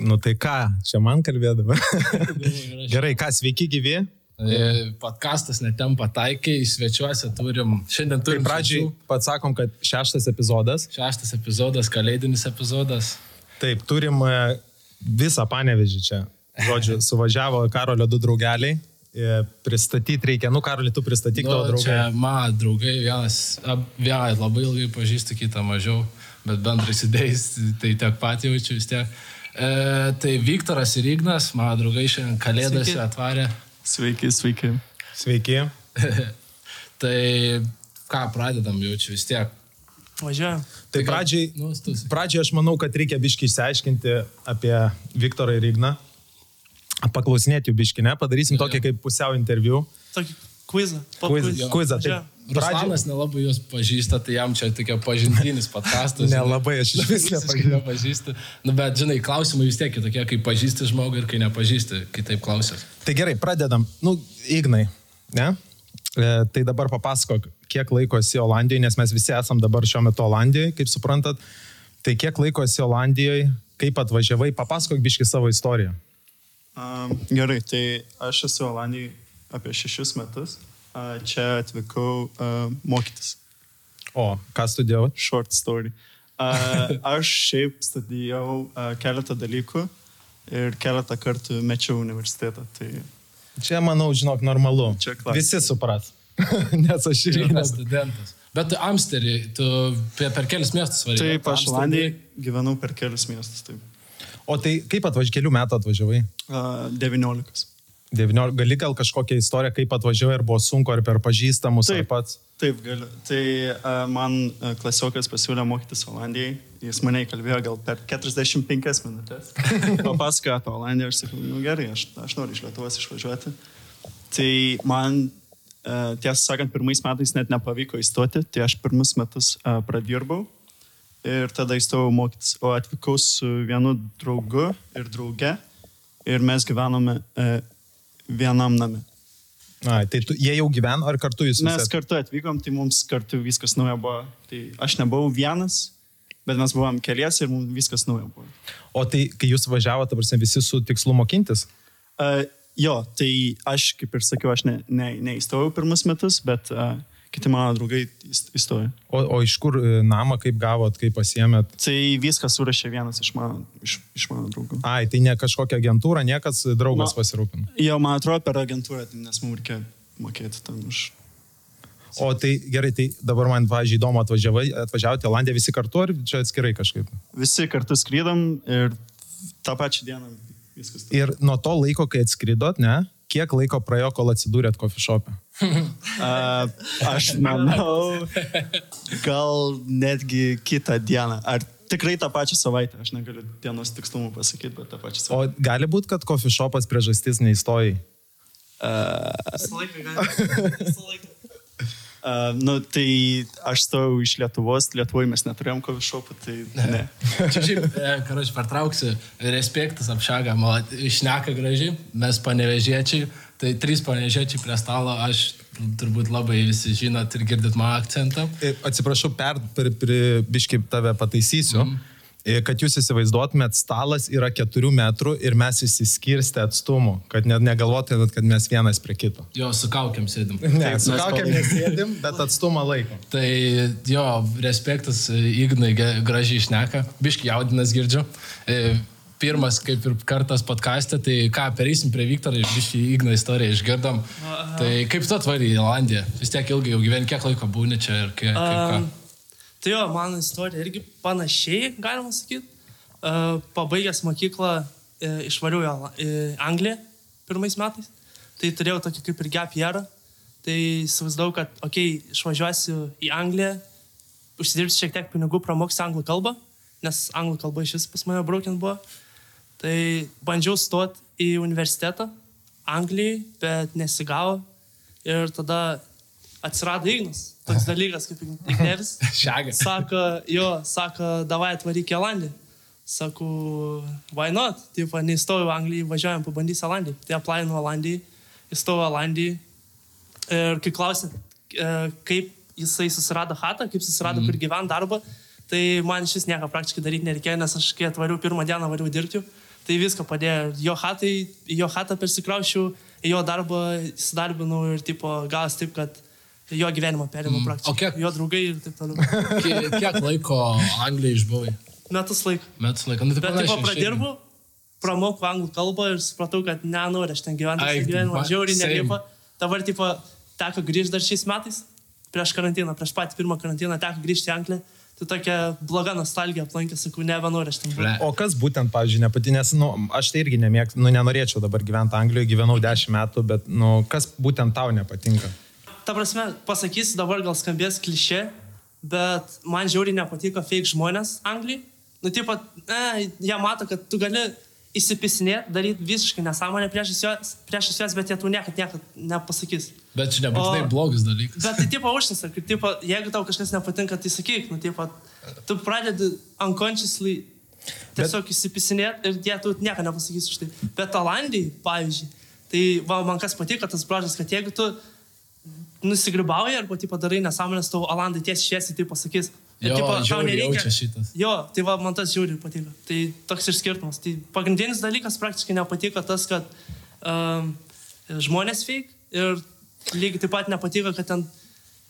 Nu tai ką, čia man kalbėdama. Gerai, ką, sveiki gyvi. E, Podcastas netempa taikiai, svečiuose turim, šiandien Tai turim pradžiai svečių. pats sakom, kad šeštas epizodas. Šeštas epizodas, kalėdinis epizodas. Taip, turim e, visą panevežį čia. Žodžiu, suvažiavo Karolio du draugeliai. E, Pristatyti reikia, nu Karolį, tu pristatyk tavo Nu, draugai. čia mano draugai, vienas, vieną labai ilgai pažįstu, kitą mažiau, bet bendrais idėjais tai tiek pat jaučiu vis tiek. E, tai Viktoras ir Ignas, mano draugai šiandien kalėdas Sveiki. atvarė. Sveiki, sveiki. Sveiki. Tai ką pradedam jaučiu vis tiek. Važiuojam. Tai gal- pradžiai, Nu, pradžiai aš manau, kad reikia biški išsiaiškinti apie Viktorą ir Igną. Paklausinėti jų biški, ne? Padarysim tokį kaip pusiau interviu. Tokį kvizą. pop Kvizą, quiz. kvizą, taip. Važiuojam. Ruslanas nelabai jūs pažįsta, tai jam čia tokia pažintinis podkastas. Nelabai, aš išvis Visiškai nepažįstu. Nu, bet, žinai, klausimai vis tiek kitokie, kai pažįsti žmogų ir kai nepažįsti, kitaip klausęs. Tai gerai, pradedam. Nu, Ignai, ne? E, tai dabar papasakok, kiek laiko esi Olandijoje, nes mes visi esam dabar šiuo metu Olandijoje, kaip suprantat. Tai kiek laiko esi Olandijoje, kaip atvažiavai, papasakok biški savo istoriją. Um, gerai, tai aš esu Olandijai apie šešis metus. Čia atvykau mokytis. O, ką studijavai? Short story. Aš šiaip studijavau keletą dalykų ir keletą kartų mečiau universitetą. Tai Čia, manau, žinok, normalu. Čia klasika. Visi supras. nes aš Ir nesu. studentas. Bet tu Amsterį, tu per, kelius miestus varai. taip, aš Olandijai gyvenau per kelius miestus. Taip. O tai kaip atvažiavai, kelių metų atvažiavai? Uh, 19. 19, gali gal kažkokią istoriją, kaip atvažiavai, ar buvo sunku, ar per pažįstamus, ar Taip. pats. Taip, galiu. Tai uh, man uh, klasiokas pasiūlė mokytis Olandijai. Jis mane įkalbėjo gal per 45 minutės. Papasakojo apie Olandiją, aš sakau, nu gerai, aš, aš noriu iš Lietuvos išvažiuoti. Tai man, uh, tiesą sakant, pirmais metais net nepavyko įstoti, tai aš pirmus metus uh, pradirbau ir tada įstojau mokytis. O atvykau su vienu draugu ir drauge ir mes gyvenome uh, vienam name. Na, tai tu, jie jau gyveno, ar kartu jūs Mes visi? kartu atvykom, tai mums kartu viskas nauja buvo. Tai aš nebuvau vienas, bet mes buvom keliesi ir mums viskas nauja buvo. O tai, kai jūs važiavote, tarsi visi su tikslu mokintis? Uh, jo, tai aš, kaip ir sakiau, aš ne, ne, neįstojau pirmus metus, bet uh, kiti mano draugai įst- įstojo. O, o iš kur e, namą, kaip gavot, kaip pasiemėt? Tai viską surašė vienas iš mano, iš, iš mano draugų. Ai, tai ne kažkokia agentūra, niekas draugas Ma- pasirūpino. Jo, man atrodo per agentūrą, tai nes mums reikia mokėti tam už... O tai gerai, tai dabar man, pažiūrėjau, įdomu, atvažiavote į Olandiją visi kartu, ar čia atskirai kažkaip? Visi kartu skrydom ir tą pačią dieną viskas. Ir nuo to laiko, kai atskridot, ne, kiek laiko praėjo, kol atsidūrėt coffee shop'e? Uh, aš manau, gal netgi kitą dieną. Ar tikrai tą pačią savaitę, aš negaliu dienos tikslumu pasakyti, bet tą pačią O savaitę. gali būti, kad coffee shop'as priežastis neįstojai? Visą laiką galima. Visą laiką. Uh, nu, tai aš stojau iš Lietuvos, Lietuvoje mes neturėjom coffee shopų, tai ne. Čia šiaip, e, karoči, pertrauksiu, respektas apšaga, išneka gražiai, mes panevežėčiai, tai trys panevežėčiai prie stalo, aš turbūt labai visi žinot ir girdit mano akcentą. E, Atsiprašau, per, per, per biškai tave pataisysiu. Mm. Kad jūs įsivaizduotumėt, stalas yra keturių metrų ir mes įsiskirstę atstumu, kad net negalvotumėt, kad mes vienas prie kito. Jo, su kaukiam sėdim. Ne, Taip, su kaukiam nesėdim, bet atstumą laikom. Tai jo, respektas Ignai gražiai išneka, biški jaudinas girdžiu. E, Pirmas, kaip ir kartas podcast'e, tai ką, pereisim prie Viktoro ir biški Igną istoriją išgirdom. Tai kaip tu atvarai į Olandiją? Vis tiek ilgai jau gyveni, kiek laiko būni čia ir kiek? Um, tai jo, mano istorija irgi panašiai, galima sakyti. Uh, pabaigęs mokyklą uh, išvariau į Angliją pirmais metais. Tai turėjau tokį kaip ir gap yearą. Tai įsivaizdavau, kad, okei, okay, išvažiuosiu į Angliją, užsidirbsiu šiek tiek pinigų, pramoksiu anglų kalbą, nes anglų kalba iš vis pas mane broken buvo. Tai bandžiau stoti į universitetą Anglijai, bet nesigavo. Ir tada atsirado Ignas, toks dalykas kaip Igneris. Šagas. Sako, jo, sako, davai atvaryk į Olandiją. Sako, why not? Taip, neįstojau į Angliją, važiuojam pabandyti Olandiją. Tai aplainu Olandijai, įstojau Olandijai. Ir kai klausėt, e, kaip jisai susirado hatą, kaip susirado, mm. kur gyvent darbą, tai man šis nieko praktiškai daryti nereikėjo, nes aš kai atvariau pirmą dieną variau dirbti, tai viską padėjo. Jo hatai, jo hatą persikraušiau, jo darbą įsidarbinau ir tipo gavas taip, kad jo gyvenimą perėmė praktiškai. o kiek- Jo draugai ir taip toliau. Kiek, kiek laiko Anglijai išbuvai? Metus laiko. Metus laiko. Nu, tai Bet tipo šiaip. pradirbu, pramokau anglų kalbą ir supratau, kad nenoriu aš ten gyventi. Visą gyvenimą žiauriai nelipa. Dabar tipo teko grįžti dar šiais metais, prieš karantiną, prieš patį pirmą karantiną teko grįžti į Angliją. Tai tokia bloga nostalgija aplankė, sakau, nebenoriu aš ten. būti. O kas būtent, pavyzdžiui, nepati, nes, nu, aš tai irgi nemėgstu, nu, nenorėčiau dabar gyventi Anglijoje, gyvenau 10 metų, bet, nu, kas būtent tau nepatinka? Ta prasme, pasakysiu dabar gal skambės klišė, bet man žiauriai nepatiko fake žmonės Anglijai. Nu, tipo, e, jie mato, kad tu gali įsipisinėti, daryti visiškai nesąmonę priešais juos, priešais juos, bet jie tu niekad, niekad nepasakys. Bet čia nebūtinai blogas dalykas. Bet tai tipo užsisa, kad tipo, jeigu tau kažkas nepatinka, tai sakyk, nu, tipo, tu pradedi unconsciously tiesiog bet... įsipisinėti ir jie tu nieko nepasakys už tai. Bet Olandijai, pavyzdžiui, tai va, man kas patiko tas brožas, kad jeigu tu nusigribauji arba tipo, darai nesąmonės, tau Olandai tiesiai šviesiai tai pasakys. Jo, tipo, tau šitas. Jo, tai va, man tas žiūri patiko. Tai toks ir skirtumas. Tai pagrindinis dalykas praktiškai nepatiko tas, kad um, žmonės fake ir lygiai taip pat nepatiko, kad ten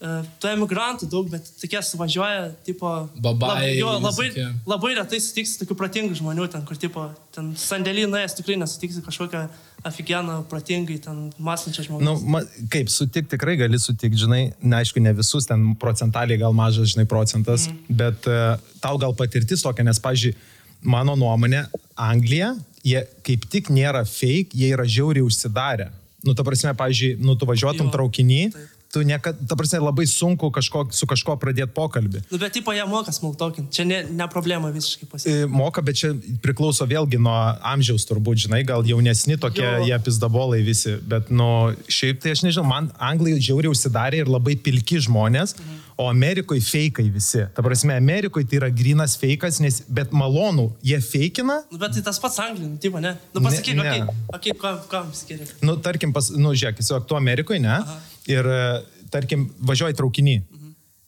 tų emigrantų daug, bet tokie suvažiuoja, tipo... Babai, jo, labai, visokie. labai retai sutiksi tokių protingų žmonių ten, kur, tipo, ten sandėlį nuėjęs tikrai nesutiksi kažkokią aфиgeną, protingai, ten mąstančią žmogų. Nu, ma, kaip sutik, tikrai gali sutikti, žinai, neaišku, ne visus, ten procentaliai gal mažas, žinai, procentas, mm. bet uh, tau gal patirtis tokia, nes, pažiūrėjau, mano nuomonė, Anglija, jie kaip tik nėra fake, jie yra žiauriai užsidarę. Nu, ta prasme, pažiūrėjau, nu, tu važiuotum Jo, traukinį, taip. Tu niekada, ta prasme, labai sunku kažko, su kažko pradėti pokalbį. Nu, bet, tipo, jie moka smultokin. Čia ne, ne problema visiškai pasiekti. E, Moka, bet čia priklauso vėlgi nuo amžiaus turbūt, žinai, gal jaunesni tokie, Jo. jie pizdabolai visi, bet, nu, šiaip tai aš nežinau, man Anglai žiauriai užsidarė ir labai pilki žmonės, mhm. o Amerikoje fejkai visi. Ta prasme, Amerikoje tai yra grinas fejkas, nes, bet malonų, jie fejkina, Nu, bet tai tas pats Anglijai, nu, tipo, ne? Nu, pasakyk, Ne, ne, okay, okay, kam, kam skiria. nu, tarkim, pas, nu, žiūrėk, tiesiog tu Amerikoje, ne? Aha. Ir, e, tarkim, važiuoji traukinį. Mhm.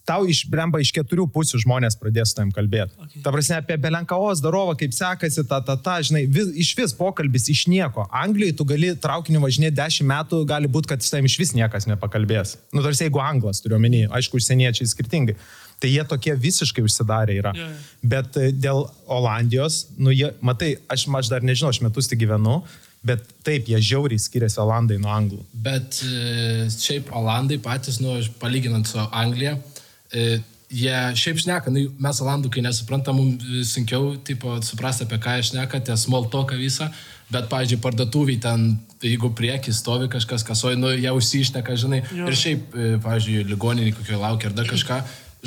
Tau iš bremba iš keturių pusių žmonės pradės su tavim kalbėti. Okay. Ta prasme, apie Belenkaos darovą, kaip sekasi, ta, ta, ta, žinai, vis, iš vis pokalbis iš nieko. Anglijoje tu gali traukiniu važinėti dešimt metų, gali būti, kad su tavim iš vis niekas nepakalbės. Nu, tarsi jeigu anglas turiu omeny, aišku, užsieniečiai skirtingai. Tai jie tokie visiškai užsidarę yra. Jo. Bet e, dėl Olandijos, nu, jie, matai, aš, aš dar nežinau, aš metus tik gyvenu, bet taip, jie žiauriai skiriasi Olandai nuo Anglų. Bet e, šiaip Olandai patys, nu, palyginant su Anglija, e, jie šiaip šneka, nu, mes Olandų, kai nesuprantam, mums sunkiau, tipo, suprasti, apie ką jie šneka, tie small talką visą, bet, pavyzdžiui, parduotuviai ten, jeigu prieki stovi kažkas kasoji, nu, jie užsišneka, žinai, Jo. ir šiaip, e, pavyzdžiui, ligoninį kokio laukia ar dar kažką,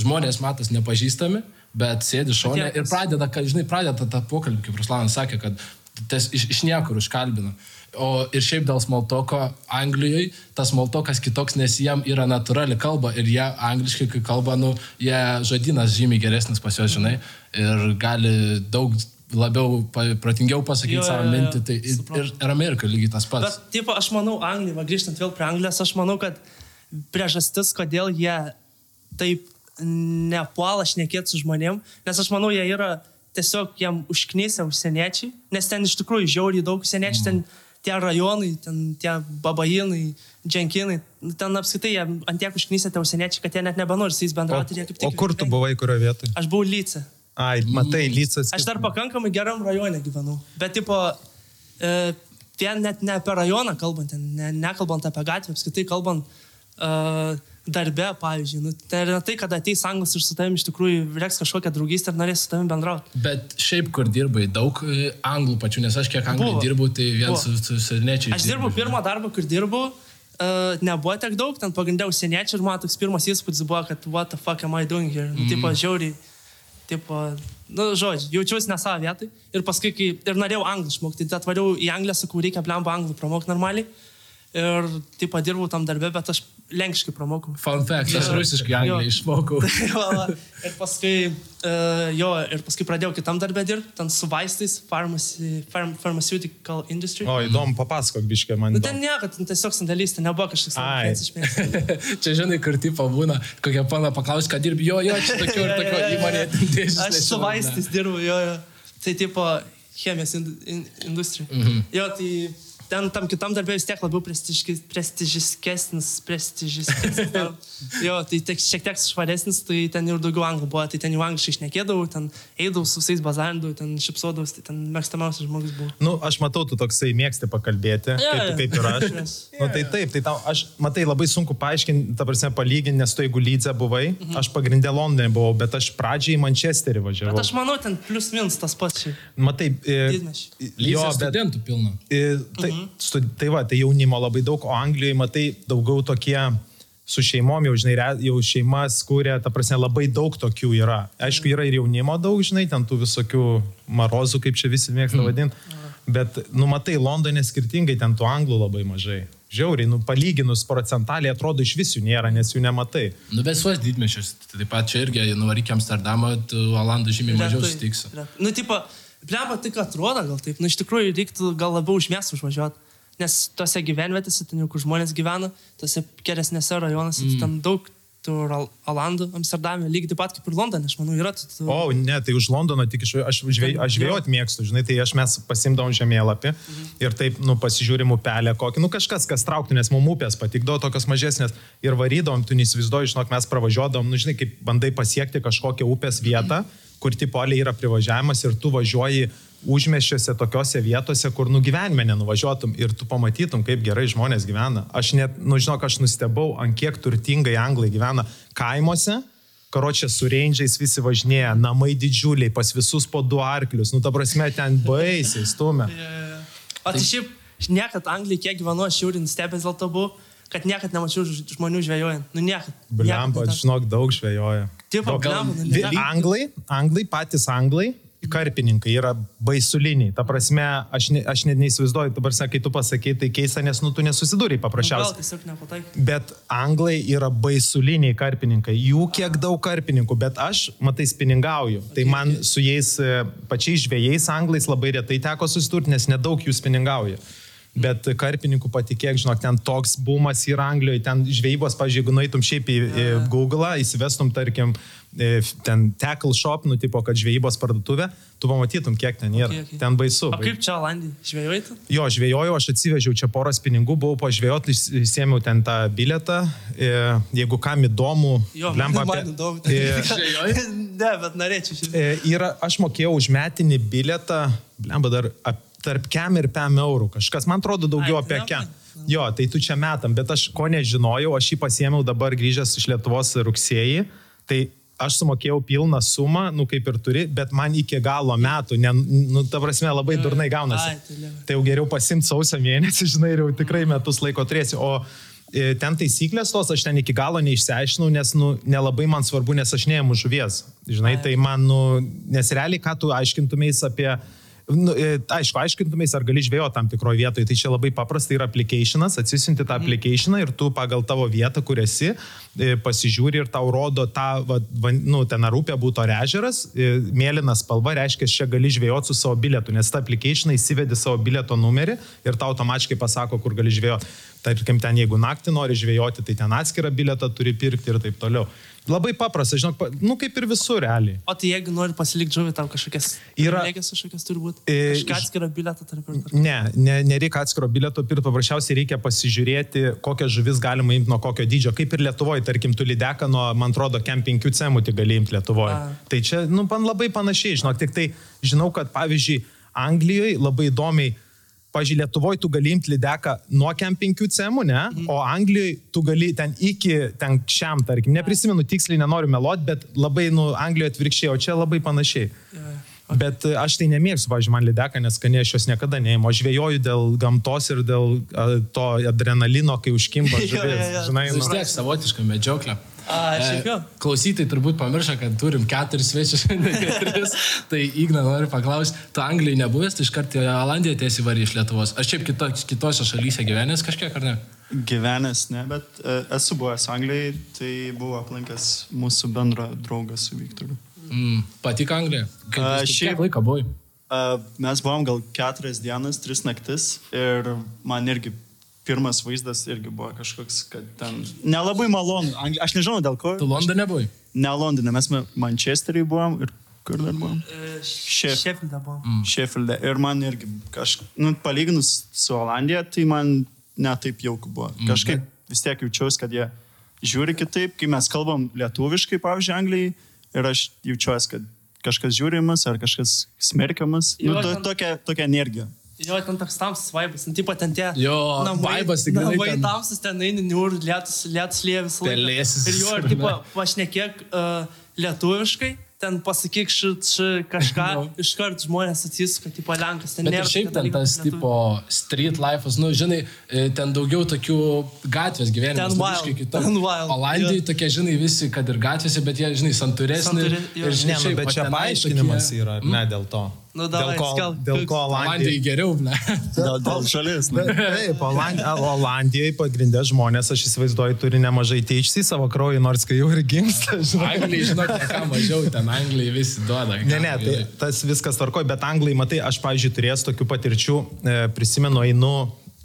žmonės matas nepažįstami, bet sėdi šonė Atėjo- ir pradeda, kad, žinai, pradeda tą pokalbį, kaip Ruslanas sakė, kad ties, iš, iš niekur užkalbina. O ir šiaip dėl smoltoko Anglijoje tas smoltokas kitoks, nes jiem yra natūrali kalba ir jie angliškai, kai kalba, nu, jie žodynas žymiai geresnis pas juos, žinai, ir gali daug labiau, protingiau pasakyti Jo, savo jo, jo, mintį. Tai ir, suprantu. ir, ir Amerika lygiai tas pats. Bet, tipo, aš manau, Anglija, grįžtant vėl prie Anglijos, aš manau, kad priežastis, kodėl jie taip nepuola šnekėti su žmonėm, nes aš manau, jie yra tiesiog jam užknysę užsieniečiai, nes ten iš tikrųjų žiauriai daug užsieniečių, ten tie rajonai, ten tie babainai, dženkinai, nu, ten apskritai ant tiek užknysę tie užsieniečiai, kad jie net nebenori su jais O, bendrauti. o tik kur tu buvai, kurioje vietoje? Aš buvau Lyce. Ai, matai, lycas. Aš dar pakankamai geram rajone gyvenau. Bet, tipo, e, ten net ne apie rajoną kalbant, ten ne, nekalbant apie gatvę, apskritai kalbant e, darbe, pavyzdžiui. Nu, tai yra tai, kad ateis anglas ir su tavimi iš tikrųjų reiks kažkokią draugystę ir norės su tavimi bendrauti. Bet šiaip, kur dirbai, daug e, anglų pačių, nes aš kiek anglų dirbau, tai vien Buvo. su, su silniečiais. Aš dirbau pirmą darbą, kur dirbau. Uh, nebuvo tiek daug, ten pagrindė užsieniečių ir man toks pirmas įspūdis buvo, kad what the fuck am I doing here? Nu, tipo, žiauriai, tipo, nu, žodžiu, jaučiausi ne savo vietoj. Ir paskui, kai ir norėjau anglų išmokti, tai atvariau į Angliją, sakau, reikia blemba anglų pramokti normaliai. Ir, tipo, dirbau tam darbę, bet aš lenkiškai pramokau. Fun fact, aš rusiškai angliai Jo. išmokau. Tai ir paskui, uh, jo, ir paskui pradėjau kitam darbę dirbti, ten su vaistais, pharmacy, pharm, pharmaceutical industry. O, įdomu, papasakok biškė man. Nu, ten nieko, ten tiesiog sandalys, ten nebuvo kažkoks Ai. sandalys. Čia žinai, kur tipo būna, kokia pana paklaus, ką dirbi, jo, jo, čia tokio ir tokio įmonė. Aš su vaistais dirbu, jo, jo. Tai tipo, chemijos in, in, industrijai. Mhm. Jo, tai ten tam kitam darbė vis tiek labiau prestižiškesnis, prestižiškesnis. jo, tai tik šiek tiek švaresnis, tai ten ir daugiau anglų buvo, tai ten jau angliškai šnekėdavau, ten eidavau su visais bazarindavau, ten šipsodavau, tai ten mėgstamiausias žmogus buvo. Nu, aš matau, tu toksai mėgsti pakalbėti, Jo, kaip, kaip ir aš. Yes. Nu, tai taip, tai tau, aš, matai, labai sunku paaiškinti, ta prasme, palyginti, nes tu jeigu lydze buvai, mhm. aš pagrindę Londone buvau, bet aš pradžiai į Manchesterį važiavau. Bet aš manau, ten plius minus tas pats. Matai, e. Jo, jo, bet studentų pilna. E, Tai, mhm. tai va, tai jaunimo labai daug, o Anglijoje, matai, daugiau tokie su šeimom, jau, žinai, jau šeimas kūrė, ta prasme, labai daug tokių yra. Aišku, yra ir jaunimo daug, žinai, ten tų visokių marozų, kaip čia visi mėgsta mm. vadinti. Bet, nu, matai, Londone skirtingai, ten tų anglų labai mažai. Žiauriai, nu, palyginus procentaliai atrodo iš visų nėra, nes jų nematai. Nu, bet suos didmešius. Taip pat čia irgi, jei nuvaryk į Amsterdamą, tu Olandų žymiai mažiau sutiksi. Nu, tipo, blemba tik atrodo gal taip. Nu, iš tikrųjų, reiktų gal labiau už miestų užvažiuoti. Nes tose gyvenvietėse, ten jau kur žmonės gyvena, tose geresnėse rajonuose, mm. ten daug tų Olandų, Amsterdame, lygiai taip pat kaip ir Londone, aš manau, yra tų... tų... O, ne, tai už Londono tik iš, aš, žvej, aš žvėjot mėgstu, žinai, tai aš mes pasimdavom žemėlapį mhm. ir taip, nu, pasižiūrim upelę kokį, nu, kažkas, kas trauktų, nes mums upės patikdavo tokios mažesnės ir varydavom, tu neįsivaizduoji, žinok, mes pravažiuodavom, nu, žinai, kaip bandai pasiekti kažkokią upės vietą, kur tipolė yra privažiavimas ir tu važiuoji užmeščiuose tokiose vietose, kur nu gyvenime nenuvažiuotum ir tu pamatytum, kaip gerai žmonės gyvena. Aš net, nu žinok, aš nustebau, ant kiek turtingai anglai gyvena kaimuose, karočią su reindžiais visi važinėja, namai didžiuliai, pas visus po du arklius, nu ta prasme ten baisiai stumia. O tai šiaip, aš niekad Anglijai, kiek gyvenu, aš jau ir nustebęs dėl to buvau, kad niekad nemačiau žmonių žvejojant. Nu, niekad. Bliamba, Niekad. žinok, daug žvejoja. Daug- blemba, nu. Anglai, anglai, patys anglai, karpininkai yra baisuliniai. Ta prasme, aš, ne, aš net neįsivaizduoju, dabar sakai, kai tu pasakai, tai keista, nes nu tu nesusidūrai Nu, Gal paprasčiausiai. tiesiog nepataik. Bet anglai yra baisuliniai karpininkai. Jų kiek daug karpininkų, bet aš, matai, spiningauju. Tai man su jais e, pačiais žvėjais anglais labai retai teko susidurti, nes nedaug jų spiningauja. Bet karpininkų patikėk, žinok, ten toks bumas yra Anglijoje, ten žvejybos, pažiūrėjau, jeigu nueitum šiaip į, į Google, įsivestum, tarkim, e, ten tackle shop, nu, tipo, kad žvejybos parduotuvė, tu pamatytum, kiek ten yra. Okay, okay. Ten baisu. O kaip čia Olandija? Žvejojai? Jo, žvėjojau, aš atsivežiau čia poros pinigų, buvau pažvėjot, įsėmiau ten tą bilietą. E, Jeigu kam įdomu, Jo, blemba man apie- įdomu. E, Žvejojai? ne, bet norėčiau šiaip. E, yra, aš mokėjau už metinį bilietą, blemba dar ap, tarp kem ir pem eurų. Kažkas, man atrodo, daugiau Ai, apie kem. Jo, tai tu čia metam, bet aš ko nežinojau, aš jį pasiėmiau dabar grįžęs iš Lietuvos rugsėjį. Tai aš sumokėjau pilną sumą, nu kaip ir turi, bet man iki galo metų, ne, nu, ta prasme, labai durnai gaunasi. Ai, tai. Tai jau geriau pasimti sausio mėnesį, žinai, ir jau tikrai metus laiko turėsi. O e, ten taisyklės tos aš ten iki galo neišsiaiškinau, nes nu, nelabai man svarbu, nes aš neėmu žuvies. Žinai, tai man, nu, nes realiai, ką tu aiškintumės apie... Nu, e, aišku, aiškintumės, ar gali žvėjo tam tikroje vietoje. Tai čia labai paprasta yra applicationas, atsisinti tą applicationą ir tu pagal tavo vietą, kur esi, e, pasižiūri ir tau rodo tą, va, va, nu, ten ar upė būtų ar ežeras, e, mėlyna spalva, reiškia, čia gali žvėjoti su savo bilietu, nes tą applicationą įsivedi savo bilieto numerį ir tau automatiškai pasako, kur gali žvėjoti. Tarkim, ten jeigu naktį nori žvėjoti, tai ten atskirą bilietą turi pirkti ir taip toliau. Labai paprasta, žinok, pa- nu kaip ir visur realiai. O tai jeigu nori pasilikti žuvį, tau kažkokias... Yra- Privilegijas kažkokias turi būti. E, atskira bilietą turi pirkti. Ne, ne, nereikia atskiro bilieto pirkti, paprasčiausiai reikia pasižiūrėti, kokią žuvis galima imti nuo kokio dydžio. Kaip ir Lietuvoje, tarkim, tu lydeką nuo, man atrodo, kem 5 cemų tik gali imti Lietuvoje. A. Tai čia, nu, man labai panašiai, žinok, tik tai žinau, kad, pavyzdžiui, Anglijoje labai įdomiai, pavyzdžiui, Lietuvoje tu gali imti lydeką nuo kem 5 cemų, ne, Mhm. o Anglijoje tu gali ten iki ten šiam, tarkim, neprisimenu tiksliai, nenoriu meluoti, bet labai, nu, Anglijoje atvirkščiai, o čia labai panašiai. Bet e, aš tai nemėgstu, pavyzdžiui, man lydeka, nes skaniai aš jos niekada neįimu. Aš žvėjoju dėl gamtos ir dėl a, to adrenalino, kai užkimba žuvis. jo, jo. Žinai, Vis tiek savotiška medžioklė. A, jo. Klausytai turbūt pamiršo, kad turim keturis svečius šiandien. keturis. tai Igna noriu paklausti, tu Anglijai nebuvęs, tai iš karto į Olandiją tiesiai varį iš Lietuvos. Aš šiaip kito, kitose šalyse gyvenęs kažkiek, ar ne? Gyvenęs, ne, bet e, esu buvęs Anglijai, tai buvo aplankęs mūsų bendrą draugą su Viktoru. Mm, patik Anglija. Kaip, šiaip- laiko buvai? Mes buvom gal keturias dienas, tris naktis ir man irgi pirmas vaizdas irgi buvo kažkoks, kad ten nelabai malonu. Aš nežinau dėl ko. Tu Londone buvai? Ne Londone, mes Ma- Manchesterį buvom ir Kur dar buvom? Šef. Šefilde buvo. Mm. Šefilde. Ir man irgi kažkaip, nu, palyginus su Olandija, tai man netaip jauku buvo. Kažkaip vis tiek jaučiausi, kad jie žiūri kitaip, kai mes kalbam lietuviškai, pavyzdžiui, Anglijai, ir aš jaučiuosi, kad kažkas žiūrimas ar kažkas smerkiamas. Nu, Jo, to, ten- tokia, tokia energija. Jo, ten toks tamsus vaibas, nu, tipo ten tie. Jo, vaibas tikrai Namai ten- tamsus, ten eini, niur, lietus, lietus laiką. Pelėsis Ir jo, ir tipo, ne? pašnekėk uh, lietuviškai, ten pasakyk šit, šit kažką, No. iškart žmonės atsisuka, tipo lenkas, ten Bet ir nėra šiaip ten tas lietuvių. tipo street life'as, nu, žinai, e, ten daugiau tokių gatvės gyvenimas. Ten nu, wild, kitoks. ten wild, Olandijai jo. tokie, žinai, visi, kad ir gatvėse, bet jie, žinai, santūresni. Jo. ir, žinai, Ne, nu, šiaip, bet čia paaiškinimas tokie- yra, ar ne dėl to. Nu, dėl davai, ko, skelbk, dėl ko Olandija. Olandijai geriau, ble. Dėl, dėl žalės. Ne? Taip, Oland, Olandijoje pagrindė žmonės, aš įsivaizduoju, turi nemažai THC savo kraujį, nors kai jau ir gimsta. žinok, ne ką mažiau, ten Anglijai visi duoda. Ne, ne, tai tas viskas tvarkoja, bet anglai, matai, aš, pavyzdžiui, turėjęs tokių patirčių, e, prisimenu, einu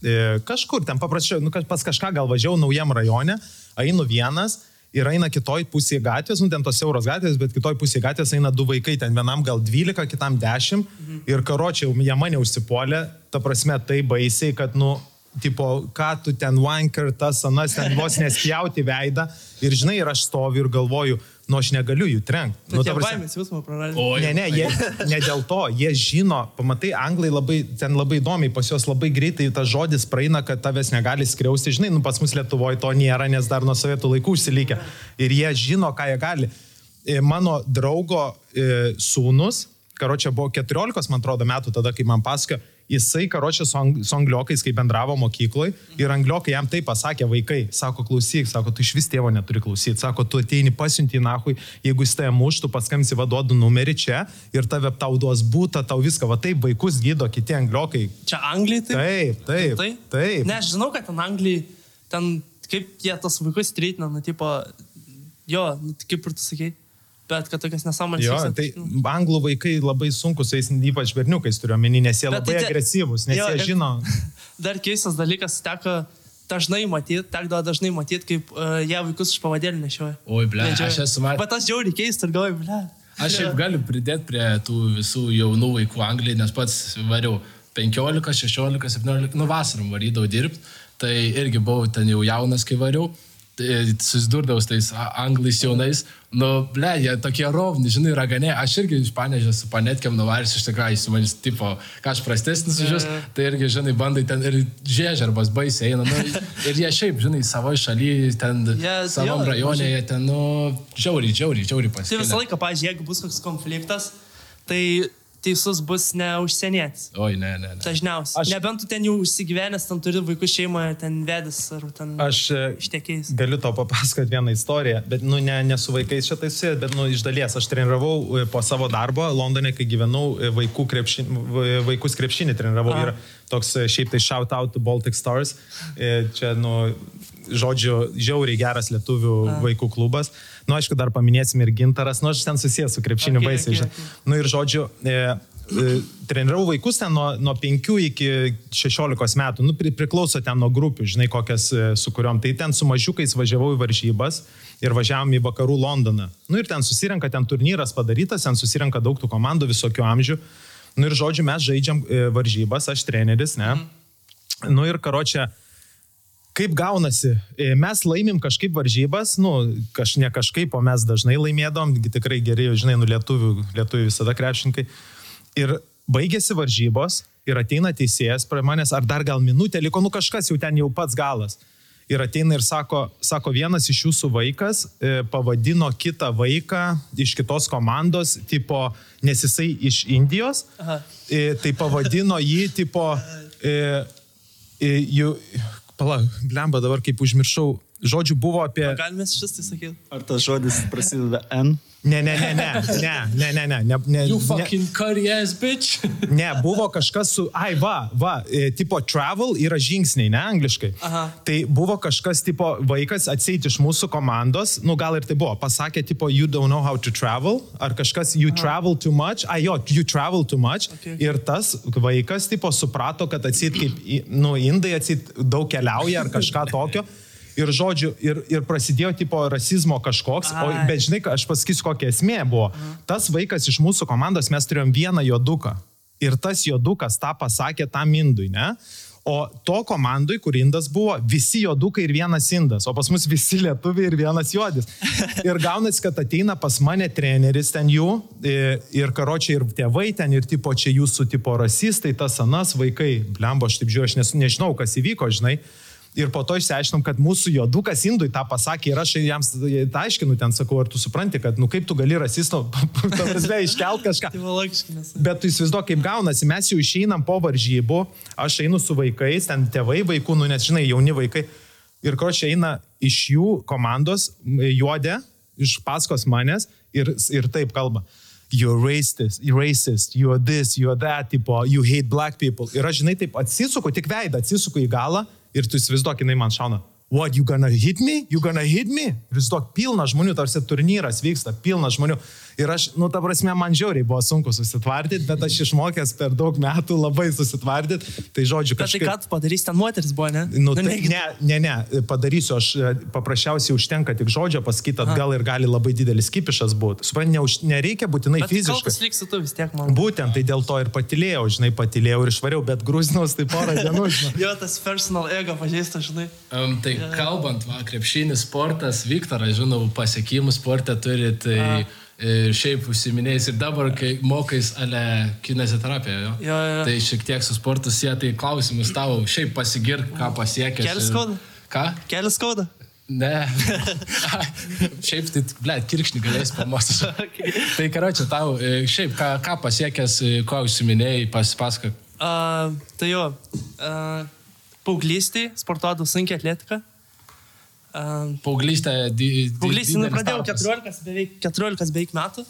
e, kažkur, ten paprasčiau, nu, pas kažką gal važiavau naujam rajone, einu vienas ir eina kitoj pusėje gatvės, nu, ten tos siauros gatvės, bet kitoj pusėje gatvės eina du vaikai, ten vienam gal 12, kitam 10 ir karočiai, jie mane užsipuolė, ta prasme, tai baisiai, kad, nu, tipo, ką tu ten wanker, tas, anas, ten vos nespjauti veidą. Ir, žinai, ir aš stoviu ir galvoju, nu, aš negaliu jų trenkti. Nu, Nu, ta prasme- baimės jausmą praradė. Oi, Ne, ne, jie, ne dėl to, jie žino, pamatai, anglai labai, ten labai įdomiai, pas juos labai greitai tas žodis praeina, kad tavęs negali skriausti, žinai, nu pas mus Lietuvoje to nėra, nes dar nuo sovietų laikų užsilikę. Ir jie žino, ką jie gali. E, Mano draugo e, sūnus, karočią buvo 14, man atrodo, metų tada, kai man pasakojo, jisai karočią su, ang, su angliokais, kai bendravo mokykloje, ir angliokai jam tai pasakė vaikai, sako, klausyk, sako, tu iš vis tėvo neturi klausyti, sako, tu ateini pasiunti nahui, jeigu jis tai muštų, paskambsi vaduodu numerį čia ir tave tau duos būtą, tau viską, va taip vaikus gydo kiti angliokai. Čia Anglijai tai? Taip, taip, Tai? taip. Ne, aš žinau, kad ten Anglijai, ten kaip jie tos vaikus treitina, nu, tipo, jo, nu, kaip ir tu sakei, bet kad tokias nesąmonės. Jo, vyksta, tai nu, anglų vaikai labai sunkus, su jais ypač berniukais turiu omeny, nes jie Bet labai tai agresyvūs, nes Jo, jie žino. Dar keistas dalykas, teko dažnai matyti, tekdavo dažnai matyti, kaip uh, jie vaikus iš pavadėlį nešioja. Oi, ble, aš esu matęs. Bet aš žiauriai keista ir galvoju, ble. Aš šiaip galiu pridėti prie tų visų jaunų vaikų Anglijai, nes pats variau 15, 16, 17, nu vasarom varydavau dirbti, tai irgi buvau ten jau jaunas, kai variau. Tai susidurdavau su tais anglais jaunais, nu, ble, jie tokie rovni, žinai, raganė, aš irgi iš panežės su panetkiam nuvarys iš tikrųjų, jis manis, tipo, ką aš prastesnis už jūs, tai irgi, žinai, bandai ten ir žiežarbas baisiai eina, nu, ir jie šiaip, žinai, savoje šalyje, ten jo, rajone, jie ten, nu, žiauriai, žiauriai, žiauriai Tai pasikeitė. visą laiką, pažiūrėjau, jeigu bus koks konfliktas, tai teisus bus ne užsienietis. Oi, ne, ne, ne. Dažniausiai. Aš-. Nebent tu ten jau užsigyvenęs, ten turi vaikų šeimą, ten vedęs ar ten Aš e, ištekėjęs. Galiu tau papasakoti vieną istoriją, bet nu, ne, ne su vaikais šitai susijęs, bet nu, iš dalies aš treniravau e, po savo darbo Londone, kai gyvenau, e, vaikų krepšinį, vaikus krepšinį treniravau. Aha. Yra toks šiaip tai shout out to Baltic Stars. E, Čia, nu, žodžiu, žiauriai geras lietuvių vaikų klubas. Nu, aišku, dar paminėsim ir gintaras, nu, aš ten susijęs su krepšiniu Okay, baisiai. okay, Okay, okay. Nu ir žodžiu, e, e, treniravau vaikus ten nuo, nuo 5 iki 16 metų, nu, pri, priklauso ten nuo grupių, žinai, kokias e, su kuriuom. Tai ten su mažiukais važiavau į varžybas ir važiavom į vakarų Londoną. Nu ir ten susirenka, ten turnyras padarytas, ten susirenka daug tų komandų visokių amžių. Nu ir žodžiu, mes žaidžiam e, varžybas, aš treneris, ne? Nu ir karočią, kaip gaunasi, E, mes laimim kažkaip varžybas, nu, kaž, ne kažkaip, o mes dažnai laimėdom, tikrai geri, žinai, nu, lietuvių, lietuvių visada krepšinkai. Ir baigėsi varžybos ir ateina teisėjas prie manęs, ar dar gal minutė liko, nu kažkas jau ten jau pats galas. Ir ateina ir sako, sako vienas iš jūsų vaikas e, pavadino kitą vaiką iš kitos komandos, tipo, nes jisai iš Indijos, e, tai pavadino jį, tipo, e, e, jų, pala, blemba dabar kaip užmiršau, žodžiu buvo apie... Galime šis tai sakyti. Ar tas žodis prasideda N? Ne, ne, ne, ne, ne, ne, ne, ne, ne, ne, You fucking curry ass bitch. ne, buvo kažkas su, ai, va, va, e, tipo travel yra žingsniai, ne, angliškai. Aha. Tai buvo kažkas, tipo, vaikas atseit iš mūsų komandos, nu gal ir tai buvo, pasakė, tipo, you don't know how to travel, ar kažkas, you travel too much, ai jo, you travel too much. Okay. Ir tas vaikas, tipo, suprato, kad atsit kaip, nu, indai atsit daug keliauja ar kažką tokio. Ir žodžiu, ir, ir prasidėjo tipo rasizmo kažkoks, o, Ai. bet žinai, aš pasakysiu, kokia esmė buvo. Tas vaikas iš mūsų komandos, mes turėjom vieną joduką. Ir tas jodukas tą pasakė tam indui, ne? O to komandui, kur indas buvo, visi jodukai ir vienas indas, o pas mus visi lietuviai ir vienas juodis. Ir gaunasi, kad ateina pas mane treneris ten jų ir, ir karočiai ir tėvai ten ir tipo čia jūsų tipo rasistai, tas anas vaikai, blembo, aš taip žiūriu, aš nežinau, kas įvyko, žinai. Ir po to išsiaiškinom, kad mūsų jodukas indui tą pasakė ir aš jam tą aiškinu, ten sakau, ar tu supranti, kad, nu kaip tu gali rasisto, prasme, iškelt kažką. Tai. Bet tu įsivaizduok, kaip gaunasi, mes jau išeinam po varžybų, aš einu su vaikais, ten tėvai vaikų, nu nes žinai, jauni vaikai. Ir kročiai eina iš jų komandos juodė, iš paskos manęs ir, ir taip kalba. You're racist, you're racist, you're this, you're that, tipo, you hate black people. Ir aš, žinai, taip atsisuku, tik veidą atsisuku į galą ir tu įsivaizduok, jinai man šauna. What, you gonna hit me? You gonna hit me? Ir įsivaizduok, pilna žmonių, tarsi turnyras vyksta, pilna žmonių. Ir aš, nu, ta prasme, man žiauriai buvo sunku susitvardyti, bet aš išmokęs per daug metų labai susitvardyti. Tai žodžiu, Bet tai kažkaip... ką tu padarys, ten moteris buvo, ne? Nu, tai, negi- ne, ne, ne, padarysiu, aš e, paprasčiausiai užtenka tik žodžio pasakyti atgal ir gali labai didelis kipišas būti. Suprantate, ne, nereikia būtinai Bet tai fiziškai. kaltas liksi tu vis tiek, man. Būtent tai dėl to ir patilėjau, žinai, patilėjau ir išvariau, bet grūzinos tai porą dienų, žinai. Jo, tas personal ego pažįsta, žinai. Um, tai kalbant, va, krepšinis sportas, Viktoras, žinau, pasiekimų sportą turi, tai ir šiaip užsiminėjai ir dabar, kai mokais ale kineziterapiją, jo. Jo, jo. Tai šiek tiek su sportu sieja, tai klausimus tavo, šiaip pasigirk, ką pasiekė. Kelis skauda? Ką? Kelias skauda. Ne. šiaip tai, ble, kirkšnį galės pamostyti. Tai karočią tau, e, šiaip ką, ką pasiekęs, e, ko užsiminėjai, pasipasakok. Uh, tai jo, uh, paauglystėje sportuodavau sunkia atletika. Uh, Paauglystė. paauglystėje nu, pradėjau tarpas. 14 beveik, 14 beveik metų.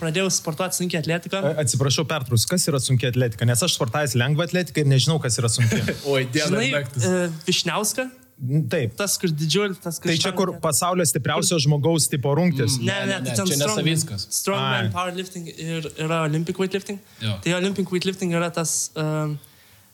Pradėjau sportuoti sunkia atletika. Atsiprašau, pertrus, kas yra sunkia atletika, nes aš sportavęs lengva atletika ir nežinau, kas yra sunkia. Oi, diena Žinai, uh, Višniauska, Taip. tas, kur didžiulis, tas, kur... Tai čia kur pasaulio stipriausio žmogaus tipo rungtis. Ne, ne, Ne, ne, tai ten čia ne strongman. Ai. powerlifting ir yra Olympic weightlifting. Jo. Tai Olympic weightlifting yra tas um,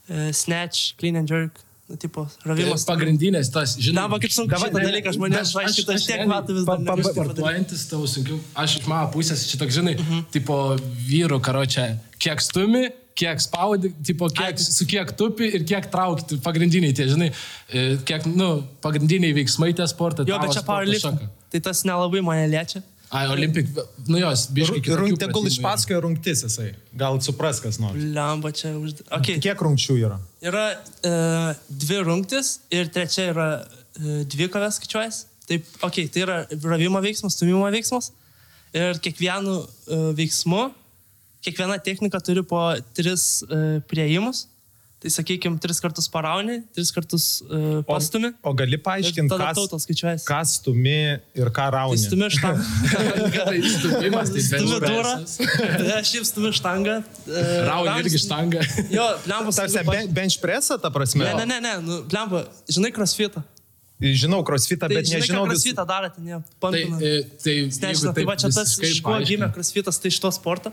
uh, snatch, clean and jerk, tipo, ravimas. Pagrindinės tas, žinai. Na, va, kaip sunku šitą ne, dalyką žmonėms aš- aiškinti, aš tiek metų vis dar pa- negaliu padaryti. Sportuojantis tau sunkiau. Aš iš mano pusės šito, žinai, tipo vyrų karočią, kiek stumi, kiek spaudi, tipo, kiek, Ai. su kiek tupi ir kiek trauki, tai pagrindiniai tie, žinai, e, kiek, nu, pagrindiniai veiksmai tie sportai. Jo, bet čia powerlifting. Tai tas nelabai mane liečia. Ai, olimpik, nu jos, biškai Rung, tegul yra. išpasakoja rungtis jisai. Gal supras kas nors. Lemba čia užda. Okay. Kiek rungčių yra? Yra uh, dvi rungtis ir trečia yra uh, dvi kovės skaičiuojas. Taip, okay, tai yra ravimo veiksmas, stumimo veiksmas. Ir kiekvienu uh, veiksmu, kiekviena technika turi po tris uh, prieimus. Tai sakykime, tris kartus parauni, tris kartus uh, O, pastumi. o gali paaiškinti, Tada kas, tautas skaičiuojas. kas stumi ir ką Tai rauni? stumi štangą. Tai stumimas, tai Stumi durą. pressas. Aš šiaip stumi štangą. e, Rauni irgi štangą. Jo, lempos. Tarsi ben- bench pressą, ta prasme. Ne, ne, ne, ne, nu, lempa, žinai crossfitą. Žinau crossfitą, Tai bet žinai, nežinau ką vis... crossfitą darote, ne, Tai, pampina. e, tai, Nežinau, jeigu tai va čia tas, visiškai iš ko paaiškint. gimė crossfitas, tai iš to sporto.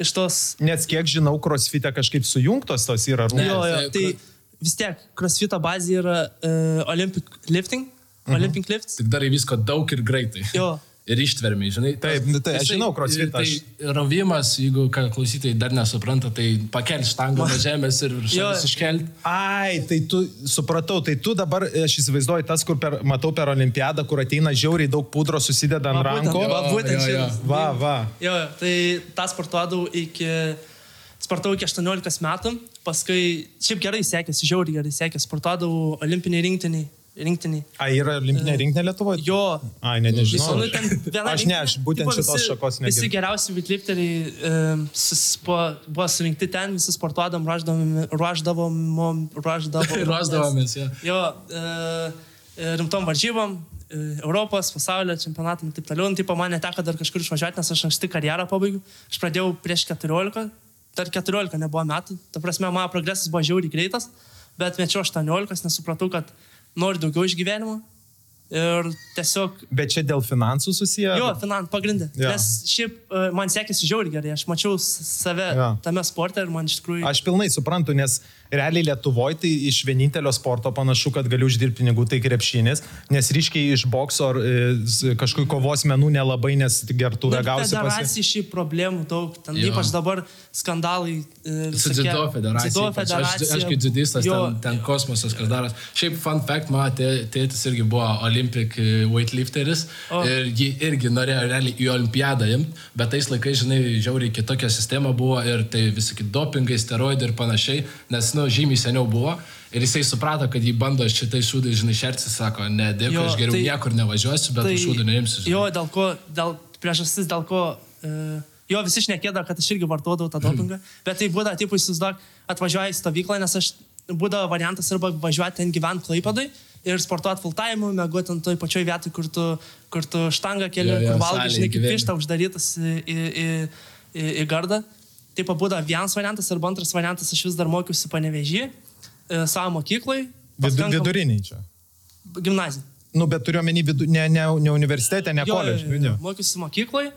Iš tos... Nes kiek žinau, crossfitė kažkaip sujungtos tos yra rungtys. Jo, jo, tai tai vis tiek, crossfito bazė yra uh, Olympic lifting, Mhm. Olympic lifts. Tik darai visko daug ir greitai. Jo. Ir ištvermiai, žinai. Taip, nu tai aš Jisai- žinau crossfitą, Tai rovimas, jeigu klausytojai dar nesupranta, tai pakelti štangą nuo žemės ir šalis iškelti. Ai, tai tu, supratau, tai tu dabar, aš įsivaizduoju, tas, kur per, matau per olimpiadą, kur ateina žiauriai daug pudro susideda ant rankų. va, būtent šitas. Va, va. Jo, jo, tai tą sportuodavau iki, sportavau iki 18 metų, paskui šiaip gerai sekėsi, žiauriai gerai sekėsi, sportuodavau olimpiniai rinktiniai. Rinktiniai. Ai, yra olimpinė rinktinė Lietuvoje? Jo, Ai, ne, nežinau. Nu, ten viena Aš ne, aš būtent tipo, šitos visi- šakos Visi negirdžiu. geriausi weightlifteriai um, buvo, buvo surinkti ten, visi sportuodam, ruoždavom, ruoždavom, ruoždavom. Ruošdavomės, jo. Jo, e, rimtom varžybom, e, Europos, pasaulio čempionatam ir taip toliau. Nu, tipo, man neteko dar kažkur išvažiuoti, nes aš anksti karjerą pabaigiau. Aš pradėjau prieš 14, dar 14 nebuvo metų. Ta prasme, mano progresas buvo žiauriai greitas, bet mečiau 18, nes supratau, kad noriu daugiau iš gyvenimo. Ir tiesiog Bet čia dėl finansų susiję? Jo, finan, pagrindė. Jo. Ja. Nes šiaip e, man sekėsi žiauriai gerai, aš mačiau save ja. tame sporte ir man iš tikrųjų... Aš pilnai suprantu, nes realiai Lietuvoje tai iš vienintelio sporto panašu, kad gali uždirbti pinigų, tai krepšinis, nes ryškiai iš bokso ar e, kažkokių kovos menų nelabai, nes gertuvę gausi pasi... Federacijai šiaip problemų daug, ten Jo. ypač dabar skandalai. E, Su dzido federacija. Dzido ypač. Aš, federacija. aš kaip dzidistas, ten, ten kosmosas, kas daras. Šiaip fun fact, mano tė- tėtis irgi buvo Olympic e, weightlifteris O. ir jį irgi norėjo realiai į olimpiadą imti, bet tais laikais, žinai, žiauriai kitokia sistema buvo ir tai visi dopingai, steroidai ir panašiai, nes, nu, žymiai seniau buvo. Ir jisai suprato, kad jį bando šitai šūdai, žinai, šerti, sako, ne, dėkui, aš geriau tai- niekur nevažiuosiu, bet tai, šūdų neimsiu. Žinai. Jo, dėl ko, dėl priežastis, dėl ko... E, jo, visi šnekėdavo, kad aš irgi vartodavau tą dopingą. Bet tai būdavo, taip, įsivaizduok, atvažiuoju į stovyklą, nes aš būdavo variantas arba važiuoti ten gyventi klaipadai ir sportuoti full time, mėgoti ant toj pačioj vietoj, kur tu, kur tu štangą keli, Jo, jo, kur valgai, žinai, kaip višta uždarytas į, į, į, į gardą. Taip būdavo vienas variantas arba antras variantas, aš vis dar mokiausi panevežį savo mokyklai. Paskankam- viduriniai čia. Gimnazija. Nu, bet turiu omeny vidu, ne, ne, ne universitete, ne jo. Mokiausi mokykloje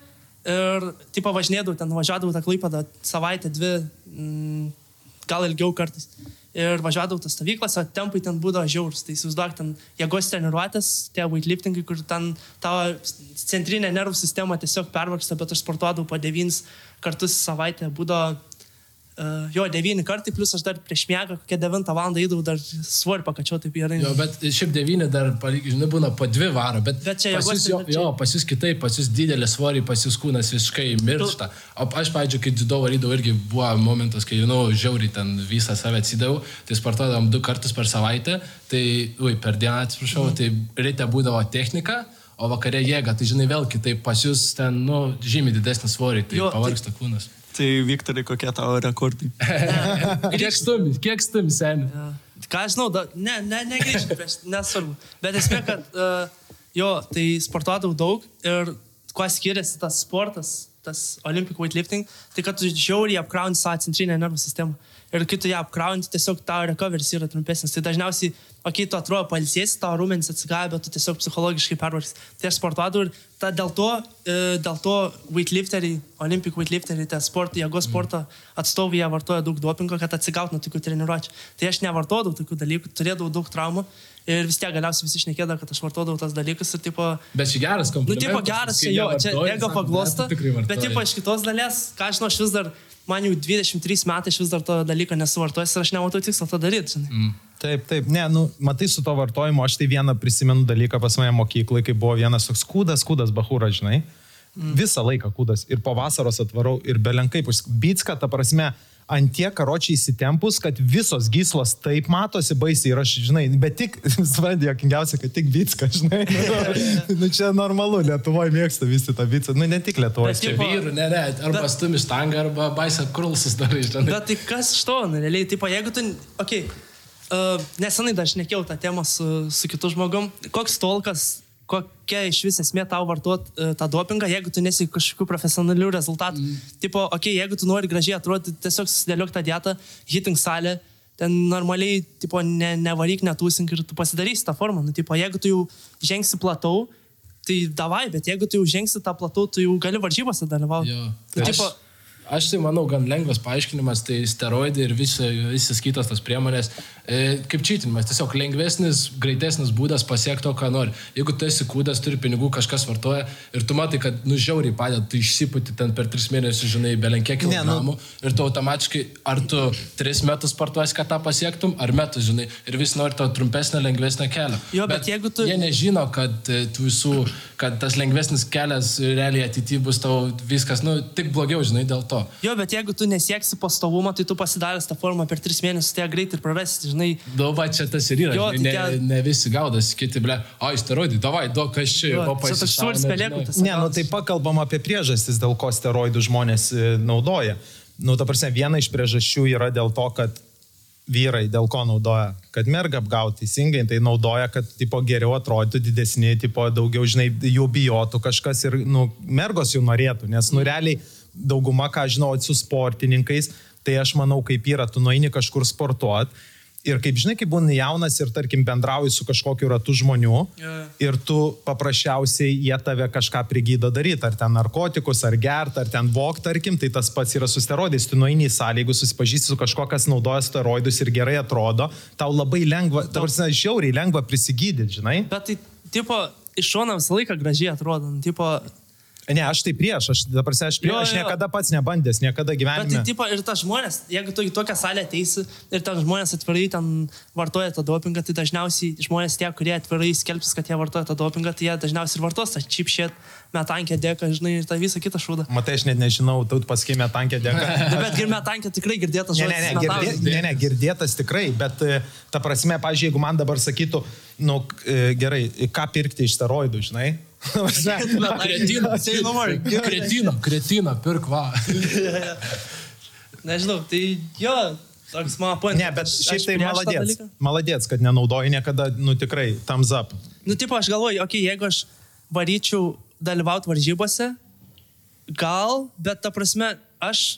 ir tipo važinėdavau, ten važiuodavau tą klaipadą savaitę, dvi, mm, gal ilgiau kartais. Ir važiuodavau tas stovyklas, o tempai ten būdavo žiaurus. Tai įsivaizduok, ten jėgos treniruotės, tie weightliftingai, kur ten tavo centrinė nervų sistema tiesiog pervargsta, bet aš sportuodavau po devynis kartus į savaitę, būdavo Uh, jo, devyni kartai, plus aš dar prieš miegą, kokią devintą valandą įdavau, dar svorį pakačiau taip gerai. Jo, bet šiaip devyni dar, palyg- žinai, būna po dvi varo, bet, Bet čia pas jūs, jo, čia- jo, pas jūs kitaip, pas jūs didelė svorį, pas jūs kūnas visiškai miršta. O aš, pavyzdžiui, kai dzido varydavau, irgi buvo momentas, kai, žinau, žiauriai ten visą save atsidaviau, tai sportuodavom du kartus per savaitę, tai, ui, per dieną atsiprašau, Mhm. tai ryte būdavo technika. O vakarė jėga, tai žinai, vėl kitaip pas jūs ten, nu, žymiai didesnis svorį, tai Jo, tai- pavargsta kūnas. Tai Viktorai, kokie tavo rekordai? Kiek stumi, kiek stumi, seniai? Ja. Ką aš žinau, da, ne, ne, negrįžti prieš, nesvarbu. Bet esmė, kad uh, jo, tai sportuodavau daug ir kuo skiriasi tas sportas, tas Olympic weightlifting, tai kad tu žiauriai apkrauni savo centrinę nervų sistemą. Ir kai tu ją apkrauni, tiesiog tavo recoveris yra trumpesnis. Tai dažniausiai, o kai tu atrodo palsėsi, tavo rūmenys atsigavę, bet tu tiesiog psichologiškai pervargsi. Tai aš sportuodavau ir ta, dėl to, e, dėl to weightlifteriai, Olympic weightlifteriai, tie sporto, jėgos sporto atstovai, jie vartoja daug dopingo, kad atsigautų nuo tokių treniruočių. Tai aš nevartodavau tokių dalykų, turėdavau daug traumų ir vis tiek galiausiai visi šnekėdavo, kad aš vartodavau tas dalykus ir tipo... Bet čia geras Nu, komplimentas. tipo, geras, čia jo, čia ego paglosta. "Ne, tu tikrai Bet, vartoji." tipo, iš kitos dalies, ką aš žinau, aš vis dar, man jau 23 metai, aš vis dar to dalyko nesuvartojęs ir aš nematau tikslo to daryti. Mm. Taip, taip, ne, nu, matai su to vartojimu, aš tai vieną prisimenu dalyką pas mane mokyklai, kai buvo vienas toks kūdas, kūdas bahūras, žinai. Mm. Visą laiką kūdas. Ir po vasaros atvarau ir belenkai, bitska, ta prasme, ant tiek karočiai įsitempus, kad visos gyslos taip matosi baisiai ir aš, žinai, bet tik, svadė, jokingiausia, kad tik bitska, žinai. Nu, nu, čia normalu, Lietuvoje mėgsta visi tą bitsą, nu ne tik Lietuvoje. Bet Čia vyrų, ne, ne, arba Bet- stumi štangą, arba baisa krulsus darai, žinai. Bet tai kas iš to, nu, realiai, tipo, jeigu tu, okei, okay, uh, nesenai dar šnekėjau tą temą su, su kitu žmogum, koks tolkas, kokia iš vis esmė tau vartot uh, tą dopingą, jeigu tu nesi kažkokių profesionalių rezultatų. Mm. Tipo, okei, okay, jeigu tu nori gražiai atrodyti, tiesiog susidėliok tą dietą, hitting salę, ten normaliai, tipo, ne, nevaryk, netūsink ir tu pasidarysi tą formą. Nu, tipo, jeigu tu jau žengsi platau, tai davai, bet jeigu tu jau žengsi tą platau, tu jau gali varžybose dalyvauti. Jo. Aš, tipo, aš tai manau, gan lengvas paaiškinimas, tai steroidai ir visi, visas kitos tas priemonės, e, kaip čytinimas, tiesiog lengvesnis, greitesnis būdas pasiekti to, ką nori. Jeigu tu esi kūdas, turi pinigų, kažkas vartoja ir tu matai, kad nužiauriai padeda, tu išsiputi ten per tris mėnesius, žinai, belenkiek Ne, nu- kilogramų ir tu automatiškai, ar tu tris metus sportuosi, kad tą pasiektum, ar metus, žinai, ir vis nori to trumpesnio, lengvesnio kelio. Jo, bet jeigu tu- Jie nežino, kad e, visų, kad tas lengvesnis kelias realiai ateityje bus tau viskas, nu, tik blogiau, žinai, dėl to. Jo, bet jeigu tu nesieksi pastovumo, tai tu pasidaręs tą formą per tris mėnesius, tai ją greitai ir pravesti, žinai. Dova, čia tas ir yra. Jo, žinai, tai ne, tie- ne visi gaudas, kiti, ble, o, steroidai, davai, duok kas čia, Jo, o čia toks pasišauna, sūris pelėkų žinai. tas. Ne, nu tai pakalbam apie priežastis, dėl ko steroidų žmonės e, naudoja. Nu, ta prasme, viena iš priežasčių yra dėl to, kad vyrai dėl ko naudoja, kad mergą apgauti teisingai, tai naudoja, kad tipo, geriau atrodytų didesni, tipo, daugiau, žinai, jų bijotų kažkas ir nu, mergos jų norėtų, nes nu realiai dauguma, ką žinau, su sportininkais, tai aš manau, kaip yra, tu nueini kažkur sportuot Ir kaip žinai, kai būni jaunas ir, tarkim, bendrauji su kažkokiu ratu žmonių Jo. ir tu paprasčiausiai jie tave kažką prigydo daryti, ar ten narkotikus, ar gert, ar ten vok, tarkim, tai tas pats yra su steroidais. Tu nueini į salę, jeigu susipažįsti su kažkuo, kas naudoja steroidus ir gerai atrodo, tau labai lengva, tau žiauriai lengva prisigydyti, žinai. Bet tai, tipo, iš šono visą laiką gražiai atrodo. nu, Tipo, Ne, aš tai prieš, aš, dabar aš prieš, Jo, aš jo. niekada pats nebandęs, niekada Bet tai gyvenime. tipo, ir tas žmonės, jeigu tu į tokią salę ateisi ir ten žmonės atvirai ten vartoja tą dopingą, tai dažniausiai žmonės tie, kurie atvirai skelbs, kad jie vartoja tą dopingą, tai jie dažniausiai ir vartos tą chip shit, metankė dėka, žinai, ir tą visą kitą šūdą. Matai, aš net nežinau, tu paskėmė tankę dėka. Nu, Bet ir metankė tikrai girdėtas Ne, žodis. ne, ne, metankė. girdė, ne, ne, girdėtas tikrai, bet e, ta prasme, pažiūrėjau, jeigu man dabar sakytų, nu, e, gerai, ką pirkti iš steroidų, žinai? More. Kretino, kretino, pirk va. Nežinau, tai jo, toks mano pointas. ne, bet šiaip tai maladėts. Maladėts, kad nenaudoji niekada, nu tikrai, thumbs up. Nu, tipo, aš galvoju, okei, okay, jeigu aš varyčiau dalyvauti varžybose, gal, bet ta prasme, aš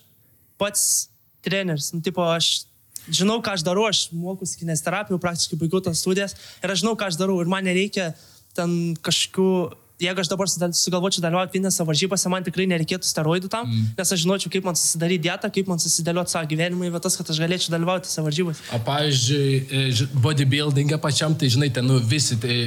pats treneris, nu, tipo, aš žinau, ką aš darau, aš mokusi kinesterapijų, praktiškai baigiau tas studijas ir aš žinau, ką aš darau ir man nereikia ten kažkokių, jeigu aš dabar sugalvočiau dalyvauti vienose varžybose, man tikrai nereikėtų steroidų tam, mm. nes aš žinočiau, kaip man susidaryti dietą, kaip man susidėlioti savo gyvenimą į vietas, kad aš galėčiau dalyvauti tose varžybose. O pavyzdžiui, e, bodybuilding'e pačiam, tai žinai, ten nu, visi tai,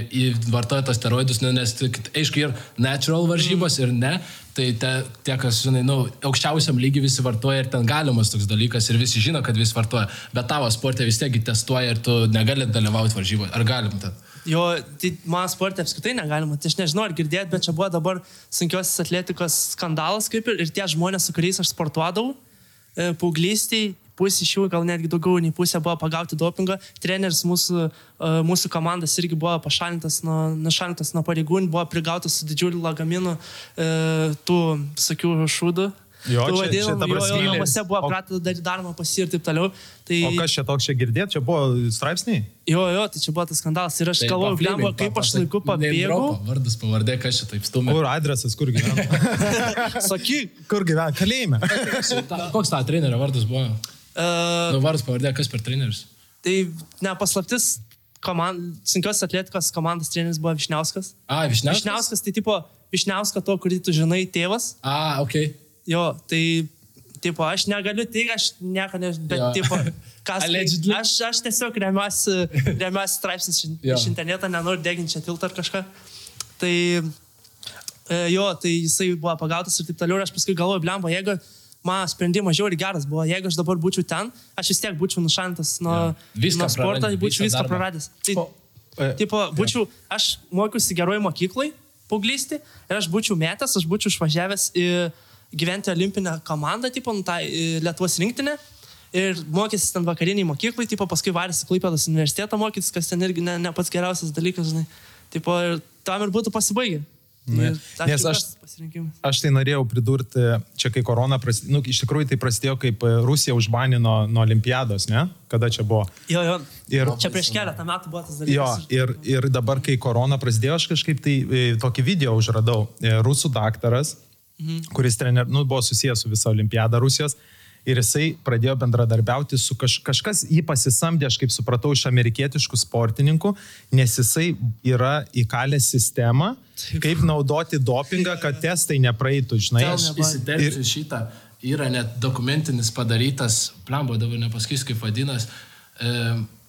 vartoja tos steroidus, nu, nes, tik, aišku, ir natural varžybos, ir ne. Tai te, tie, kas, žinai, nu, aukščiausiam lygiui visi vartoja ir ten galimas toks dalykas ir visi žino, kad visi vartoja. Bet tavo sportė vis tiek testuoja ir tu negali dalyvauti varžybose. Ar galim ten? Jo, tai man sportė apskritai negalima. Tai aš nežinau, ar girdėt, bet čia buvo dabar sunkiosios atletikos skandalas kaip ir, ir tie žmonės, su kuriais aš sportuodavau, e, paauglystėj, pusė iš jų, gal netgi daugiau nei pusė buvo pagauti dopingą. Treneris mūsų, e, mūsų komandas irgi buvo pašalintas nuo, nušalintas nuo pareigūnų, buvo prigautas su didžiuliu lagaminu e, tų, sakiau, šūdų. Jo, čia ta jo, jo, namuose buvo pradėta daryti darbą pas jį ir taip toliau. Tai, O kas čia toks čia girdėt, čia buvo straipsniai? Jo, jo, tai čia buvo tas skandalas. Ir aš Tai galvoju, blemba, kaip aš laiku pabėgau. Vardas, pavardė, kas čia taip stumia. Kur adresas, kur gyvena? Sakyk, Kur gyvena? Kalėjime. Ta- Koks ta trenerio vardas buvo? uh, Nu, vardas, pavardė, kas per trenerius? tai nepaslaptis, komand, sunkios atletikos komandos treneris buvo Višniauskas. A, Višniauskas? Višniauskas, tai tipo Višniausko to, kurį tu žinai, tėvas. A, ok. Jo, tai, tipo, aš negaliu tik, aš nieko nežinau, bet, Jo. tipo, kas, aš, aš tiesiog remiuosi, remiuosi straipsnis iš, iš interneto, nenoriu deginti čia tiltą ar kažką. Tai, e, jo, tai jisai buvo pagautas ir taip toliau, ir aš paskui galvoju, blemba, jeigu mano sprendimas žiauriai geras buvo, jeigu aš dabar būčiau ten, aš vis tiek būčiau nušantas nuo. Viską nuo sporto, praradęs, būčiau viską darbą. praradęs. Tai, O, e, tipo, būčiau, aš mokiausi geroj mokyklai, paauglystį, ir aš būčiau metęs, aš būčiau išvažiavęs į gyventi olimpinę komandą, tipo, nu, tą į Lietuvos rinktinę. Ir mokysis ten vakariniai mokyklai, tipo, paskui varėsi Klaipėdos universitetą mokytis, kas ten irgi ne, ne pats geriausias dalykas, žinai. Tipo, ir tam ir būtų pasibaigę. Ne. Nes aš-. Aš tai norėjau pridurti, čia kai korona prasidėjo, nu, iš tikrųjų tai prasidėjo, kaip e, Rusija užbanino nuo olimpiados, ne? Kada čia buvo? Jo, jo. Ir, Čia prieš keletą metų buvo tas jo, dalykas. ir, ir dabar, kai korona prasidėjo, aš kažkaip tai e, tokį video užradau. E, Rusų daktaras, mhm. kuris trener, nu, buvo susijęs su visa olimpiada Rusijos. Ir jisai pradėjo bendradarbiauti su kaž, kažkas, jį pasisamdė, aš kaip supratau, iš amerikietiškų sportininkų, nes jisai yra įkalęs sistemą, kaip naudoti dopingą, kad testai nepraeitų, žinai. Aš įsiterpsiu šitą. Yra net dokumentinis padarytas, plambo dabar nepasakysiu kaip vadinas. E,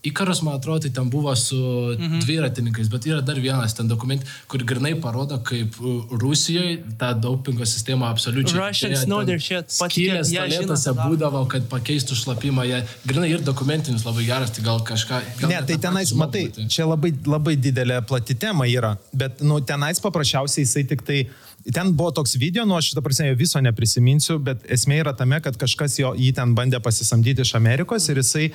Ikaras, man atrodo, tai ten buvo su mhm. dviratininkais, bet yra dar vienas ten dokument, kur grinai parodo, kaip uh, Rusijoje tą dopingo sistemą absoliučiai. Russians know their shit. Skylės daro. būdavo, kad pakeistų šlapimą. Jie, grinai ir dokumentinis labai geras, tai gal kažką. Gal Ne, tai tenais, matai, tai- čia labai, labai didelė plati tema yra, bet, nu, tenais paprasčiausiai jisai tik tai, ten buvo toks video, nu, aš šitą prasme jo viso neprisiminsiu, bet esmė yra tame, kad kažkas jo jį ten bandė pasisamdyti iš Amerikos ir jisai,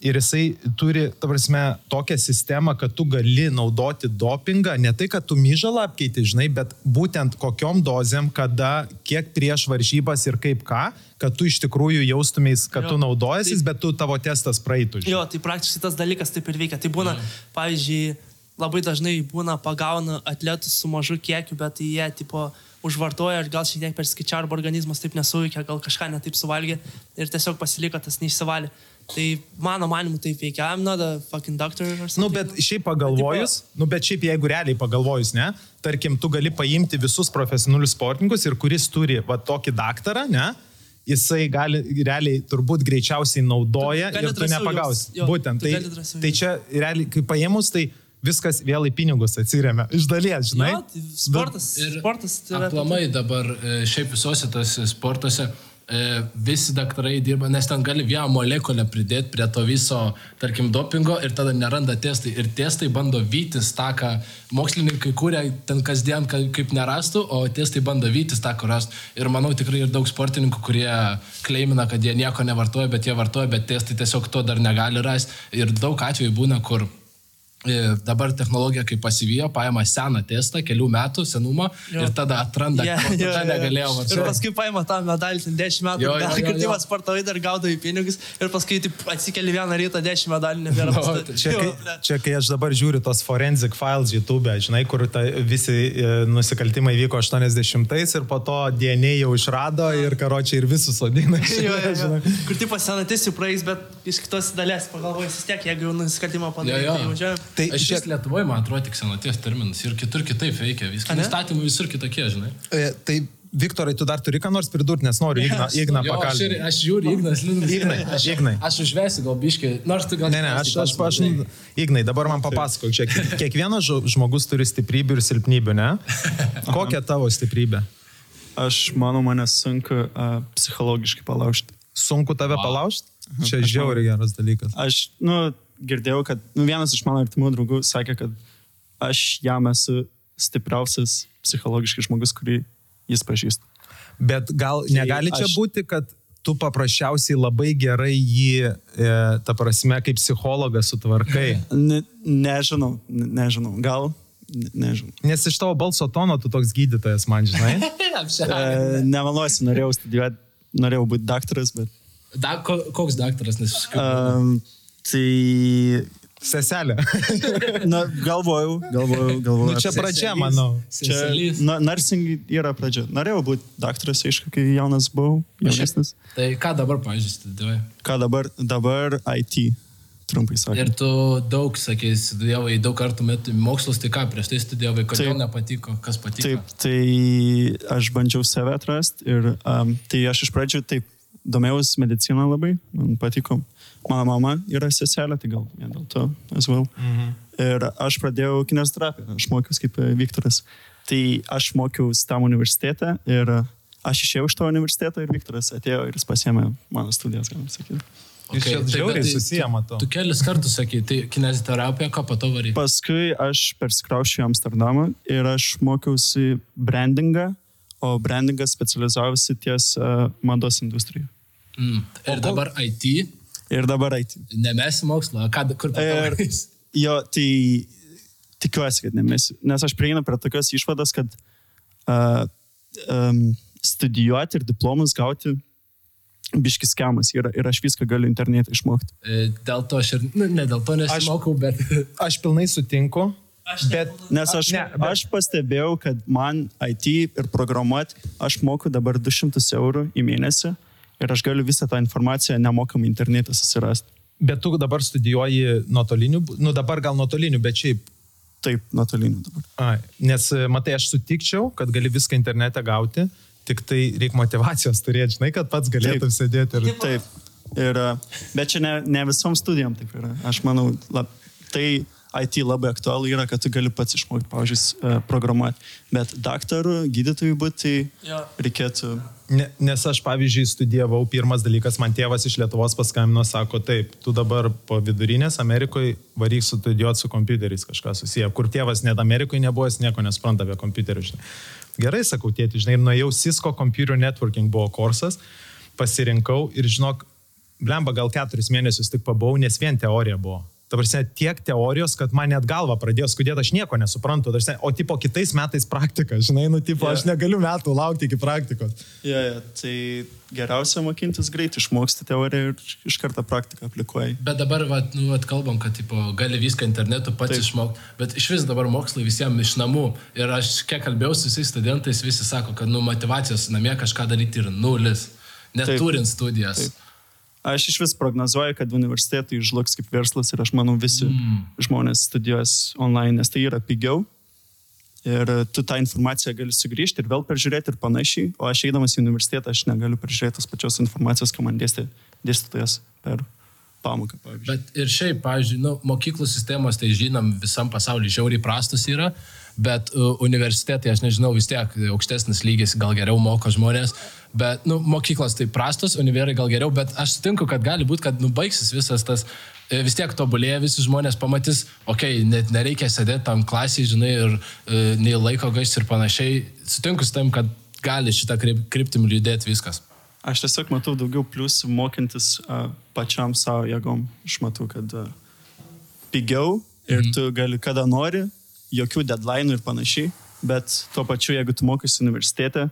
ir jisai turi, ta prasme, tokią sistemą, kad tu gali naudoti dopingą, ne tai, kad tu myžalą apkeiti, žinai, bet būtent kokiom dozėm, kada, kiek prieš varžybas ir kaip ką, kad tu iš tikrųjų jaustumės, kad Jo. tu naudojasis, bet tu tavo testas praeitų. žinai. Jo, tai praktiškai tas dalykas taip ir veikia. Tai būna, pavyzdžiui, labai dažnai būna pagauna atletus su mažu kiekiu, bet jie, tipo, užvartojo ir gal šiek tiek perskaičiavo, arba organizmas taip nesuveikė, gal kažką netaip suvalgė ir tiesiog pasiliko tas neišsivalė. Tai mano manimu taip veikia, I'm not a fucking doctor or something. Nu, bet šiaip pagalvojus, nu, bet šiaip jeigu realiai pagalvojus, ne, tarkim, tu gali paimti visus profesionalius sportininkus ir kuris turi va tokį daktarą, ne, jisai gali realiai turbūt greičiausiai naudoja Gali ir tu nepagausi. jo, Būtent. tu Tai, tai čia realiai, kai paėmus, tai viskas vėl į pinigus atsiriamia. Iš dalies, žinai. Jo, tai sportas, Ir sportas tai yra... Aplamai dabar e, šiaip visuose tas sportuose visi daktarai dirba, nes ten gali vieną molekulę pridėti prie to viso, tarkim, dopingo ir tada neranda testai. Ir testai bando vytis tą, ką mokslininkai kūrė ten kasdien ka- kaip nerastų, o testai bando vytis tą, kur rastų. Ir manau tikrai ir daug sportininkų, kurie kleimina, kad jie nieko nevartoja, bet jie vartoja, bet testai tiesiog to dar negali rasti. Ir daug atvejų būna, kur E, dabar technologija kaip pasivijo, paima seną testą, kelių metų senumo Jo. ir tada atranda, Yeah, jo, tada jo. negalėjo Ir vartoti. paskui paima tą medalį, ten 10 metų, Jo, jo, dar kirtimas sportavai dar gaudavai pinigus ir paskui atsikeli vieną rytą 10 medalių, nebėra No, pastatyti. tai Čia kai, čia, kai aš dabar žiūriu tos forensic files YouTube, žinai, kur ta, visi e, nusikaltimai vyko 80-ais ir po to DNA jau išrado ir karočiai ir visus sodina. Kur tipo senatis jau praeis, bet iš kitos dalės pagalvojus vis tiek, jeigu jau nusikaltimą jo. tai važiuojam. Tai Aš čia- Lietuvoje, man atrodo, tik senaties terminas ir kitur kitaip veikia. Viskas įstatymai visur kitokie, žinai. E, Tai Viktorai, tu dar turi ką nors pridurti, nes noriu Igną, Igną Jo, aš, ir, pakalbinti. aš žiūriu, Ignas Linas. Ignai, aš, Ignai. aš užvesiu gal biškai, nors tu gal... Ne, ne, aš, aš, aš, Ignai, dabar man papasakok, čia kiek- kiekvienas žmogus turi stiprybių ir silpnybių, ne? Kokia tavo stiprybė? Aš manau, mane sunku uh, psichologiškai palaužti. Sunku tave palaužti? Čia žiauriai geras dalykas. Aš, nu, girdėjau, kad nu, vienas iš mano artimų draugų sakė, kad aš jam esu stipriausias psichologiškai žmogus, kurį jis pažįsta. Bet gal negali čia aš- būti, kad tu paprasčiausiai labai gerai jį, e, ta prasme, kaip psichologas sutvarkai. Ne, nežinau, ne, nežinau, gal, ne, nežinau. Nes iš tavo balso tono tu toks gydytojas, man žinai. E, nemeluosiu, norėjau studijuoti, norėjau būti daktaras, bet... Da, ko, koks daktaras, nes. Um, tai... Seselė. Na, galvojau, galvojau, galvojau. Nu, čia pradžia, manau. Čia, Seselys. na, nursing yra pradžia. Norėjau būti daktaras, aišku, kai jaunas buvau, jaunesnis. Tai ką dabar, pavyzdžiui, studijuoji? Ką dabar, dabar IT, trumpai Ir sakant. tu daug, sakei, studijavai, daug kartų metų mokslus, tai ką, prieš tai studijavai, kodėl Taip. nepatiko, kas patiko? Taip, tai aš bandžiau save atrasti ir um, tai aš iš pradžių taip domėjausi mediciną labai, man patiko. Mano mama yra seselė, tai gal vien dėl to as well. Mhm. Ir aš pradėjau kineziterapiją, aš mokiausi kaip e, Viktoras. Tai aš mokiausi tam universitete ir aš išėjau iš to universiteto ir Viktoras atėjo ir jis pasėmė mano studijas, galim sakyti. Jūs čia tai žiauriai tai susiję, tu- matau. Tu kelis kartus sakei, tai kineziterapija, ką pato varai? Paskui aš persikraušiu į Amsterdamą ir aš mokiausi brandingą, o brandingas specializavosi ties uh, mados industrijoje. Mm. Ir dabar IT, Ir dabar IT. nemesi mokslo, ką, kur varais? jo, tai tikiuosi, kad nemesiu. Nes aš prieinu prie tokios išvados, kad uh, um, studijuoti ir diplomus gauti biškis skemas yra ir aš viską galiu internete išmokti. E, Dėl to aš ir, nu, ne dėl to nesimokau, bet... Aš pilnai sutinku. Aš Bet, Nes aš, Ne, bet- aš pastebėjau, kad man IT ir programuoti, aš moku dabar 200 eurų į mėnesį ir aš galiu visą tą informaciją nemokamai internete susirasti. bet tu dabar studijuoji nuotoliniu, nu dabar gal nuotoliniu, bet šiaip Taip, nuotoliniu dabar. Ai, nes, e, matai, aš sutikčiau, kad gali viską internete gauti, tik tai reikia motivacijos turėti, žinai, kad pats galėtum Taip. sėdėti ir... Taip. Ir, e, bet čia ne, ne visom studijom taip yra. Aš manau, lab, tai IT labai aktualu yra, kad tu gali pats išmokti, pavyzdžiui, e, programuoti. Bet daktarų, gydytojų būti, Jo. reikėtų... Ne, nes aš, pavyzdžiui, studijavau, pirmas dalykas, man tėvas iš Lietuvos paskambino, sako, taip, tu dabar po vidurinės Amerikoje varyk studijuoti su kompiuteriais kažką susiję. Kur tėvas net Amerikoje nebuvo, jis nieko nespranta apie kompiuterius. Gerai, sakau, tėti, žinai, ir nuėjau Cisco Computer Networking buvo kursas, pasirinkau ir žinok, blemba gal keturis mėnesius tik pabuvau, nes vien teorija buvo. Ta prasme, tiek teorijos, kad man net galva pradėjo skudėti, aš nieko nesuprantu, prasme, o tipo kitais metais praktika, žinai, nu, tipo, Jo. aš negaliu metų laukti iki praktikos. Ja, ja, tai geriausia mokintis greit išmoksti teoriją ir iš karto praktiką aplikuoji. Bet dabar, vat, nu, vat, kalbam, kad tipo, gali viską internetu pats išmokti, bet iš vis dabar mokslai visiems iš namų. Ir aš kiek kalbėjau su visais studentais, visi sako, kad nu, motivacijos namie kažką daryti yra nulis, net Taip. studijas. Taip. Aš iš vis prognozuoju, kad universitetai žlugs kaip verslas ir aš manau visi mm. žmonės studijuos online, nes tai yra pigiau. Ir e, tu tą informaciją gali sugrįžti ir vėl peržiūrėti ir panašiai. O aš eidamas į universitetą, aš negaliu peržiūrėti tos pačios informacijos, ką man dėstė dėstytojas per pamoką, pavyzdžiui. Bet ir šiaip, pavyzdžiui, nu, mokyklų sistemos, tai žinom, visam pasauliu žiauriai prastus yra, bet uh, universitetai, aš nežinau, vis tiek aukštesnis lygis, gal geriau moko žmonės, bet, nu, mokyklos tai prastos, univerai gal geriau, bet aš sutinku, kad gali būti, kad, nu, baigsis visas tas, e, vis tiek tobulėja, visi žmonės pamatys, okei, okay, net nereikia sėdėti tam klasiai, žinai, ir e, nei laiko gaišti ir panašiai. Sutinku su tam, kad gali šitą kryp- kryptim judėti viskas. Aš tiesiog matau daugiau pliusų mokintis uh, pačiam savo jėgom. Aš matau, kad uh, pigiau ir Mhm. tu gali kada nori, jokių deadline ir panašiai, bet tuo pačiu, jeigu tu mokysi universitete,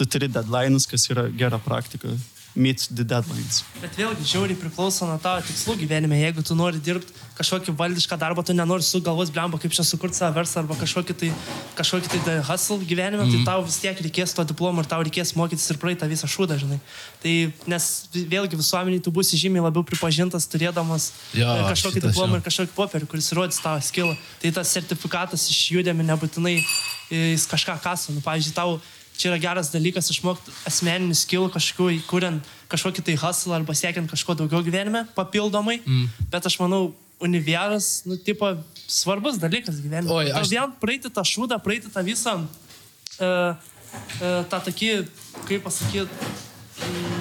tu turi deadlines, kas yra gera praktika. Meet the deadlines. Bet vėlgi, žiauriai priklauso nuo tavo tikslų gyvenime. Jeigu tu nori dirbti kažkokį valdišką darbą, tu nenori su galvos blemba, kaip čia sukurti savo verslą arba kažkokį tai, kažkokį tai the hustle gyvenime, mm. tai tau vis tiek reikės to diplomo ir tau reikės mokytis ir praeitą visą šūdą, žinai. Tai nes vėlgi visuomeniai tu būsi žymiai labiau pripažintas turėdamas Jo, kažkokį diplomą ir kažkokį popierį, kuris įrodys tavo skillą. Tai tas sertifikatas iš judėmi nebūtinai e, jis kažką kasa. Nu, pavyzdžiui, tau čia yra geras dalykas išmokti asmeninį skill kažkokiu, kuriant kažkokį tai hustle arba siekiant kažko daugiau gyvenime, papildomai. Mm. Bet aš manau, univeras, nu, tipo, svarbus dalykas gyvenime. Oi, aš- vien praeiti tą šūdą, praeiti tą visą, uh, uh, tą tokį, kaip pasakyti, mm,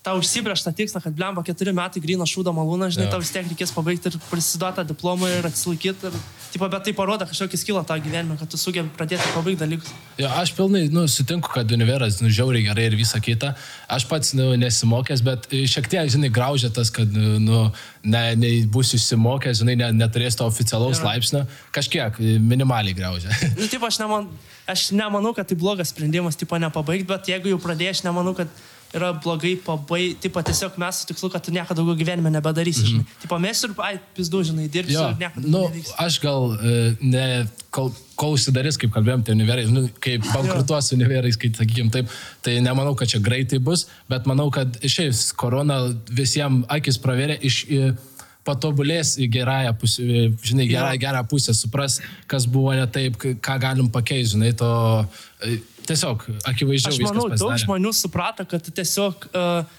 tau užsibrėžtą tikslą, kad blemba keturi metai grino šūdo malūną, žinai, Jo. tau vis tiek reikės pabaigti ir prisiduoti tą diplomą ir atsilaikyti. Ir, tipo, bet tai parodo kažkokį skilą tą gyvenimą, kad tu sugebi pradėti pabaigti dalykus. Jo, aš pilnai nu, sutinku, kad univeras nu, žiauriai gerai ir visa kita. Aš pats nu, nesimokęs, bet e, šiek tiek, žinai, graužia tas, kad nu, ne, ne būsiu išsimokęs, žinai, ne, neturės to oficialaus Jo. laipsnio. Kažkiek e, minimaliai graužia. Nu, tipo, aš, neman, aš nemanau, kad tai blogas sprendimas, tipo, nepabaigti, bet jeigu jau pradėjai, aš nemanau, kad yra blogai pabaigti, tipo, tiesiog mes su tikslu, kad tu nieko daugiau gyvenime nebedarysi, žinai. Tipo, mes ir, ai, pizdu, žinai, dirbsi Jo, nu, nevyks. aš gal e, ne, kol, kol užsidarys, kaip kalbėjom, tai univerai, nu, kaip bankrutuos univerais, kai sakykim taip, tai nemanau, kad čia greitai bus, bet manau, kad išėjus korona visiems akis pravėrė iš... e, patobulės į gerąją pusę, e, žinai, gerą, gerą pusę, supras, kas buvo ne taip, ką galim pakeisti, žinai, to e, tiesiog akivaizdžiau Aš viskas manau, daug žmonių suprato, kad tiesiog, uh,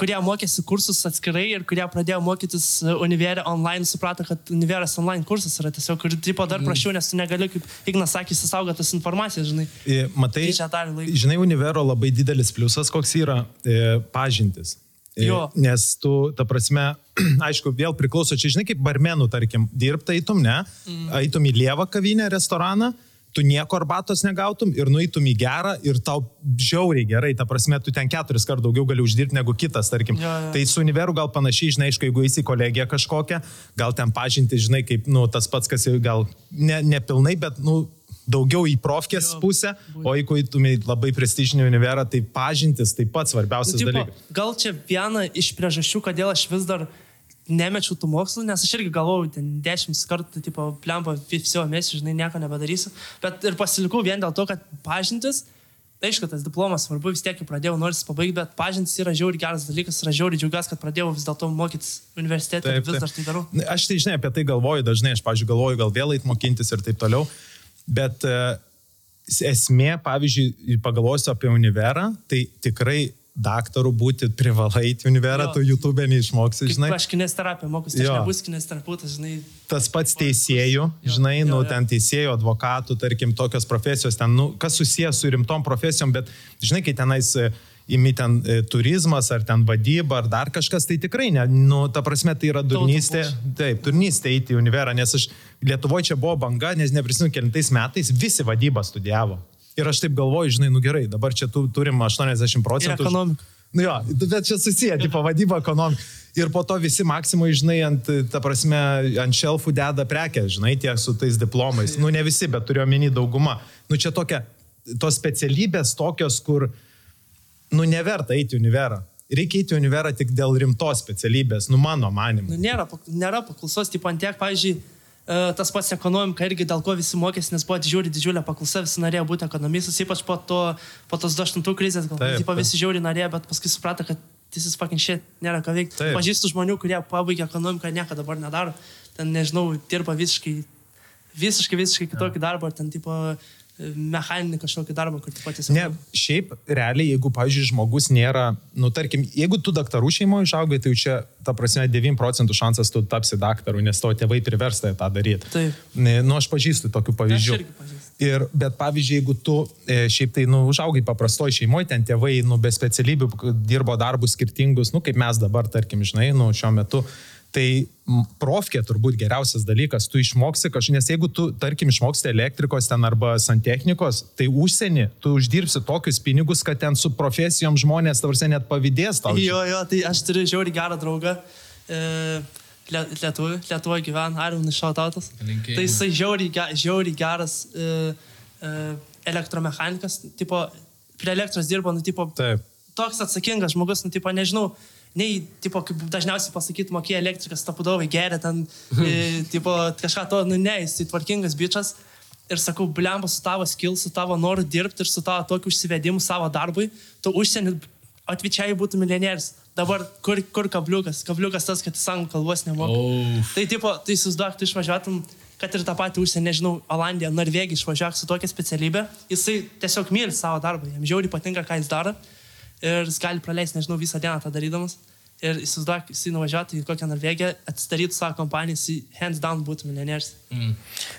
kurie mokėsi kursus atskirai ir kurie pradėjo mokytis uh, univerė online, suprato, kad univeras online kursas yra tiesiog, ir tipo dar prašiau, nes tu negali, kaip Ignas sakė, įsisaugoti tas informacijas, žinai. E, Matai, Tai žinai, univero labai didelis pliusas, koks yra e, pažintis. E, Jo. Nes tu, ta prasme, aišku, vėl priklauso, čia žinai, kaip barmenų, tarkim, dirbtai eitum, ne, mm. eitum į lievą kavinę, restoraną, tu nieko arbatos negautum ir nueitum į gerą ir tau žiauriai gerai, ta prasme, tu ten keturis kart daugiau gali uždirbti negu kitas, tarkim. Jo, jo. Tai su univeru gal panašiai, žinai, aišku, jeigu eisi į kolegiją kažkokią, gal ten pažinti, žinai, kaip, nu, tas pats, kas jau gal ne, nepilnai, bet, nu, daugiau į profkės Jo, pusę, o jeigu eitumai labai prestižinį univerą, tai pažintis taip pat svarbiausias Nu, dalykas. gal čia viena iš priežasčių, kodėl aš vis dar nemečiau tų mokslų, nes aš irgi galvojau, ten dešimt kartų, tipo, plempa, viso mėnesio, žinai, nieko nebedarysiu. Bet ir pasilikau vien dėl to, kad pažintis, aišku, tas diplomas svarbu, vis tiek jau pradėjau, nors pabaigti, bet pažintis yra žiauri geras dalykas, yra žiauri džiaugiuosi, kad pradėjau vis dėlto mokytis universitete ir vis dar tai darau. Aš tai, žinai, apie tai galvoju dažnai, aš, pavyzdžiui, galvoju gal vėl eit mokintis ir taip toliau, bet uh, esmė, pavyzdžiui, pagalvosiu apie univerą, tai tikrai daktarų būti privalai į univerą, Jo. tu YouTube neišmoksi, Kaip žinai. aš kinesterapiją mokusi, aš Jo. nebūsiu kinesterapeutas, žinai. tas pats teisėjų, žinai, jo, nu, jo. ten teisėjų, advokatų, tarkim, tokios profesijos, ten, nu, kas susijęs su rimtom profesijom, bet, žinai, kai tenais e, imi ten e, turizmas ar ten vadyba ar dar kažkas, tai tikrai, ne, nu, ta prasme, tai yra durnystė, taip, durnystė eiti į univerą, nes aš Lietuvoje čia buvo banga, nes neprisimenu, kelintais metais visi vadybą studijavo. Ir aš taip galvoju, žinai, nu gerai, dabar čia tu, turim 80 Ir procentų. ekonomika. Nu jo, bet čia susiję, tipo vadyba ekonomika. Ir po to visi maksimai, žinai, ant, ta prasme, ant šelfų deda prekę, žinai, tie su tais diplomais. Nu, ne visi, bet turiu omeny dauguma. Nu, čia tokia, tos specialybės tokios, kur, nu, neverta eiti į univerą. Reikia eiti į univerą tik dėl rimtos specialybės, nu, mano manimu. Nu, nėra, nėra paklausos, tipo ant tiek, pavyzdžiui, tas pats ekonomika irgi dėl ko visi mokėsi, nes buvo didžiulė, didžiulė paklausa, visi norėjo būti ekonomistais, ypač po, to, po tos 28 krizės, gal Taip, taip. visi žiauriai norėjo, bet paskui suprato, kad tiesiog fucking shit, nėra ką veikti. Taip. Pažįstu žmonių, kurie pabaigė ekonomiką, nieko dabar nedaro, ten nežinau, dirba visiškai, visiškai, visiškai kitokį darbą, ar ten tipo e, mechaninį kažkokį darbą, kur tipo tiesiog... Ne, šiaip realiai, jeigu, pavyzdžiui, žmogus nėra, nu, tarkim, jeigu tu daktarų šeimoje išaugai, tai jau čia, ta prasme, 9 procentų šansas tu tapsi daktaru, nes tavo tėvai priversta tą daryti. Taip. Nu, aš pažįstu tokių pavyzdžių. irgi pažįstu. Ir, bet pavyzdžiui, jeigu tu e, šiaip tai, nu, užaugai paprastoji šeimoje, ten tėvai, nu, be specialybių dirbo darbus skirtingus, nu, kaip mes dabar, tarkim, žinai, nu, šiuo metu, tai profkė turbūt geriausias dalykas, tu išmoksi kažką, nes jeigu tu, tarkim, išmoksi elektrikos ten arba santechnikos, tai užsienį, tu uždirbsi tokius pinigus, kad ten su profesijom žmonės, tavars, net pavydės tau. Jo, jo, tai aš turiu žiauriai gerą draugą. E, Lietuvoje, Lietuvoje gyvena, Arvinas Šautautas. Tai jisai žiauriai, ge- žiauriai geras e, e, elektromechanikas, tipo, prie elektros dirbo, nu, tipo, Taip. toks atsakingas žmogus, nu, tipo, nežinau, nei, tipo, kaip dažniausiai pasakyti, mokėjo elektrikas, tapudovai geria ten, e, tipo, kažką to, nu, ne, jis tai tvarkingas bičias. Ir sakau, blemba su tavo skill, su tavo noru dirbti ir su tavo tokiu užsivedimu savo darbui, tu užsienį atvyčiai būtų milijonierius. Dabar kur, kur kabliukas? Kabliukas tas, kad jis anglų kalbos nemoka. Uf. Tai tipo, tai įsivaizduok, tu išvažiuotum, kad ir tą patį užsienį, nežinau, Olandiją, Norvegiją išvažiuok su tokia specialybė, jisai tiesiog myli savo darbą, jam žiauriai patinka, ką jis daro ir jis gali praleisti, nežinau, visą dieną tą darydamas. Ir įsivaizduok, jisai nuvažiuotų į kokią Norvegiją, atsidarytų savo kompaniją, jisai hands down būtų milijonierius. Mm.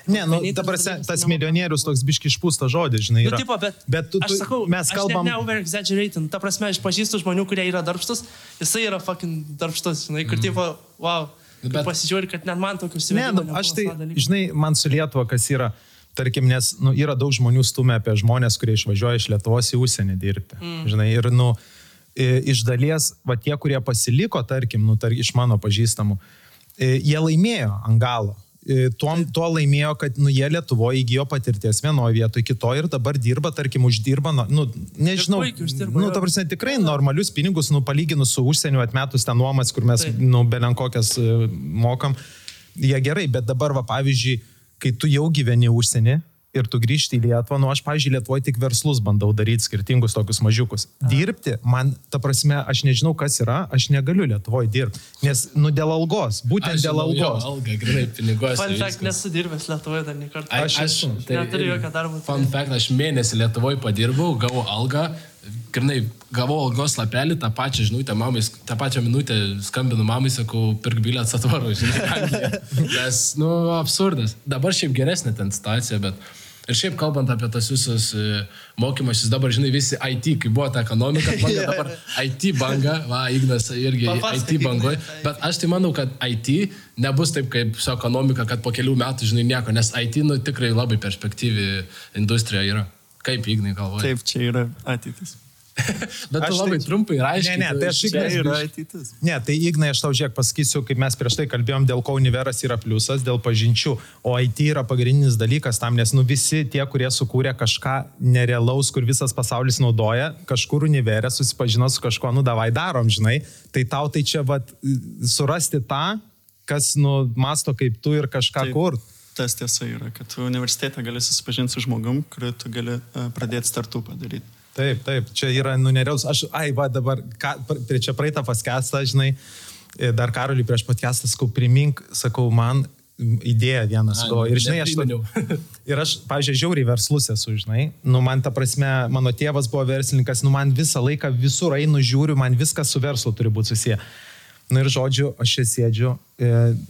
Ne, nu, Vienintelis ta tas milijonierius toks biški išpūstas žodis, žinai. Nu, yra. tipo, bet, bet tu, tu, aš sakau, mes kalbam. Net ne over exaggerating. Ta prasme, aš pažįstu žmonių, kurie yra darbštus, jisai yra fucking darbštus, žinai, kur tipo, wow. Bet- pasižiūri, kad net man tokių Ne, užsienio. nu, aš tai, žinai, man su Lietuva, kas yra, tarkim, nes nu, yra daug žmonių stumia apie žmonės, kurie išvažiuoja iš Lietuvos į užsienį dirbti. Mm. Žinai, ir, nu, iš dalies, va tie, kurie pasiliko, tarkim, nu, tar, iš mano pažįstamų, jie laimėjo ant galo. I, Tuom, tuo laimėjo, kad nu, jie Lietuvoje įgyjo patirties vienoje vietoje, kitoje ir dabar dirba, tarkim, uždirba, nu, nu nežinau, uždirba, nu, ta prasme, tikrai normalius pinigus, nu, palyginus su užsieniu atmetus ten nuomas, kur mes, Taip. nu, belenkokias e, mokam, jie gerai, bet dabar, va, pavyzdžiui, kai tu jau gyveni užsienį ir tu grįžti į Lietuvą, nu aš, pavyzdžiui, Lietuvoje tik verslus bandau daryti skirtingus tokius mažiukus. Dirbti, man, ta prasme, aš nežinau, kas yra, aš negaliu Lietuvoje dirbti, nes, nu, dėl algos, būtent Aš dėl žinau, jo, algos. Alga, grinai, piniguose. Fun fact, nesu dirbęs Lietuvoje dar ne kartą. Aš, Aš aš esu. tai Neturiu jokio darbo. Fun fact, aš mėnesį Lietuvoje padirbau, gavau algą, grinai, gavau algos lapelį, tą pačią žinutę mamai, tą pačią minutę skambinu mamai, sakau, pirk bilietas atvaro, žinai, nes, nu, absurdas. Dabar šiaip geresnė ten situacija, bet... Ir šiaip kalbant apie tas visus e, mokymasis, dabar, žinai, visi IT, kai buvo ta ekonomika, banga, dabar IT banga, va, Ignas irgi Papasakok, IT bangoje, bet aš tai manau, kad IT nebus taip kaip su ekonomika, kad po kelių metų, žinai, nieko, nes IT, nu, tikrai labai perspektyvi industrija yra. Kaip Ignai galvoja? Taip, čia yra ateitis. Bet Aš tu labai tai- trumpai ir aiškiai. Ne, ne, tai aš Čia yra ateitis. Ne, tai Ignai, aš tau žiūrėk pasakysiu, kaip mes prieš tai kalbėjom, dėl ko univeras yra pliusas, dėl pažinčių, o IT yra pagrindinis dalykas tam, nes nu visi tie, kurie sukūrė kažką nerealaus, kur visas pasaulis naudoja, kažkur univerė susipažino su kažkuo, nu davai darom, žinai, tai tau tai čia vat, surasti tą, kas nu masto kaip tu ir kažką Taip. Tas tiesa yra, kad tu universitete gali susipažinti su žmogum, kurį tu gali uh, pradėti startupą daryti. Taip, taip, čia yra nuneriaus. Aš, ai, va, dabar, ką, prie čia praeitą paskestą, žinai, e, dar Karoliui prieš podcastą sakau, primink, sakau, man idėja vieną sakau. Ir žinai, aš... Ir aš, pažiūrėjau, žiauriai verslus esu, žinai. Nu, man ta prasme, mano tėvas buvo verslininkas, nu, man visą laiką visur einu, žiūriu, man viskas su verslu turi būti susiję. Na ir žodžiu, aš čia sėdžiu, e,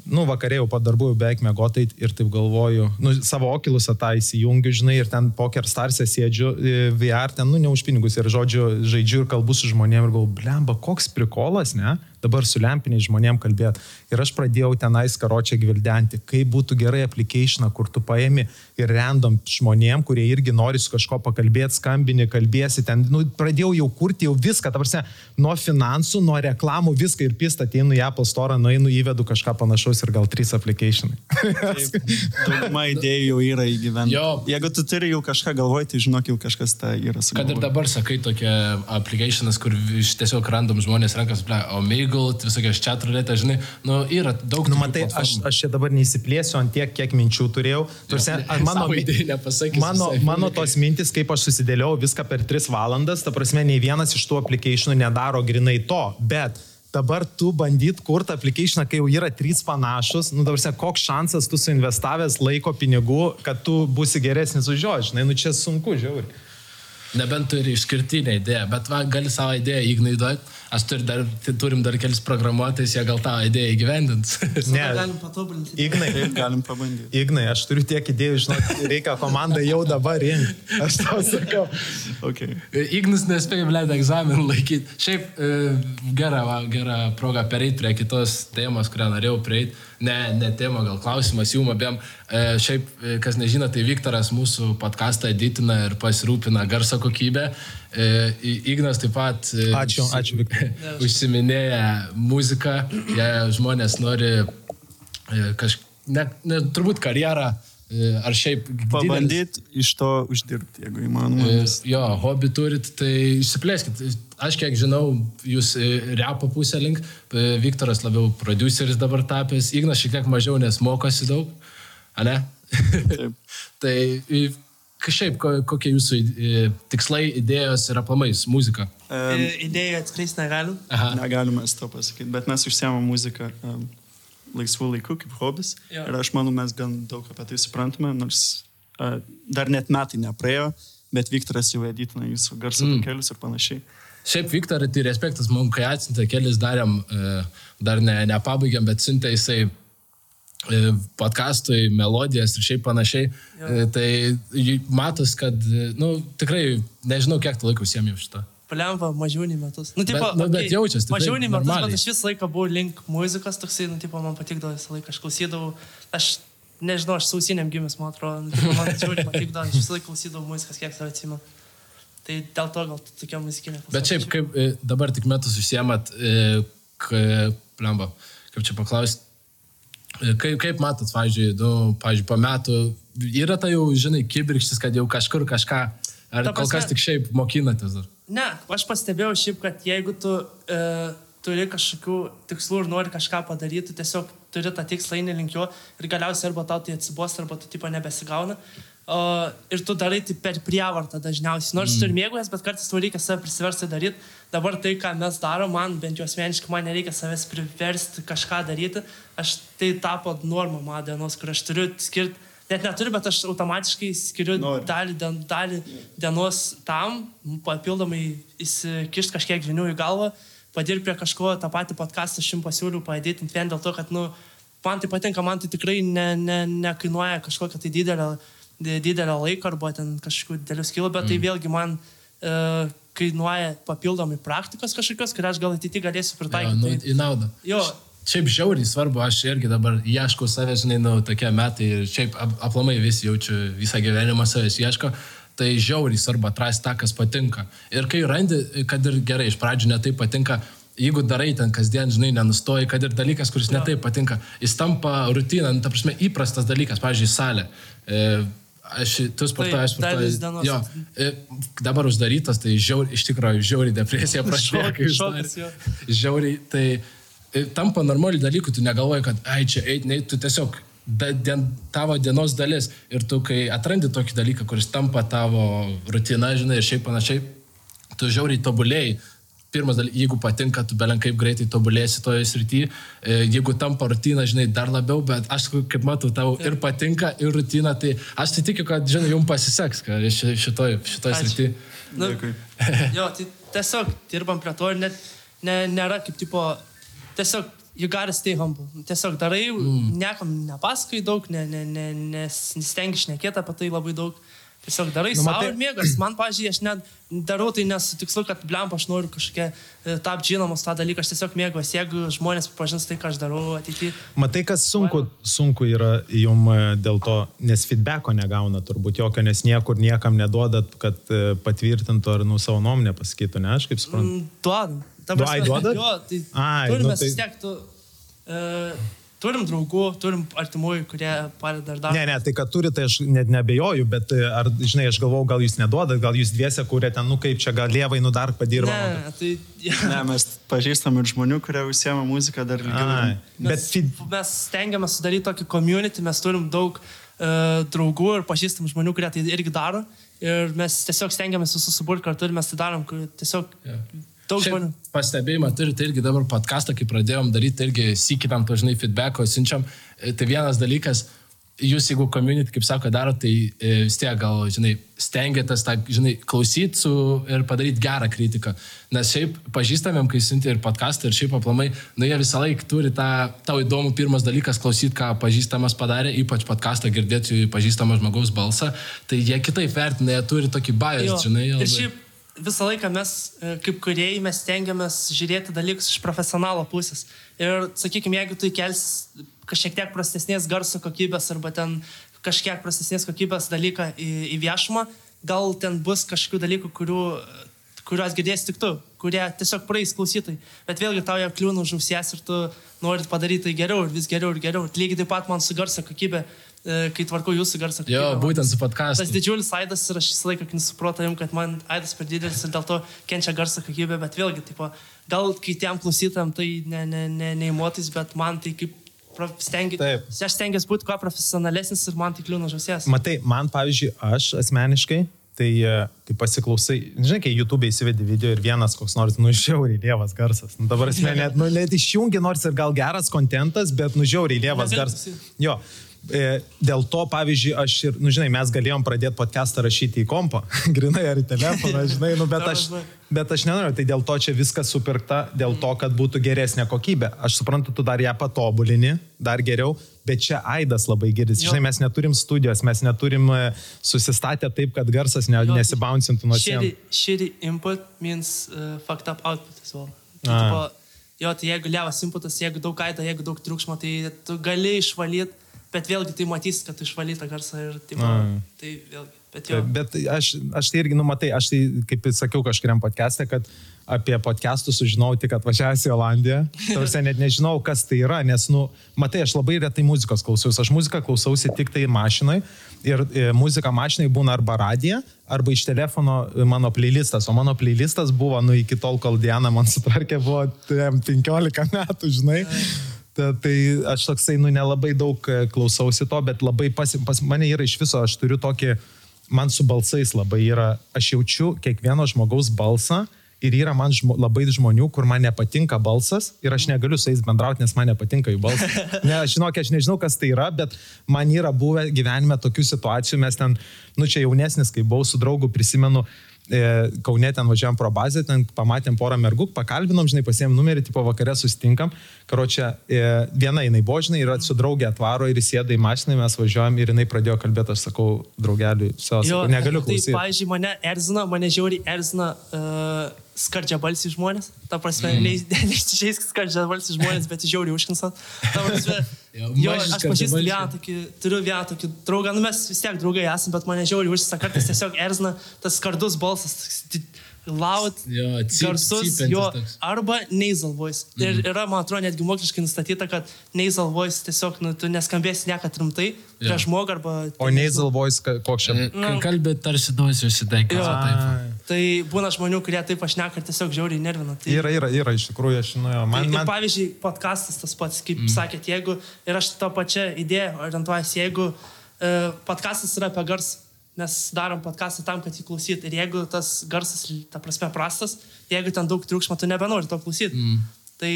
nu, vakarėjau po darbų, jau beveik mėgotai ir taip galvoju, nu, savo okilusą tą įsijungiu, žinai, ir ten poker starsė sėdžiu, e, VR ten, nu, ne už pinigus ir žodžiu, žaidžiu ir kalbu su žmonėmis ir galvoju, blemba, koks prikolas, ne? Dabar su lempiniais žmonėm kalbėti. Ir aš pradėjau tenais karočią gvildenti, kaip būtų gerai applicationą, kur tu paėmi ir random žmonėm, kurie irgi nori su kažko pakalbėti, skambini, kalbėsi ten. Nu, pradėjau jau kurti jau viską, ta prasme, nuo finansų, nuo reklamų, viską ir pist ateinu į Apple Store, nueinu įvedu kažką panašaus ir gal trys applicationai. Dauguma idėjų jau yra įgyvendinta. Jeigu tu turi jau kažką galvoti, tai žinok, jau kažkas tą yra sugalvojęs. Kad ir dabar sakai tokie applicationas, kur iš tiesiog random žmonės rankas, ble, o Meigal, visokios chat rulėtė, žinai, nu yra daug. Nu, matai, aš, aš čia dabar neįsiplėsiu ant tiek, kiek minčių turėjau. Tursi, mano, mano, mano tos mintis, kaip aš susidėliau viską per 3 valandas, ta prasme, nei vienas iš tų applicationų nedaro grinai to, bet dabar tu bandyt kurti applicationą, kai jau yra trys panašus, nu dabar koks šansas tu suinvestavęs laiko pinigų, kad tu būsi geresnis už jo, žinai, nu čia sunku, žiauriai. Nebent turi išskirtinę idėją, bet va, gali savo idėją ignaiduoti. Aš turi dar, turim dar kelis programuotojus, jie gal tą idėją įgyvendins. ne, galim patobulinti. Ignai, galim pabandyti. Ignai, aš turiu tiek idėjų, žinot, reikia komandą jau dabar rinkti. Aš tau sakau. Okay. Ignas nespėjo, blėd, egzaminą laikyti. Šiaip e, gera, gera proga pereiti prie kitos temos, kurią norėjau prieiti ne, ne tema, gal klausimas jum abiem. E, šiaip, e, kas nežino, tai Viktoras mūsų podcastą editina ir pasirūpina garso kokybę. E, Ignas taip pat. E, ačiū, ačiū, Viktorai. Užsiminėja muziką, jei žmonės nori e, kažkaip, ne, ne, turbūt karjerą ar šiaip... Pabandyti iš to uždirbti, jeigu įmanoma. Jo, hobį turit, tai išsiplėskit. Aš kiek žinau, jūs e, repo pusę link, Viktoras labiau produceris dabar tapęs, Ignas šiek tiek mažiau, nes mokosi daug, ne? Tai šiaip, kokie jūsų tikslai, idėjos ir aplamais, muzika? Um, Idėjų atskleisti negalim. Aha. Negalime to pasakyti, bet mes užsiemam muziką. Um, laisvų laikų kaip hobis. Jo. Ir aš manau, mes gan daug apie tai suprantame, nors uh, dar net metai nepraėjo, bet Viktoras jau editina jūsų garso mm. kelius ir panašiai. Šiaip Viktorai, tai respektas mums, kai atsintė kelis darėm, dar ne, nepabaigėm, bet siuntė jisai podcastui, melodijas ir šiaip panašiai. Jo. Tai matos, kad, nu, tikrai nežinau, kiek laiko užsiemėjau šitą palemba mažiau nei metus. Nu, tipo, bet, nu, bet jaučiasi. Mažiau nei metus, bet aš visą laiką buvau link muzikos, toksai, nu, tipo, man patikdavo visą laiką, aš klausydavau, aš nežinau, aš sausinėm gimęs, man atrodo, nu, tipo, man žiauriai patikdavo, aš visą laiką klausydavau muzikas, kiek save atsimenu. Tai dėl to gal tokia muzikinė. Bet šiaip, kaip e, dabar tik metus užsiemat, plemba, kaip čia paklausti, e, kaip, kaip matot, pavyzdžiui, nu, pavyzdžiui, po metų yra tai jau, žinai, kibirkštis, kad jau kažkur kažką, ar Ta kol kas tik šiaip mokinatės dar? Ne, aš pastebėjau šiaip, kad jeigu tu e, turi kažkokių tikslų ir nori kažką padaryti, tiesiog turi tą tikslą eini link jo ir galiausiai arba tau tai atsibos, arba tu tipo nebesigauna. O, ir tu darai tai per prievartą dažniausiai. Nors mm. tu ir mėgaujas, bet kartais tau reikia save prisiversti daryti. Dabar tai, ką mes darom, man bent jau asmeniškai, man nereikia savęs priversti kažką daryti. Aš tai tapo norma mano dienos, kur aš turiu skirti net neturiu, bet aš automatiškai skiriu Nori. dalį, dien, dalį dienos tam, papildomai įsikišti kažkiek žinių į galvą, padirbti prie kažko, tą patį podcastą aš jums pasiūliu padėti vien dėl to, kad, nu, man tai patinka, man tai tikrai ne, ne, nekainuoja kažkokią tai didelę, didelę laiką arba ten kažkokių didelių skilų, bet tai mm. tai vėlgi man uh, kainuoja papildomai praktikos kažkokios, kurias aš gal ateityje galėsiu pritaikyti. Ja, nu, į naudą. Jo, Šiaip žiauriai svarbu, aš irgi dabar ieškau savęs, žinai, nu, tokie metai ir šiaip ap aplamai visi jaučiu visą gyvenimą savęs ieško, tai žiauriai svarbu atrasti tą, kas patinka. Ir kai randi, kad ir gerai, iš pradžių netai patinka, jeigu darai ten kasdien, žinai, nenustoji, kad ir dalykas, kuris netai patinka, jis tampa rutina, nu, ta prasme, įprastas dalykas, pavyzdžiui, salė. E, Aš, tu sportuoji, aš sportuoju. Jo, e, dabar uždarytas, tai žiauri, iš tikrųjų žiauri depresija prašau. Žiauri, tai tampa normalių dalykų, tu negalvoji, kad, ai, čia eit, ne, tu tiesiog da, dien, tavo dienos dalis. Ir tu, kai atrandi tokį dalyką, kuris tampa tavo rutina, žinai, ir šiaip panašiai, tu žiauriai tobulėjai. Pirmas dalykas, jeigu patinka, tu belenkaip greitai tobulėsi toje srityje. Jeigu tampa rutina, žinai, dar labiau, bet aš, kaip matau, tau ir patinka, ir rutina, tai aš tai tikiu, kad, žinai, jums pasiseks šitoje šitoj srityje. Nu, jo, tai tiesiog dirbam prie to ir net ne, nėra kaip tipo tiesiog you gotta stay humble. Tiesiog darai, mm. niekam nepasakai daug, ne, ne, ne, nestengi šnekėti apie tai labai daug. Tiesiog darai Nu, nu, matai- savo ir mėgas. Man, pažiūrėjau, aš net darau tai nes su tikslu, kad blemp aš noriu kažkokia e, tap žinomas tą dalyką, aš tiesiog mėgaujuosi, jeigu žmonės pažins tai, ką aš darau ateityje. Matai, kas sunku, sunku yra jum e, dėl to, nes feedbacko negauna turbūt jokio, nes niekur niekam neduodat, kad e, patvirtintų ar nu savo nuomonę pasakytų, ne, aš kaip suprantu. Mm, Duodam. Ta Du- ai, duodat? Jo, tai Ai, turime nu nu, tai- vis tiek, tu, uh, turim draugų, turim artimųjų, kurie padeda dar. Ne, ne, tai kad turi, tai aš net nebejoju, bet e, ar, žinai, aš galvau, gal jūs neduodat, gal jūs dviese kūrė ten, nu kaip čia gal lievai, nu dar padirba. Ne, tai... Ne, mes pažįstam ir žmonių, kurie užsiema muziką dar ilgiau. bet Mes, mes stengiamės sudaryti tokį community, mes turim daug uh, draugų ir pažįstamų žmonių, kurie tai irgi daro. Ir mes tiesiog stengiamės visus suburti kartu ir mes tai darom, tiesiog Jo. Daug žmonių. Pastebėjimą turite irgi dabar podcastą, kai pradėjom daryti, irgi sikitam to, žinai, feedbacko siunčiam. E, Tai vienas dalykas, jūs jeigu community, kaip sako, daro, tai e, vis tiek gal, žinai, stengiatės tą, žinai, klausyti su ir padaryti gerą kritiką. Nes šiaip pažįstamėm, kai siunti ir podcastą, ir šiaip aplamai, nu jie visą laiką turi tą, tau įdomų pirmas dalykas klausyti, ką pažįstamas padarė, ypač podcastą girdėti pažįstamą žmogaus balsą, tai jie kitaip vertina, jie turi tokį bias, Jo. žinai. Ir labai. šiaip visą laiką mes, e, kaip kuriejai, mes stengiamės žiūrėti dalykus iš profesionalo pusės. Ir, sakykime, jeigu tu įkelsi kažkiek tiek prastesnės garso kokybės arba ten kažkiek prastesnės kokybės dalyką į, į viešumą, gal ten bus kažkokių dalykų, kurių, kuriuos girdės tik tu, kurie tiesiog praeis klausytai. Bet vėlgi tau jau kliūna už ausies ir tu nori padaryti tai geriau ir vis geriau ir geriau. Lygiai taip pat man su garso kokybė, kai tvarkau jūsų garso kokybę. Jo, man būtent su Tas podcastu. didžiulis aidas ir aš visą laiką nesupratau jums, kad man aidas per didelis ir dėl to kenčia garso kokybė, bet vėlgi, tipo, gal kitiem klausytam tai ne, ne, ne, neįmotis, bet man tai kaip stengi, Taip. aš stengiuosi būti kuo profesionalesnis ir man tai kliūna žusies. matai, man pavyzdžiui, aš asmeniškai, tai e, kai pasiklausai, žinai, kai YouTube įsivedi video ir vienas koks nors, nu, žiauriai lievas garsas. Nu, dabar asmenė, net, nu, net išjungi nors ir gal geras kontentas, bet, nu, žiauriai lievas garsas. Jo. E, dėl to, pavyzdžiui, aš ir, nu, žinai, mes galėjom pradėti podcastą rašyti į kompą, grinai ar į telefoną, žinai, nu, bet aš, bet aš nenoriu, tai dėl to čia viskas supirkta, dėl to, kad būtų geresnė kokybė. Aš suprantu, tu dar ją patobulini, dar geriau, bet čia aidas labai girdis. Žinai, mes neturim studijos, mes neturim e, susistatę taip, kad garsas ne, nesibouncintų nuo sienų. shitty input means uh, fucked up output as well. Tai, tipo, jo, tai jeigu levas inputas, jeigu daug aido, jeigu daug triukšmo, tai tu gali išvalyti, bet vėlgi tai matys, kad tą garsą ir tipo, A. tai vėlgi. Bet jo. Bet aš, aš tai irgi numatai, aš tai, kaip ir sakiau kažkuriam podcast'e, kad apie podcastus sužinau tik atvažiavęs į Olandiją. Tarsi net nežinau, kas tai yra, nes, nu, matai, aš labai retai muzikos klausiausi. Aš muziką klausausi tik tai mašinai ir e, muzika mašinai būna arba radija, arba iš telefono e, mano playlistas. O mano playlistas buvo, nu, iki tol, kol Diana man sutvarkė, buvo tem, 15 metų, žinai. Ta, tai aš toksai, nu, nelabai daug e, klausausi to, bet labai pas, pas mane yra iš viso, aš turiu tokį, man su balsais labai yra, aš jaučiu kiekvieno žmogaus balsą ir yra man žmo, labai žmonių, kur man nepatinka balsas ir aš negaliu su jais bendrauti, nes man nepatinka jų balsas. Ne, žinok, aš nežinau, kas tai yra, bet man yra buvę gyvenime tokių situacijų, mes ten, nu čia jaunesnis, kai buvau su draugu, prisimenu, e, Kaune ten važiavam pro bazę, ten pamatėm porą mergų, pakalbinom, žinai, pasėm numerį, tipo vakarė susitinkam. Karočią, e, viena jinai buvo, žinai, ir su draugė atvaro ir įsėda į mašiną, mes važiuojam ir jinai pradėjo kalbėti, aš sakau, draugeliui, su Jo, negaliu Tai, klausyti. pavyzdžiui, mane erzina, mane žiauriai erzina uh, skardžia balsi žmonės. Ta prasme, mm. neiščiais skardžia balsi žmonės, bet žiauriai užkinsat. Ta prasme, Jo, jo, aš pažįstu vieną tokį, turiu vieną tokį draugą, nu mes vis tiek draugai esame, bet mane žiauriai užkisa, kartais tiesiog erzina tas skardus balsas. Loud, Jo, cyp- garsus, jo, toks. arba nasal voice. Ir yra, man atrodo, netgi moksliškai nustatyta, kad nasal voice tiesiog, nu, tu neskambėsi niekad rimtai prieš žmogų arba... O nasal voice, koks čia? Kai kalbė tarsi duosiu užsidegti. Tai būna žmonių, kurie taip aš nekar tiesiog žiauriai nervina. Tai, Yra, yra, yra, iš tikrųjų, aš žinau, man, man, man, ir, pavyzdžiui, podcastas tas pats, kaip mm. sakėt, jeigu ir aš tą pačią idėją orientuojasi, jeigu uh, podcastas yra apie garsą, mes darom podcastą tam, kad jį klausyt. Ir jeigu tas garsas, ta prasme, prastas, jeigu ten daug triukšmo, tu nebenori to klausyti. Mm. Tai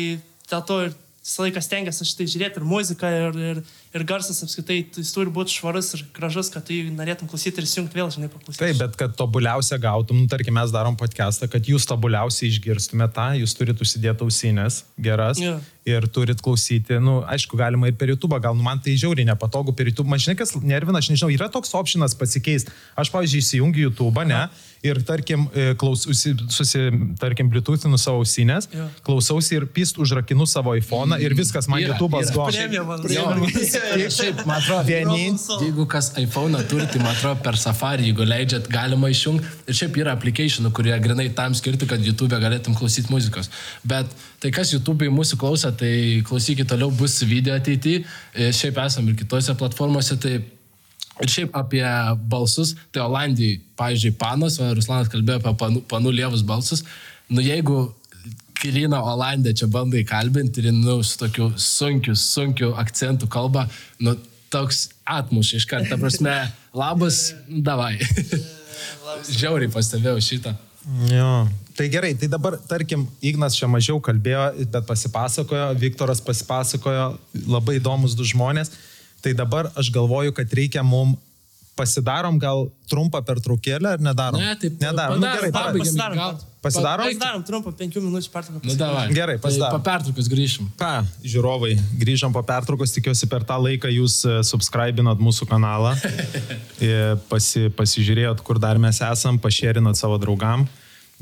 dėl to ir visą laiką stengiasi aš tai žiūrėti ir muziką, ir, ir, ir garsas apskritai, tai jis turi būti švarus ir gražus, kad jį norėtum klausyti ir įsijungti vėl, žinai, paklausyti. Taip, bet kad tobuliausia gautum, nu, tarkim, mes darom podcastą, kad jūs tobuliausiai išgirstumėte tą, jūs turite užsidėti ausinės geras Jo. ir turit klausyti, nu, aišku, galima ir per YouTube, gal nu, man tai žiauriai nepatogu per YouTube, man žinai, kas nervina, aš nežinau, yra toks optionas pasikeisti. Aš, pavyzdžiui, įsijungiu YouTube, ne, ir tarkim, e, klaususi, susi, tarkim, Bluetooth'inu savo ausinės, Jo. klausausi ir pist užrakinu savo iPhone'ą ir viskas, man Yra, YouTube'as go. Šiaip, man atrodo, Vienin- Jeigu kas iPhone turi, tai man atrodo per Safari, jeigu leidžiat, galima išjungti. Ir šiaip yra applicationų, kurie grinai tam skirti, kad YouTube galėtum klausyti muzikos. Bet tai kas YouTube mūsų klauso, tai klausykit toliau, bus video ateityje. Šiaip esam ir kitose platformose. Tai Ir šiaip apie balsus, tai Olandijai, pavyzdžiui, panas, o Ruslanas kalbėjo apie panų, panų lievus balsus. Nu jeigu Kirina Olandė čia bandai kalbinti ir nu, su tokiu sunkiu, sunkiu akcentu kalba, nu toks atmuš iš karto, prasme, labas, davai. Žiauriai pastebėjau šitą. Jo. Tai gerai, tai dabar, tarkim, Ignas čia mažiau kalbėjo, bet pasipasakojo, Viktoras pasipasakojo, labai įdomus du žmonės. Tai dabar aš galvoju, kad reikia mum pasidarom gal trumpą pertraukėlę ar nedarom? Ne, tai nedarom. Nu, gerai, pabaigiam, pasidarom. gal- Pasidarom? Pasidarom trumpą penkių minučių pertrauką. Nu, davai. Gerai, Tai pasidarom. Po pertraukos grįšim. Ką, žiūrovai, grįžom po pertraukos, tikiuosi per tą laiką jūs e, subscribinot mūsų kanalą, e, pasi, pasižiūrėjot, kur dar mes esam, pašėrinot savo draugam.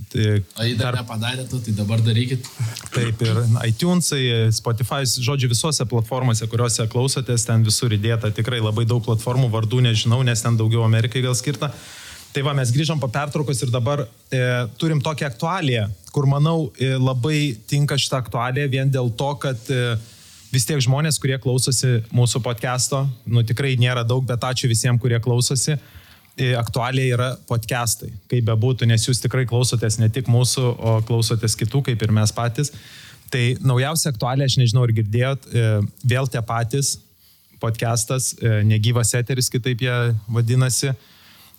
Tai jei dar nepadarėte, tai dabar darykit. Taip ir iTunes, Spotify, žodžiu, visose platformose, kuriuose klausotės, ten visur įdėta tikrai labai daug platformų, vardų nežinau, nes ten daugiau Amerikai gal skirta. Tai va, mes grįžom po pertraukos ir dabar e, turim tokią aktualiją, kur manau e, labai tinka šitą aktualiją vien dėl to, kad e, vis tiek žmonės, kurie klausosi mūsų podcast'o, nu tikrai nėra daug, bet ačiū visiems, kurie klausosi aktualiai yra podcastai, kaip bebūtų, nes jūs tikrai klausotės ne tik mūsų, o klausotės kitų, kaip ir mes patys. Tai naujausia aktualija, aš nežinau, ar girdėjot, e, vėl tie patys podcastas, e, negyvas eteris, kitaip jie vadinasi,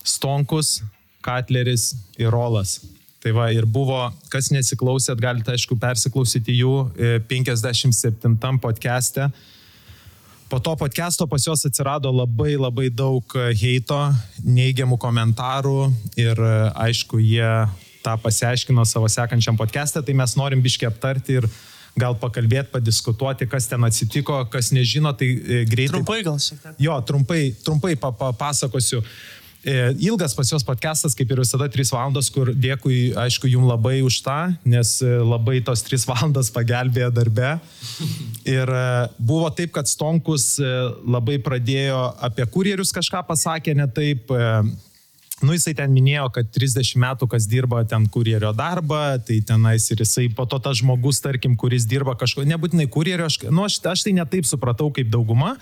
Stonkus, Katleris ir Rolas. Tai va, ir buvo, kas nesiklausėt, galite aišku persiklausyti jų e, 57 podcast'e. Po to podcast'o pas juos atsirado labai labai daug e, heito, neigiamų komentarų ir e, aišku, jie tą pasiaiškino savo sekančiam podcast'e, tai mes norim biški aptarti ir gal pakalbėti, padiskutuoti, kas ten atsitiko, kas nežino, tai e, greitai. Trumpai gal šiek tiek. Jo, trumpai, trumpai pa- papasakosiu. E, Ilgas pas juos podcastas, kaip ir visada, 3 valandos, kur dėkui, aišku, jums labai už tą, nes e, labai tos 3 valandas pagelbėjo darbe. Ir e, buvo taip, kad Stonkus e, labai pradėjo apie kurjerius kažką pasakė, ne taip. e, Nu, jisai ten minėjo, kad 30 metų kas dirba ten kurjerio darbą, tai tenais ir jisai po to tas žmogus, tarkim, kuris dirba kažko, nebūtinai kurjerio, aš, nu, aš, aš tai netaip supratau kaip dauguma,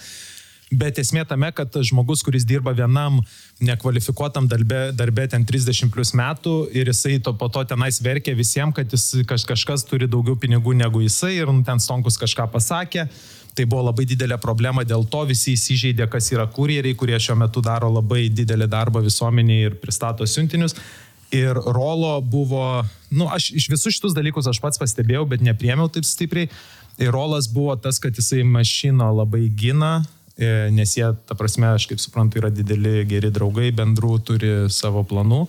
Bet esmė tame, kad žmogus, kuris dirba vienam nekvalifikuotam darbe, darbe ten 30 plus metų ir jisai to, po to tenais verkia visiems, kad jis, kaž, kažkas turi daugiau pinigų negu jisai ir nu, ten Stonkus kažką pasakė. Tai buvo labai didelė problema, dėl to visi įsižeidė, kas yra kurjeriai, kurie šiuo metu daro labai didelį darbą visuomeniai ir pristato siuntinius. Ir rolo buvo, nu, aš iš visus šitus dalykus aš pats pastebėjau, bet nepriemiau taip stipriai. Ir rolas buvo tas, kad jisai mašiną labai gina, nes jie, ta prasme, aš kaip suprantu, yra dideli geri draugai, bendrų turi savo planų.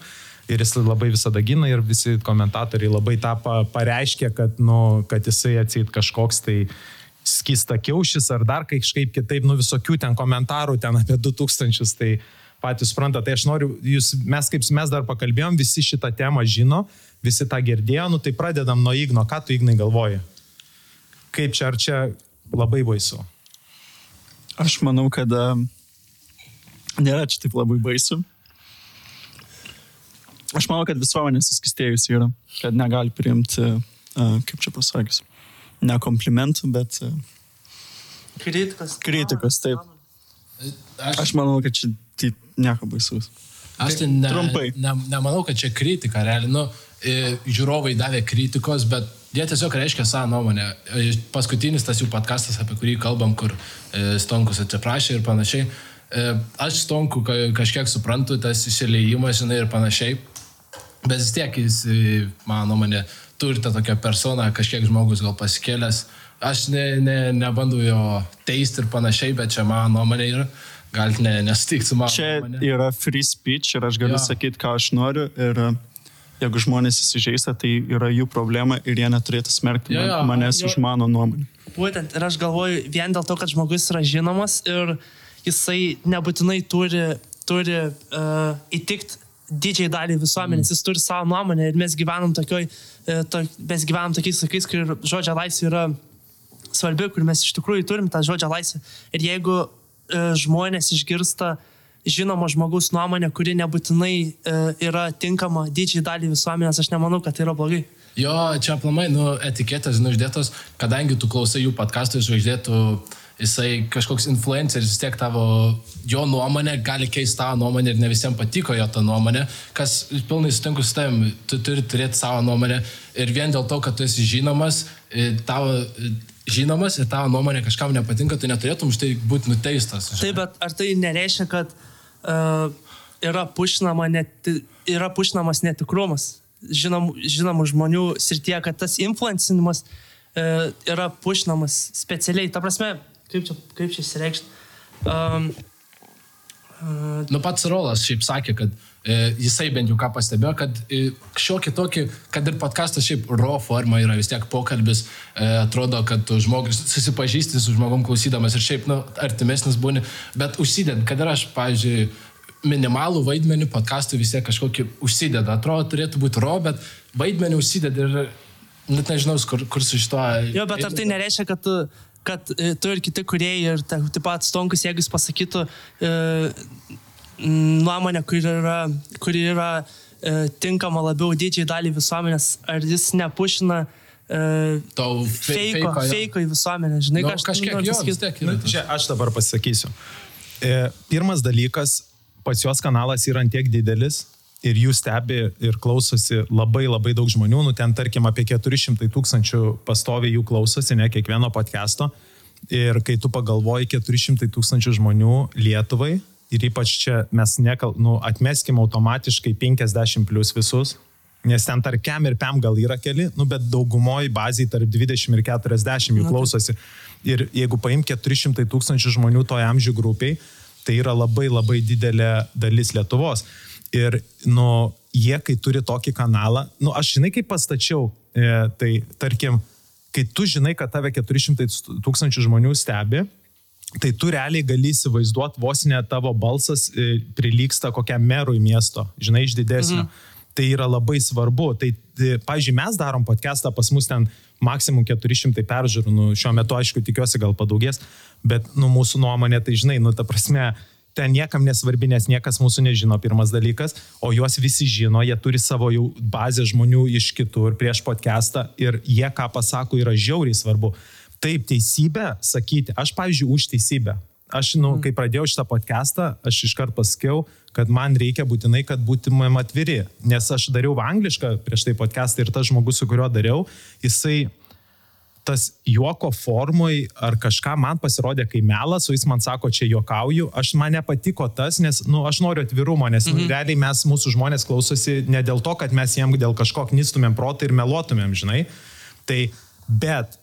Ir jis labai visada gina ir visi komentatoriai labai tą pa- pareiškė, kad, nu, kad jisai atsit kažkoks tai skista kiaušis ar dar kažkaip kitaip, nu visokių ten komentarų, ten apie 2000, tai patys supranta, tai aš noriu, jūs, mes kaip mes dar pakalbėjom, visi šitą temą žino, visi tą girdėjo, nu tai pradedam nuo Igno, ką tu Ignai galvoji? Kaip čia, ar čia labai baisu? Aš manau, kad nėra čia taip labai baisu. Aš manau, kad visuomenė suskistėjusi yra, kad negali priimti, a, kaip čia pasakius, ne komplimentų, bet a, Kritikas. kritikos, taip. Aš, Aš manau, kad čia tai nieko baisaus. aš tai ne, trumpai. ne, nemanau, kad čia kritika, realiai. Nu, žiūrovai davė kritikos, bet jie tiesiog reiškia savo nuomonę. E, Paskutinis tas jų podcastas, apie kurį kalbam, kur e, Stonkus atsiprašė ir panašiai. E, Aš Stonkų ka- kažkiek suprantu, tas įsileidimas, žinai, ir panašiai. Bet vis tiek jis, mano nuomonė, turi tą tokią personą, kažkiek žmogus gal pasikėlęs. Aš ne, ne, nebandau jo teisti ir panašiai, bet čia mano nuomonė yra. Galite ne, nesutikti su mano Čia nuomonė. yra free speech ir aš galiu Jo. sakyti, ką aš noriu. Ir jeigu žmonės įsižeista, tai yra jų problema ir jie neturėtų smerkti Jo, jo, manęs jo. už mano nuomonę. Būtent, ir aš galvoju, vien dėl to, kad žmogus yra žinomas ir jisai nebūtinai turi, turi uh, įtikti didžiai daliai visuomenės, jis turi savo nuomonę ir mes gyvenam, tokioj, uh, to, mes gyvenam tokiais laikais, kur žodžio laisvė yra svarbi, kur mes iš tikrųjų turim tą žodžio laisvę. Ir jeigu uh, žmonės išgirsta žinomo žmogaus nuomonę, kuri nebūtinai uh, yra tinkama didžiai daliai visuomenės, aš nemanau, kad tai yra blogai. Jo, čia aplamai, nu, etiketės, nu, uždėtos, kadangi tu klausai jų podcastų žvaigždėtų, jisai kažkoks influenceris, vis tiek tavo, jo nuomonė gali keisti tavo nuomonę ir ne visiems patiko jo ta nuomonė, kas pilnai sutinku su tavim, tu turi turėti savo nuomonę ir vien dėl to, kad tu esi žinomas, e, tavo e, žinomas ir tavo nuomonė kažkam nepatinka, tu neturėtum už tai būti nuteistas. žinai. Taip, bet ar tai nereiškia, kad uh, yra, pušinama net, yra pušinamas netikrumas žinom, žinomų žmonių srityje, kad tas influencinimas uh, yra pušinamas specialiai. Ta prasme, kaip čia, kaip čia įsireikšti? Um, uh, Nu pats Rolas šiaip sakė, kad e, jisai bent jau ką pastebėjo, kad e, šiokį tokį, kad ir podcastas šiaip raw forma yra vis tiek pokalbis, e, atrodo, kad žmogus susipažįsti su žmogum klausydamas ir šiaip, nu, artimesnis būni, bet užsided, kad ir aš, pavyzdžiui, minimalų vaidmenį podcastui vis tiek kažkokį užsideda. Atrodo, turėtų būti raw, bet vaidmenį užsideda ir net nežinau, kur, kur su šito... jo, bet ar tai nereiškia, kad tu, kad e, tu ir kiti kuriejai ir ta- taip pat stonkus, jeigu jis pasakytų e, nuomonę, kuri yra, kuri yra e, tinkama labiau didžiai daliai visuomenės, ar jis nepušina e, Tau fe- feiko, feiko, feiko į visuomenę, žinai, Nu, ką aš kažkiek jo, vis tiek. Nu, čia aš dabar pasakysiu. E, pirmas dalykas, pas juos kanalas yra antiek didelis ir jų stebi ir klausosi labai labai daug žmonių, nu ten tarkim apie 400 tūkstančių pastoviai jų klausosi, ne kiekvieno podcast'o. Ir kai tu pagalvoji 400 tūkstančių žmonių Lietuvai, ir ypač čia mes nekal, nu, atmeskim automatiškai 50 plus visus, nes ten tarp kem ir pem gal yra keli, nu, bet daugumoji baziai tarp 20 ir 40 jų klausosi. Ir jeigu paim 400 tūkstančių žmonių toje amžių grupiai, tai yra labai labai didelė dalis Lietuvos. Ir, nu, jie, kai turi tokį kanalą, nu, aš žinai, kaip pastačiau, e, tai tarkim, kai tu žinai, kad tave 400 tūkstančių žmonių stebi, tai tu realiai gali įsivaizduoti, vos ne tavo balsas e, prilyksta kokiam merui miesto, žinai, iš didesnio. Mhm. Tai yra labai svarbu. Tai, tai pažiūrėjau, mes darom podcastą, pas mus ten maksimum 400 peržiūrų, nu, šiuo metu, aišku, tikiuosi, gal padaugės, bet, nu, mūsų nuomonė, tai žinai, nu, ta prasme, ten niekam nesvarbi, nes niekas mūsų nežino, pirmas dalykas, o juos visi žino, jie turi savo jau bazę žmonių iš kitur prieš podcastą ir jie, ką pasako, yra žiauriai svarbu. Taip, teisybė, sakyti, aš, pavyzdžiui, už teisybę. Aš, nu, kai pradėjau šitą podcastą, aš iškart pasakiau, kad man reikia būtinai, kad būtumėm atviri. Nes aš dariau anglišką prieš tai podcastą ir tas žmogus, su kuriuo dariau, jisai tas juoko formui ar kažką man pasirodė kaip melas, o jis man sako, čia juokauju, aš man nepatiko tas, nes, na, nu, aš noriu atvirumo, nes mhm. nu, realiai mes, mūsų žmonės klausosi ne dėl to, kad mes jiem dėl kažko knystumėm protą ir meluotumėm, žinai. Tai, bet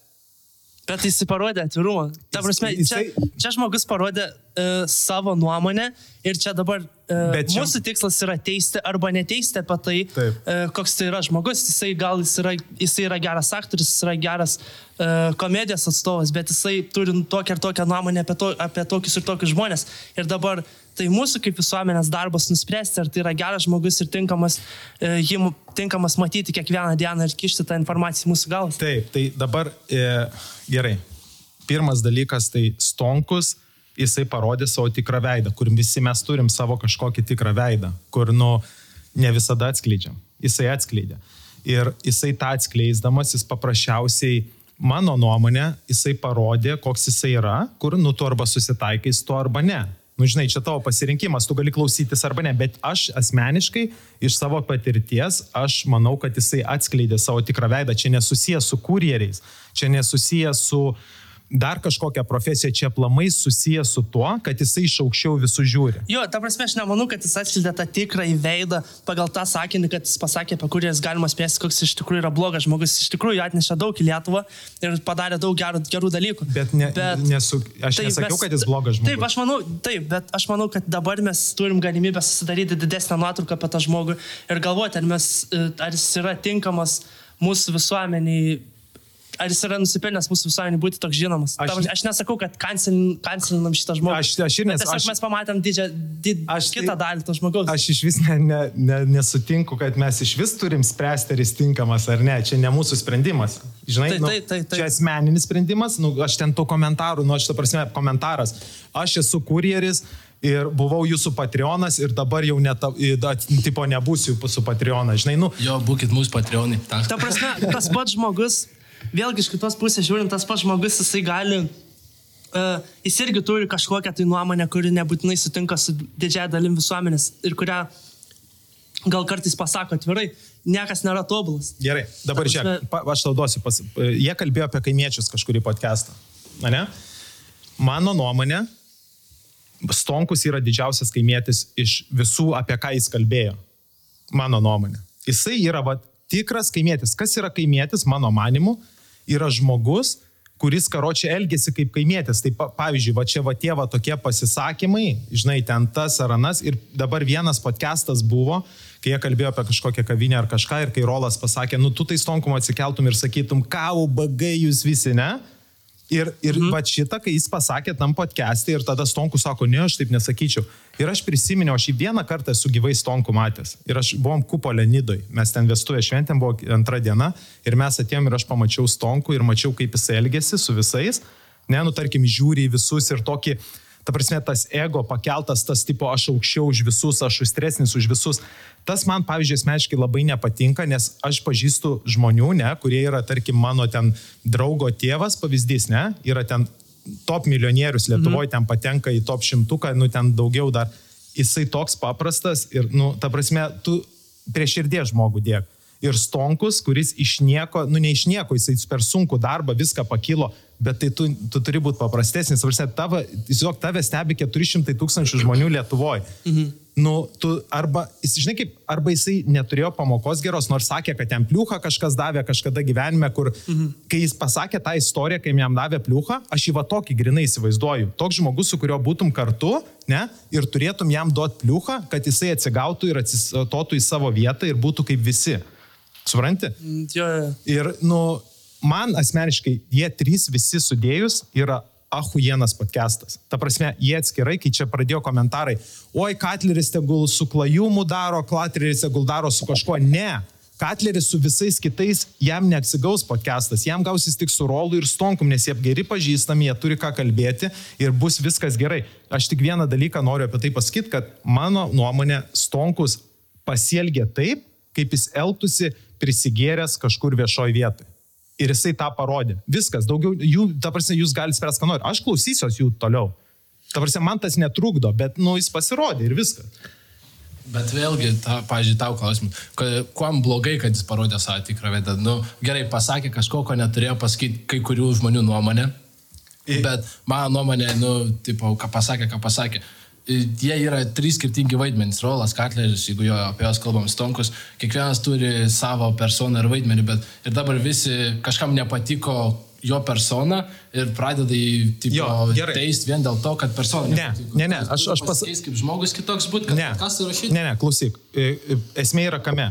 Bet jis parodė atvirumą. Ta prasme, čia, Jisai- čia žmogus parodė uh, savo nuomonę ir čia dabar uh, čia- mūsų tikslas yra teisti arba neteisti apie tai, Taip. uh, koks tai yra žmogus. Jisai gal jis yra, jisai yra geras aktorius, jis yra geras uh, komedijos atstovas, bet jisai turi tokią ir tokią nuomonę apie, to, apie tokius ir tokius žmonės. Ir dabar tai mūsų kaip visuomenės darbas nuspręsti, ar tai yra geras žmogus ir tinkamas, jį mu- tinkamas matyti kiekvieną dieną ir kišti tą informaciją mūsų galvas. Taip, tai dabar e, gerai. Pirmas dalykas tai Stonkus, jisai parodė savo tikrą veidą, kur visi mes turim savo kažkokį tikrą veidą, kur, nu, ne visada atskleidžiam. Jisai atskleidė. Ir jisai tą atskleisdamas, jis paprasčiausiai, mano nuomonė, jisai parodė, koks jisai yra, kur, nu, tu arba susitaikai su to arba ne. Nu, žinai, čia tavo pasirinkimas, tu gali klausytis arba ne, bet aš asmeniškai iš savo patirties, aš manau, kad jisai atskleidė savo tikrą veidą. Čia nesusijęs su kurjeriais, čia nesusijęs su dar kažkokią profesiją, čia plamai susijęs su tuo, kad jisai iš aukščiau visų žiūri. Jo, ta prasme, aš nemanau, kad jis atskleidė tą tikrą įveidą pagal tą sakinį, kad jis pasakė, apie kurį jis galima spėsti, koks iš tikrųjų yra blogas žmogus. Iš tikrųjų atnešė daug į Lietuvą ir padarė daug gerų, gerų dalykų. Bet, ne, bet nesu, aš taip, nesakiau, mes, kad jis blogas žmogus. Taip, aš manau, taip, bet aš manau, kad dabar mes turim galimybę susidaryti didesnę nuotrauką apie tą žmogų ir galvoti, ar, mes, ar jis yra tinkamas mūsų visuomeniai ar jis yra nusipelnęs mūsų visuomenį būti toks žinomas. Aš, Tam, aš nesakau, kad kancelinam šitą žmogų. Aš, aš ir nesu. Tiesiog mes pamatėm didžią, did, aš, kitą tai, dalį to žmogaus. Aš iš vis ne, ne, ne, nesutinku, kad mes iš vis turim spręsti, ar jis tinkamas ar ne. Čia ne mūsų sprendimas. Žinai, tai, nu, tai, tai, tai. čia asmeninis sprendimas, nu, aš ten tų komentarų, nu, aš tą prasme, komentaras. Aš esu kurjeris ir buvau jūsų Patreonas ir dabar jau net, tipo, nebūsiu jūsų Patreonas, žinai, nu. Jo, būkit mūsų Patreonai. Ta. ta prasme, tas pats žmogus vėlgi iš kitos pusės žiūrint, tas pats žmogus, jisai gali, uh, jis irgi turi kažkokią tai nuomonę, kuri nebūtinai sutinka su didžiaja dalim visuomenės ir kurią gal kartais pasako atvirai, niekas nėra tobulas. Gerai, dabar žiūrėk, aš tau duosiu, pas, jie kalbėjo apie kaimiečius kažkurį podcastą. Ne? Mano nuomonė, Stonkus yra didžiausias kaimietis iš visų, apie ką jis kalbėjo. Mano nuomonė. Jisai yra va, tikras kaimietis. Kas yra kaimietis, mano manimu, yra žmogus, kuris karočią elgesi kaip kaimietis. Tai pavyzdžiui, va čia va tie va tokie pasisakymai, žinai, ten tas ar anas. Ir dabar vienas podcastas buvo, kai jie kalbėjo apie kažkokią kavinę ar kažką ir kai Rolas pasakė, nu tu tai stonkum atsikeltum ir sakytum, ką ubagai jūs visi, ne? Ir, ir mhm. va šitą, kai jis pasakė tam podcast'e ir tada Stonku sako, ne, aš taip nesakyčiau. Ir aš prisiminiau, aš jį vieną kartą esu gyvai Stonku matęs. Ir aš buvom kupolė Nidoj. Mes ten vestuvė šventėm, buvo antra diena. Ir mes atėjom ir aš pamačiau Stonku ir mačiau, kaip jis elgesi su visais. Ne, nu tarkim, žiūri į visus ir tokį, ta prasme, tas ego pakeltas, tas tipo, aš aukščiau už visus, aš ustresnis už visus. Tas man, pavyzdžiui, asmeniškai labai nepatinka, nes aš pažįstu žmonių, ne, kurie yra, tarkim, mano ten draugo tėvas, pavyzdys, ne, yra ten top milijonierius Lietuvoje, mhm. ten patenka į top šimtuką, nu ten daugiau dar. Jisai toks paprastas ir, nu, ta prasme, tu prie širdies žmogų dėk. Ir Stonkus, kuris iš nieko, nu ne iš nieko, jisai per sunku darbą viską pakilo, bet tai tu, tu turi būti paprastesnis. Tavo, tiesiog tave stebi 400 tūkstančių žmonių Lietuvoje. Mhm nu, tu arba, jis, žinai kaip, arba jisai neturėjo pamokos geros, nors sakė, kad jam pliuchą kažkas davė kažkada gyvenime, kur, mhm. kai jis pasakė tą istoriją, kai jam davė pliuchą, aš jį va tokį grinai įsivaizduoju. Toks žmogus, su kuriuo būtum kartu, ne, ir turėtum jam duoti pliuchą, kad jisai atsigautų ir atsistotų į savo vietą ir būtų kaip visi. Supranti? Mm, jo, jo. Ir, nu, man asmeniškai jie trys visi sudėjus yra ahujienas podcastas. Ta prasme, jie atskirai, kai čia pradėjo komentarai, oi, Katleris tegul su klajumu daro, Katleris tegul daro su kažkuo. Ne. Katleris su visais kitais, jam neatsigaus podcastas, jam gausis tik su Rolu ir Stonkum, nes jie geri pažįstami, jie turi ką kalbėti ir bus viskas gerai. Aš tik vieną dalyką noriu apie tai pasakyti, kad mano nuomonė Stonkus pasielgė taip, kaip jis elgtųsi prisigėręs kažkur viešoje vietoje. Ir jisai tą parodė. Viskas, daugiau, jų, ta prasme, jūs galite spręsti, ką nori. Aš klausysiuos jų toliau. Ta prasme, man tas netrukdo, bet, nu, jis pasirodė ir viskas. Bet vėlgi, ta, pažiūrėjau, tau klausimą, kuom blogai, kad jis parodė savo tikrą veidą. Nu, gerai, pasakė kažko, ko neturėjo pasakyti kai kurių žmonių nuomonė. Bet mano nuomonė, nu, tipo, ką pasakė, ką pasakė jie yra trys skirtingi vaidmenys. Rolas Katleris, jeigu jo apie juos kalbam, Stonkus, kiekvienas turi savo personą ir vaidmenį, bet ir dabar visi kažkam nepatiko jo persona ir pradeda jį teisti vien dėl to, kad persona. Ne, nepatiko. ne, ne, aš, aš pasakau. Kaip žmogus kitoks būti, kad ne, kas įrašyti. Ne, ne, klausyk, e, e, esmė yra kame.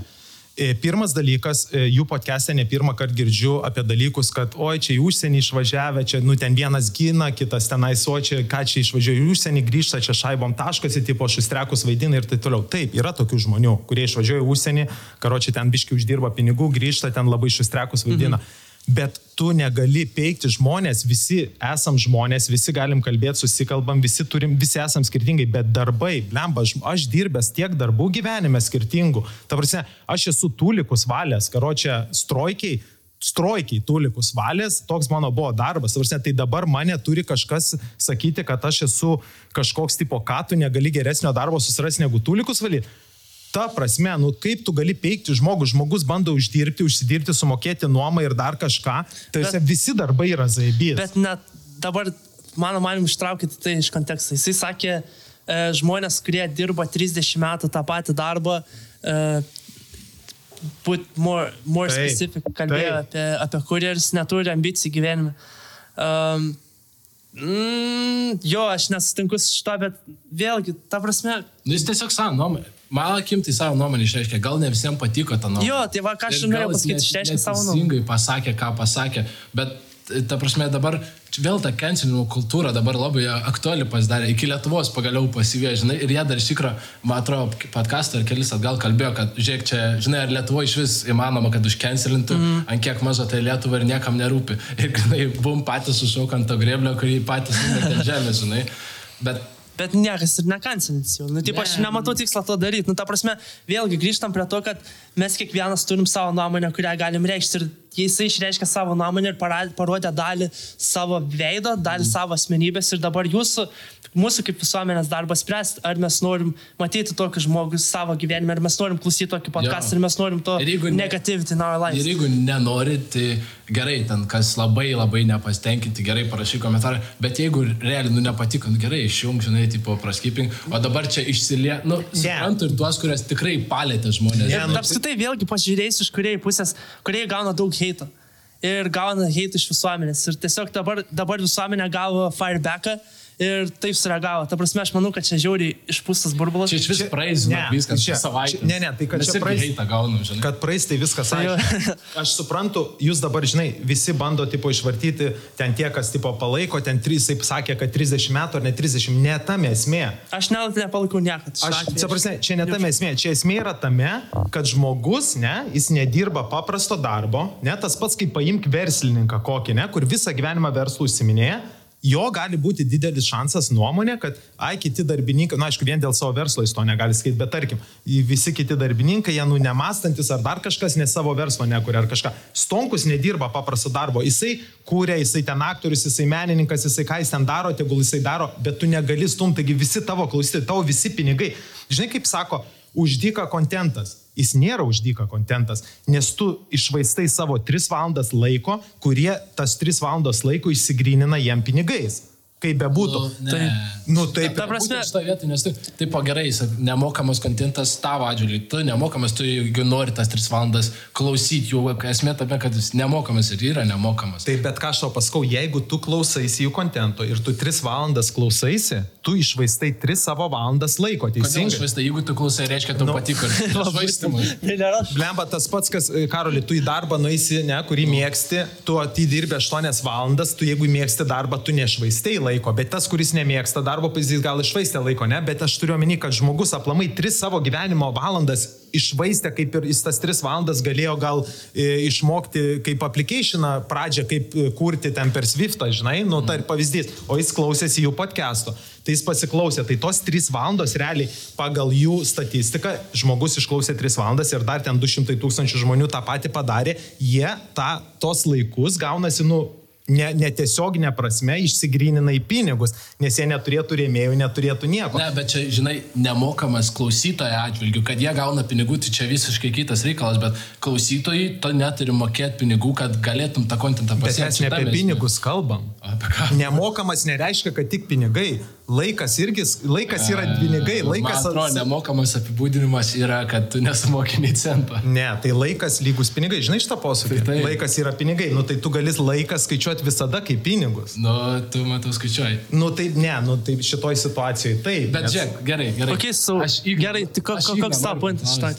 Pirmas dalykas, jų podcast'e ne pirmą kartą girdžiu apie dalykus, kad oi, čia į užsienį išvažiavę, čia, nu, ten vienas gina, kitas tenais, o čia, ką čia išvažiuoja į užsienį, grįžta, čia šaibom taškasi, tipo šustrekus vaidina ir taip toliau. Taip, yra tokių žmonių, kurie išvažiuoja į užsienį, karočiui ten biški uždirba pinigų, grįžta, ten labai šustrekus vaidina. Mhm bet tu negali peikti žmonės, visi esam žmonės, visi galim kalbėti, susikalbam, visi turim, visi esam skirtingai, bet darbai, blemba, aš, dirbęs tiek darbų gyvenime skirtingų. Ta prasme, aš esu tūlikus valės, karočią strojkiai, strojkiai tūlikus valės, toks mano buvo darbas. Prasme, tai dabar mane turi kažkas sakyti, kad aš esu kažkoks tipo, ką tu negali geresnio darbo susirasti negu tūlikus valyti ta prasme, nu kaip tu gali peikti žmogų, žmogus bando uždirbti, užsidirbti, sumokėti nuomą ir dar kažką, tai bet, visi darbai yra zaibys. Bet net dabar, mano manimu, ištraukite tai iš konteksto. Jisai sakė, e, žmonės, kurie dirba 30 metų tą patį darbą, e, būt more, more Taip, specific, kalbėjo taip. apie, apie kurjeris neturi ambicijų gyvenime. Um, mm, jo, aš nesutinku su šito, bet vėlgi, ta prasme, Nu, jis tiesiog savo nuomonę. Mano akim tai savo nuomonę išreiškė. Gal ne visiems patiko ta nuomonė. jo, tai va, ką aš norėjau pasakyti, išreiškia savo nuomonę. neteisingai pasakė, ką pasakė, bet ta prasme dabar vėl ta cancelinimo kultūra dabar labai aktuali pasidarė. Iki Lietuvos pagaliau pasivėjo, žinai, ir jie dar iš tikrųjų, man atrodo, podcastą ar kelis atgal kalbėjo, kad, žiūrėk, čia, žinai, ar Lietuvoje iš vis įmanoma, kad užcancelintų, mm. ant kiek mažo tai Lietuvai ir niekam nerūpi. Ir, žinai, bum patys sušauk ant to greblio, kurį patys žemės, žinai. Bet Bet niekas ir nekancelins jau. Nu, taip, aš Ne. nematau tikslo to daryti. Nu, ta prasme, vėlgi grįžtam prie to, kad mes kiekvienas turim savo nuomonę, kurią galim reikšti. Ir jisai išreiškia savo nuomonę ir parodė dalį savo veido, dalį savo asmenybės. Ir dabar jūsų, mūsų kaip visuomenės darbas spręsti, ar mes norim matyti tokį žmogų savo gyvenime, ar mes norim klausyti tokį podcastą, ar mes norim to negativity in our lives. Ir jeigu nenori, tai gerai, ten kas labai labai nepastenkinti, gerai parašy komentarą, bet jeigu realiai nu nepatiko, nu gerai, išjung, žinai, tipo praskiping, o dabar čia išsilie, nu, suprantu ir tuos, kurias tikrai palėtė žmonės. Ir nu, apskritai vėlgi pažiūrėjus iš kuriejų pusės, kuriejai gauna daug heito. Ir gauna heito iš visuomenės. Ir tiesiog dabar, dabar visuomenė gavo firebacką ir taip sureagavo. Ta prasme, aš manau, kad čia žiauriai išpūstas burbulas. Čia iš vis praeis, ne, viskas čia- čia- ne, ne, tai kad Mes čia praeis- gaunam, žinai. Kad praeis tai viskas Tai aišku. Aš suprantu, jūs dabar, žinai, visi bando tipo išvartyti ten tie, kas tipo palaiko, ten trys, taip sakė, kad 30 metų ar ne 30, ne tame esmė. Aš net nepalaikau niekad. Aš, čia prasme, čia ne tame esmė, čia esmė yra tame, kad žmogus, ne, jis nedirba paprasto darbo, ne, tas pats kaip paimk verslininką kokį, ne, kur visą gyvenimą verslų užsiminėja, jo gali būti didelis šansas nuomonė, kad, ai, kiti darbininkai, na, aišku, vien dėl savo verslo jis to negali sakyti, bet tarkim, visi kiti darbininkai, jie nu nemastantis ar dar kažkas, ne savo verslo nekuria ar kažką. Stonkus nedirba paprasto darbo, jisai kūrė, jisai ten aktorius, jisai menininkas, jisai ką jis ten daro, tegul jisai daro, bet tu negali stumti, taigi visi tavo klausytojai, tavo visi pinigai. Žinai, kaip sako, uždyka kontentas. Jis nėra uždyka kontentas, nes tu išvaistai savo 3 valandas laiko, kurie tas 3 valandas laiko išsigrynina jiem pinigais. Kaip bebūtų. Nu, ne. Nu, taip. Ta prasme- Šitą vietą, nes tu, taip po gerai, nemokamas kontentas tavo atžvilgiu, tu nemokamas, tu jeigu nori tas 3 valandas klausyti, jų esmė tame, kad jis nemokamas ir yra nemokamas. Tai bet ką aš tau pasakau, jeigu tu klausaisi jų kontento ir tu 3 valandas klausaisi, tu išvaistai 3 savo valandas laiko, Kodėl teisingai. švaistai, jeigu tu klausai, reiškia, tau Nu. patiko. Tai nėra. Blemba tas pats, kas, e, Karoli, tu į darbą nueisi, ne, kurį mėgsti, tu atidirbi 8 valandas, tu jeigu mėgsti darbą, tu nešvaistai laiko, bet tas, kuris nemėgsta darbo, jis gal išvaistė laiko, ne, bet aš turiu omeny, kad žmogus aplamai 3 savo gyvenimo valandas išvaistė, kaip ir jis tas 3 valandas galėjo gal e, išmokti kaip applicationą pradžią, kaip e, kurti ten per Swiftą, žinai, nu tai pavyzdys, o jis klausėsi jų podcast'o. Tai jis pasiklausė, tai tos 3 valandos realiai pagal jų statistiką žmogus išklausė 3 valandas ir dar ten 200 tūkstančių žmonių tą patį padarė, jie tą, tos laikus gaunasi, nu, ne, netiesioginė prasme išsigrynina į pinigus, nes jie neturėtų rėmėjų, neturėtų nieko. Ne, bet čia, žinai, nemokamas klausytojo atžvilgiu, kad jie gauna pinigų, tai čia visiškai kitas reikalas, bet klausytojai to neturi mokėti pinigų, kad galėtum tą kontentą pasiekti. mes ne apie pinigus kalbam. Apie ką? Nemokamas nereiškia, kad tik pinigai. Laikas irgi, laikas yra pinigai, laikas... atrodo, nemokamas apibūdinimas yra, kad tu nesumokė nei cento. Ne, tai laikas lygus pinigai. Žinai šitą posakį? Tai taip. Laikas yra pinigai. Nu tai tu gali laiką skaičiuoti visada kaip pinigus. Nu, tu matau skaičiuoji. Nu taip, ne, nu taip šitoj situacijoje taip. Bet nes žiūrėk, gerai, gerai. Okay, so, gerai, tai aš ko, Igną koks tavo pointas šitą?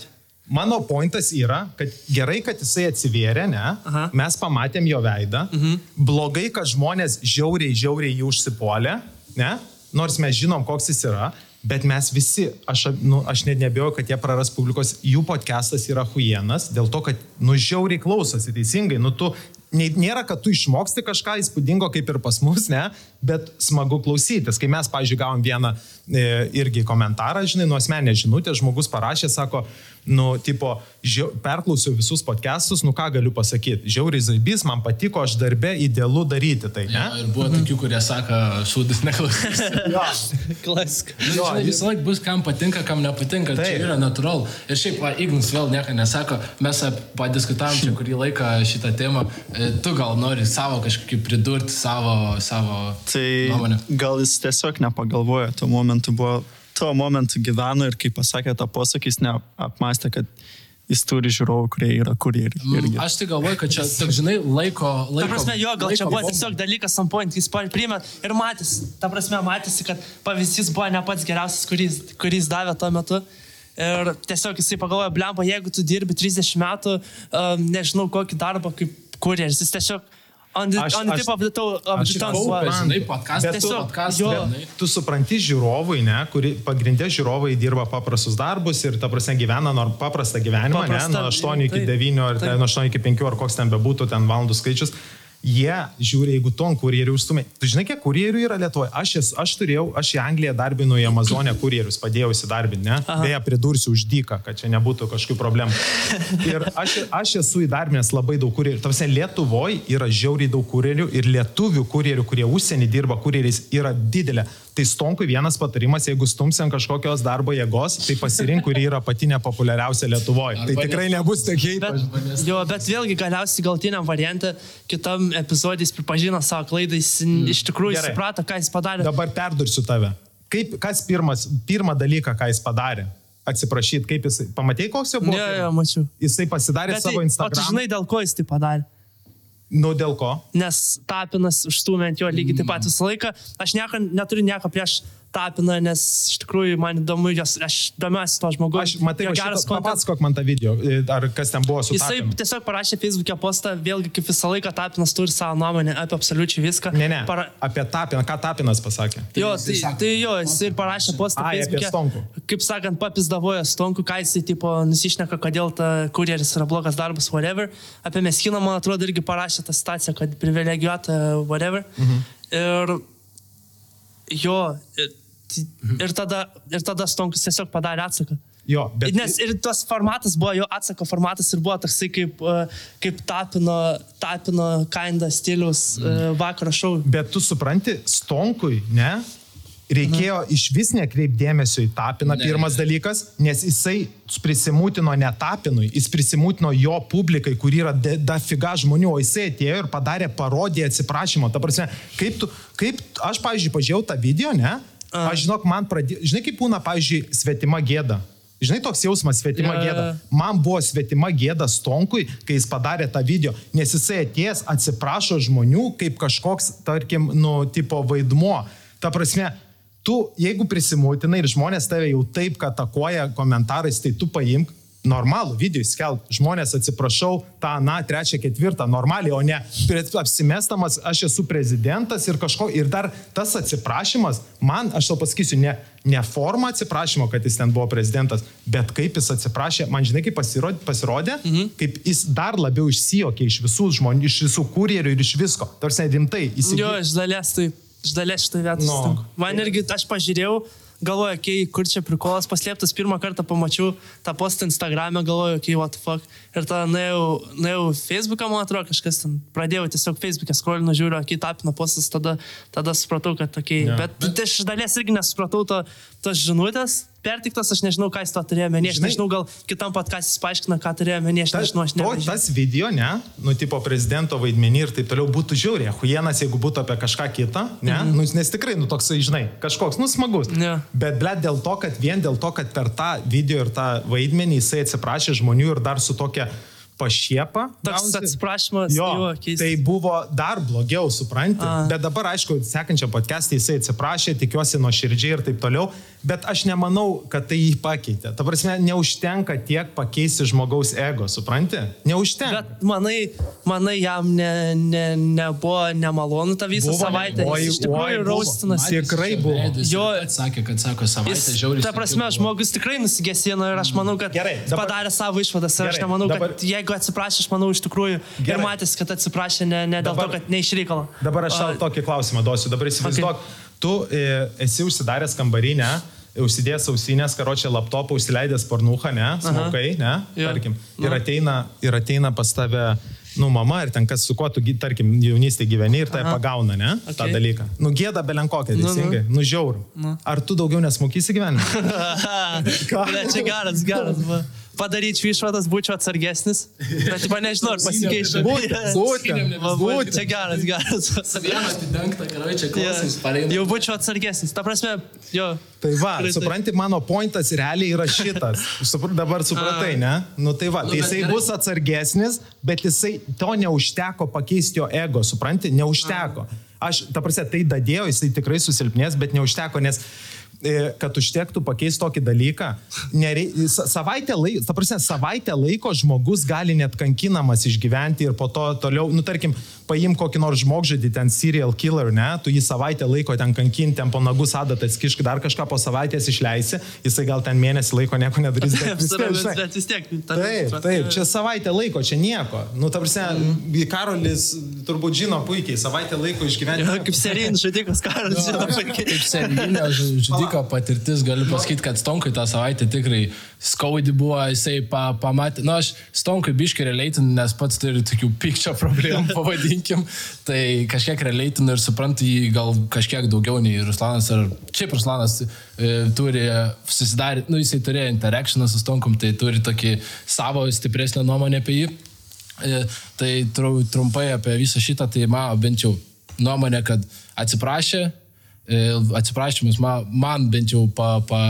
Mano pointas yra, kad gerai, kad jisai atsivėrė, ne? Aha. Mes pamatėm jo veidą. Mhm. Blogai, kad žmonės žiauriai, žiauriai jį užsipuolė, ne? Nors mes žinom, koks jis yra. Bet mes visi, aš, nu, aš net nebejoju, kad jie praras publikos, jų podcastas yra huienas, dėl to, kad, nu, žiauriai klausosi, teisingai, nu, tu, nėra, kad tu išmoksti kažką įspūdingo kaip ir pas mus, ne, bet smagu klausytis. Kai mes, pažiūrėjau, gavom vieną e, irgi komentarą, žinai, nuo asmenės žinutės, žmogus parašė, sako, nu, tipo, Žiau, perklausiau visus podcastus, nu ką galiu pasakyti. Žiauriai zaibys, man patiko, aš darbe idealu daryti tai, ne? Ja, ir buvo tokių, kurie sako, šūdis neklausys. Jo, Klasika. Nu, žinai, visą laiką bus, kam patinka, kam nepatinka. Tai yra natūralu. Ir šiaip, va, Ignas vėl nieko nesako, mes padiskutavom čia kurį laiką šitą temą. E, Tu gal nori savo kažkokį pridurti, savo, savo Tai nuomonę. gal jis tiesiog nepagalvojo, tuo momentu buvo, tuo momentu gyveno ir kai pasakė tą posakį, jis neapmastė, kad jis turi žiūrovų, kurie yra kurjeriai. irgi. Mm, Aš tai galvoju, kad čia, tik, žinai, laiko... laiko Ta prasme, jo, gal čia buvo bomba. tiesiog dalykas ant point, jis primet ir matys, ta prasme, matėsi, kad pavyzdys buvo ne pats geriausias, kurį jis davė tuo metu. Ir tiesiog jisai pagalvojo, blemba, jeigu tu dirbi 30 metų, um, nežinau kokį darbą kaip kurjeris, jis tiesiog the, Aš- on the aš- tip of the toe, of aš the tongue. kaupęs, buvo. Kaupia, žinai, podcast'ą, tu- tiesiog podcast'ą, jo. tu supranti žiūrovui, ne, kuri pagrindė žiūrovai dirba paprastus darbus ir ta prasme gyvena nor paprastą gyvenimą, Paprastą, ne, nuo 8 iki taip, 9 ar ten, nuo 8 iki 5 ar koks ten bebūtų ten valandų skaičius. Jie žiūri, jeigu ton kurjerių užstumė. Tu žinai, kiek kurjerių yra Lietuvoje? Aš, es, aš turėjau, aš į Angliją darbinu į Amazonę kurjerius, padėjau įsidarbinti, ne? Aha. Beje, pridursiu už dyką, kad čia nebūtų kažkokių problemų. Ir aš, aš esu įdarbinęs labai daug kurjerių. Tavsi Lietuvoje yra žiauriai daug kurjerių ir lietuvių kurjerių, kurie užsienį dirba kurjeriais, yra didelė. Tai stonkui vienas patarimas, jeigu stumsi ant kažkokios darbo jėgos, tai pasirink, kuri yra pati nepopuliariausia Lietuvoje. Tai Arba tikrai nes- nebus tiek heitas. jo, bet vėlgi galiausiai galtiniam variantui, kitam epizodui jis pripažino savo klaidą, jis mm. iš tikrųjų Gerai. suprato, ką jis padarė. Dabar perdursiu tave. Kaip, kas pirmas, pirmą dalyką, ką jis padarė? Atsiprašyti, kaip jis, pamatėjai, koks jo buvo? Ne, mačiau. Jisai pasidarė Bet, savo tai- o tu Instagram. žinai, dėl ko jis tai padarė? Nu, dėl ko? nes tapinas užstumė ant jo lygiai taip pat visą laiką. Aš nieko, neturiu nieko prieš tapiną, nes iš tikrųjų man įdomu, jos, aš domiuosi to žmogaus. Aš, matai, va geras kontentas. papasakok man tą video, ar kas ten buvo su Jisai Tapinu. tiesiog parašė Facebook'e postą, vėlgi kaip visą laiką Tapinas turi savo nuomonę apie absoliučiai viską. Ne, ne. Para... Apie Tapiną, ką Tapinas pasakė? Jo, tai, tai jo, jisai parašė postą Ai, apie Facebook'e. Stonkų. Kaip sakant, papizdavojo Stonku, ką jisai tipo nusišneka, kodėl ta kurjeris yra blogas darbas, whatever. Apie Meskiną, man atrodo, irgi parašė tą situaciją, kad privilegijuota, whatever. Mhm. Ir jo, ir, ir, tada, ir tada Stonkus tiesiog padarė atsaką. Jo, bet... Nes ir tas formatas buvo, jo atsako formatas ir buvo toksai kaip, e, kaip tapino, tapino kinda stiliaus mm. vakaro šou. Bet tu supranti, Stonkui, ne? Reikėjo iš vis nekreipdėmėsio į Tapiną, Ne. pirmas dalykas, nes jisai prisimūtino ne Tapinui, jis prisimūtino jo publikai, kur yra da- dafiga žmonių, o jisai atėjo ir padarė parodiją atsiprašymo. Ta prasme, kaip tu, kaip, aš, pavyzdžiui, pažiūrėjau tą video, ne? Aš žinok, man pradėjo, žinai, kaip būna, pavyzdžiui, svetima gėda. Žinai, toks jausmas svetima jo, gėda. Man buvo svetima gėda Stonkui, kai jis padarė tą video, nes jisai atėjęs atsiprašo žmonių kaip kažkoks, tarkim, nu, tipo vaidmuo. Ta prasme, tu, jeigu prisimūtinai ir žmonės tave jau taip katakoja komentarais, tai tu paimk normalų video įskelb. Žmonės atsiprašau tą, na, trečią, ketvirtą, normaliai, o ne apsimestamas, aš esu prezidentas ir kažko. Ir dar tas atsiprašymas, man, aš tau pasakysiu, ne, ne forma atsiprašymo, kad jis ten buvo prezidentas, bet kaip jis atsiprašė, man žinai, kaip pasirodė, pasirodė mhm. kaip jis dar labiau išsijokė iš visų žmonių, iš visų kurjerių ir iš visko. Tarsi rimtai, jis Jo, iš dalies tai, iš dalies šitą vietą Nu. sutinku. Man irgi, aš pažiūrėjau, galvoju, kai kur čia prikolas paslėptas, pirmą kartą pamačiau tą postą Instagram'e, galvoju, kai what the fuck. Ir tada nuėjau, nuėjau Facebook'ą, man atrodo, kažkas ten pradėjau tiesiog Facebook'e skrolinu, žiūriu, kai tapino postas, tada, tada supratau, kad tokie. Jo. Yeah. Bet, bet iš dalies irgi nesupratau to, tos žinutės pertiktos, aš nežinau, ką jis to turėjo menį, aš nežinau, gal kitam patkastis paaiškina, ką turėjo menį, aš nežinau, aš nežinau. tas video, ne, nu, tipo prezidento vaidmenį ir taip toliau būtų žiauriai. Huienas, jeigu būtų apie kažką kitą, ne, mm -hmm. nu, nes tikrai, nu, toksai, žinai, kažkoks, nu, smagus. Jo. Bet, ble, dėl to, kad vien dėl to, kad per tą video ir tą vaidmenį jisai atsiprašė žmonių ir dar su tokia pašiepa. Toks gaunasi. atsiprašymas, Jo, jo, keistas. tai buvo dar blogiau, supranti. A. Bet dabar, aišku, sekančią podcast'ą jisai atsiprašė, tikiuosi nuo širdžiai ir taip toliau. Bet aš nemanau, kad tai jį pakeitė. Ta prasme, neužtenka tiek pakeisti žmogaus ego, supranti? Neužtenka. Bet manai, manai jam ne, ne, nebuvo nemalonu tą visą Buvo, savaitę. oi, Jis iš tikrųjų raustinas. Tikrai buvo. Jo. Sakė, kad sako savaitę žiauriai. ta prasme, žmogus tikrai nusigesino ir aš manau, kad Gerai, dabar- padarė savo išvadas ir aš Gerai, nemanau, dabar- kad jeigu atsiprašė, aš manau iš tikrųjų ir Gerai. matęs, kad atsiprašė ne, ne dėl Dabar- to, kad ne iš reikalo. Dabar aš tau tokį klausimą duosiu. Dabar įsivaizduok, okay. tu e, esi užsidaręs kambarinę, užsidėjęs ausinės, karočią laptopą, užsileidęs pornuchą, ne, smokai, ne, Jo. tarkim. Nu. Ir ateina, ir ateina pas tave, nu, mama, ir ten kas su kuo tu, tarkim, jaunystėje gyveni ir tai Aha. pagauna, ne, okay. tą dalyką. Nu, gėda belenkokia, Nu, nu. teisingai, nu, žiauru. Ar tu daugiau nesmokysi gyvenime? Ne, čia geras, geras. va. Padaryčiau išvadas, būčiau atsargesnis. Bet, tipo, nežinau, ar pasikeičiau. Būtent, būtent. Čia geras, geras. Savieną atidengtą, gerai, čia Jo, klausys, pareina. Jau būčiau atsargesnis. Ta prasme, jo. Tai va, supranti, mano pointas realiai yra šitas. Supr, dabar supratai, ne? Nu tai va, Nu, tai jisai bus atsargesnis, bet jisai to neužteko pakeisti jo ego, supranti, neužteko. Aš, ta prasme, tai dadėjo, jisai tikrai susilpnės, bet neužteko, nes kad užtektų pakeisti tokį dalyką, nerei, sa- savaitę, laiko, ta prasme, savaitę laiko žmogus gali net kankinamas išgyventi ir po to toliau, nu tarkim, paim kokį nors žmogžudį, ten serial killer, ne, tu jį savaitę laiko ten kankinti, ten po nagus adatą atskišk, dar kažką po savaitės išleisi, jisai gal ten mėnesį laiko nieko nedarys. bet vis tiek, žinai, bet vis tiek. ta- Taip, taip, čia savaitę laiko, čia nieko. Nu, ta prasme, Mhm. Karolis turbūt žino puikiai, savaitę laiko išgyventi. Jo, Kaip serijinis žudikas, karas, žinau, puikiai. Kaip serijinio žudiko patirtis, galiu pasakyti, kad Stonkui tą savaitę tikrai skaudi buvo, jisai pa, pamatė, na, aš Stonkui biškai relatinu, nes pats turi tokių pykčio problemų, pavadinkim, tai kažkiek relatinu ir suprantu jį gal kažkiek daugiau nei Ruslanas, ar šiaip Ruslanas e, turi susidaryti, nu, jisai turėjo interakcioną su Stonkum, tai turi tokį savo stipresnę nuomonę apie jį. E, Tai tru, trumpai apie visą šitą, tai mano bent jau nuomonė, kad atsiprašė, e, atsiprašymas man, man bent jau pa, pa,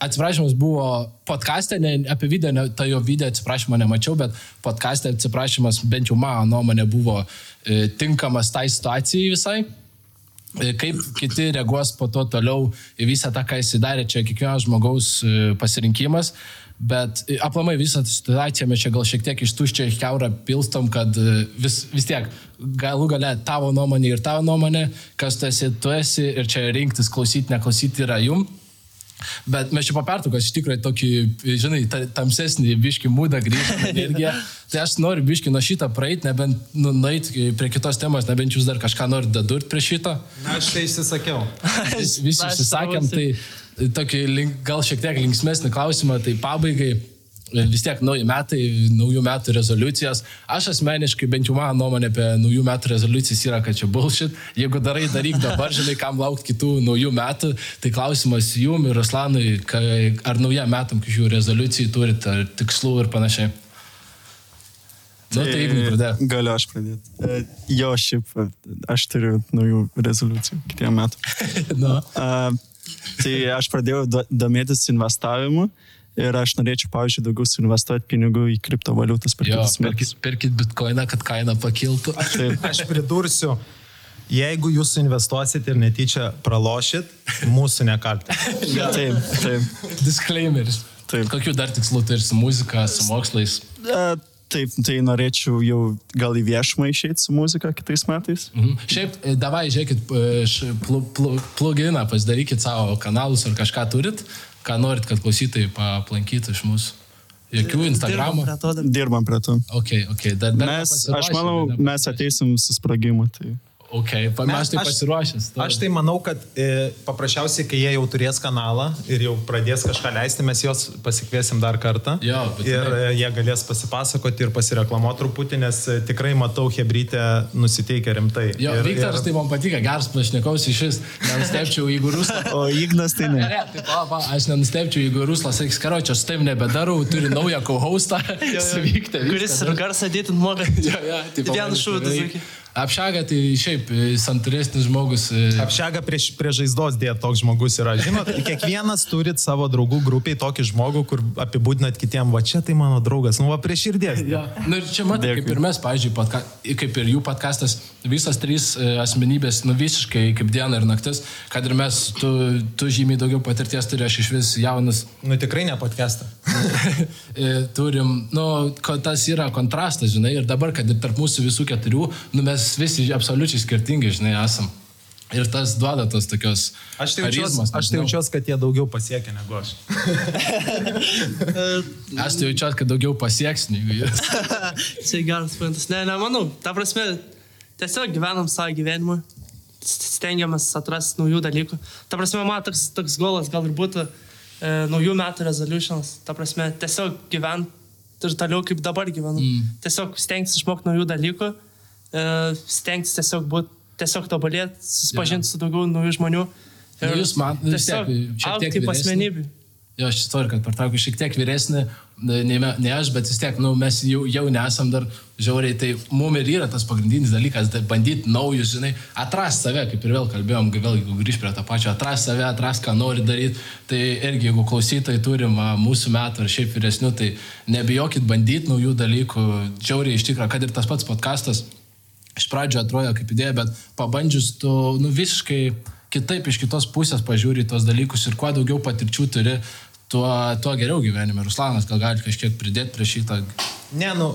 atsiprašymas buvo podcast'e, ne, apie video, ne, tą jo video atsiprašymą nemačiau, bet podcast'e atsiprašymas bent jau mano nuomonė buvo e, tinkamas tai situacijai visai. E, Kaip kiti reaguos po to toliau į visą tą, ką jis darė, čia kiekvieno žmogaus e, pasirinkimas. Bet e, aplamai visą situaciją mes čia gal šiek tiek iš tuščio į keurą pilstom, kad e, vis, vis tiek galų gale tavo nuomonė ir tavo nuomonė, kas tu esi, tu esi ir čia rinktis, klausyti, neklausyti yra jum. Bet mes čia po pertraukos iš tikrųjų tokį, žinai, ta- tamsesnį biški mūdą grįžtame energiją. Tai aš noriu biški nuo šitą praeiti, nebent nu, nueiti prie kitos temos, nebent jūs dar kažką norit dadurt prie šito. Na, aš tai išsisakiau. Vis, visi išsisakėm, tai tokį link, gal šiek tiek linksmesnį klausimą, tai pabaigai. Vis tiek nauji metai, naujų metų rezoliucijos. Aš asmeniškai, bent jau mano nuomonė apie naujų metų rezoliucijas yra, kad čia bullshit. Jeigu darai, daryk dabar, žinai, kam laukti kitų naujų metų. Tai klausimas jum ir Ruslanui, ar naujam metam kažkokių rezoliucijų turite, ar tikslų ir panašiai. Nu, tai Ignai pradėk. Galiu aš pradėti. E, Jo, šiaip e, aš turiu naujų rezoliucijų kitiem metam. Nu. Uh, tai aš pradėjau do, domėtis investavimu ir aš norėčiau, pavyzdžiui, daugiau suinvestuoti pinigų į kriptovaliutas per Jo, kitus metus. perkit, perkit bitkoiną, kad kaina pakiltų. Taip. Aš pridursiu, jeigu jūs investuosit ir netyčia pralošit, mūsų nekalti. Taip, taip. Disclaimeris. Taip. Kokių dar tikslų turi su muzika, su mokslais? Uh, taip, tai norėčiau jau gal į viešumą išeiti su muzika kitais metais. Mhm. Šiaip, e, davai, žiūrėkit, e, š- plu- plu- pluginą, pasidarykit savo kanalus ar kažką turit, ką norit, kad klausytojai aplankytų iš mūsų. Jokių Instagramų. Dirbam prie to. Dirbam prie to. Ok, ok. Dar, dar Mes, aš manau, mes ateisim su sprogimu. Tai. Ok, pa- mes tai pasiruošęs. Aš tai manau, kad e, paprasčiausiai, kai jie jau turės kanalą ir jau pradės kažką leisti, mes juos pasikviesim dar kartą. Jo, ir e, jie galės pasipasakoti ir pasireklamuoti truputį, nes e, tikrai matau Hebrytę nusiteikę rimtai. Jo, ir, Viktoras, tai man patiko, geras pašnekovas iš vis. Nenustepčiau, jeigu Ruslas. O Ignas tai ne. Ne, ne, tai pa, pa, aš nenustepčiau, jeigu Ruslas sakys, karo, čia su tavim nebedarau, turi naują co-hostą. Suvykti. Kuris ir garsą dėtin moka. Jo, jo, Apšaga tai šiaip e, santūresnis žmogus. e, Apšega prie, prie žaizdos dėt toks žmogus yra. Žinot, kiekvienas turit savo draugų grupiai tokį žmogų, kur apibūdinat kitiem, va čia tai mano draugas, nu va prie širdies. Ja. Nu, ir čia matai, kaip ir mes, pavyzdžiui, podka, kaip ir jų podkastas, visas trys e, asmenybės, nu visiškai kaip diena ir naktis, kad ir mes, tu, tu žymiai daugiau patirties turi, aš iš vis jaunas Nu tikrai ne podcastą. Turim, nu, tas yra kontrastas, žinai, ir dabar, kad ir tarp mūsų visų keturių, nu, mes visi absoliučiai skirtingi, žinai, esam. Ir tas duoda tos tokios... Aš tai jaučiuosi, aš tai jaučiuosi, kad jie daugiau pasiekia negu aš. Aš tai jaučiuosi, kad daugiau pasieks negu jis. Čia geras pointas. Ne, nemanau. Ta prasme, tiesiog gyvenam savo gyvenimą. stengiamės atrasti naujų dalykų. Ta prasme, man toks, toks golas gal ir būtų e, naujų metų resolutions. Ta prasme, tiesiog gyventi ir toliau kaip dabar gyvenu. Mm. Tiesiog stengtis išmokti naujų dalykų, stengtis tiesiog būti, tiesiog tobulėti, susipažinti yeah. su daugiau naujų žmonių. Ir jūs man, tiek, šiek tiek kaip asmenybė. Jo, aš istoriją, kad partraukiu šiek tiek vyresnį, ne, ne aš, bet vis tiek, nu, mes jau, jau nesam dar žiauriai, tai mum ir yra tas pagrindinis dalykas, tai bandyti naujus, žinai, atrasti save, kaip ir vėl kalbėjom, vėl jeigu grįž prie to pačio, atrasti save, atrasti, ką nori daryti, tai irgi jeigu klausytojai turim a, mūsų metų ar šiaip vyresnių, tai nebijokit bandyti naujų dalykų, žiauriai iš tikrųjų, kad ir tas pats podcastas iš pradžio atrodo kaip idėja, bet pabandžius tu, nu, visiškai kitaip iš kitos pusės pažiūri tos dalykus ir kuo daugiau patirčių turi, tuo, tuo geriau gyvenime. Ruslanas, gal gali kažkiek pridėti prie šitą. Ne, nu,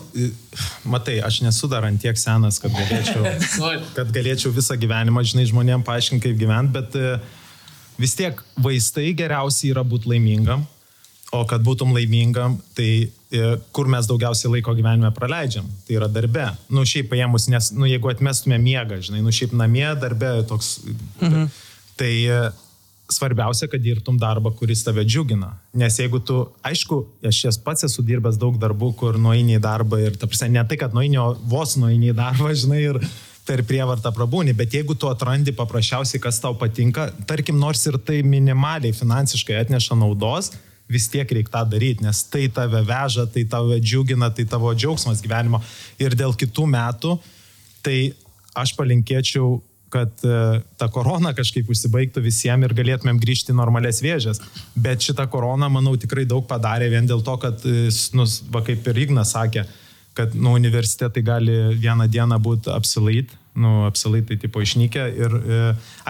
matai, aš nesu dar ant tiek senas, kad galėčiau, kad galėčiau visą gyvenimą, žinai, žmonėm paaiškinti, kaip gyventi, bet e, vis tiek vaistai geriausiai yra būti laimingam, o kad būtum laimingam, tai e, kur mes daugiausiai laiko gyvenime praleidžiam, tai yra darbe. Nu, šiaip paėmus, nes, nu, jeigu atmestume miegą, žinai, nu, šiaip namie, darbe toks. Mhm. Tai e, svarbiausia, kad dirbtum darbą, kuris tave džiugina. Nes jeigu tu, aišku, aš jas pats esu dirbęs daug darbų, kur nueini į darbą ir, ta prasme, ne tai, kad nueini, o vos nueini į darbą, žinai, ir per prievartą prabūni, bet jeigu tu atrandi paprasčiausiai, kas tau patinka, tarkim, nors ir tai minimaliai finansiškai atneša naudos, vis tiek reikia tą daryti, nes tai tave veža, tai tave džiugina, tai tavo džiaugsmas gyvenimo. Ir dėl kitų metų, tai aš palinkėčiau kad e, ta korona kažkaip užsibaigtų visiems ir galėtumėm grįžti į normales vėžės. Bet šita korona, manau, tikrai daug padarė vien dėl to, kad, e, nu, va, kaip ir Ignas sakė, kad nu, universitetai gali vieną dieną būti apsilait, nu, apsilaitai tipo išnykę. Ir e,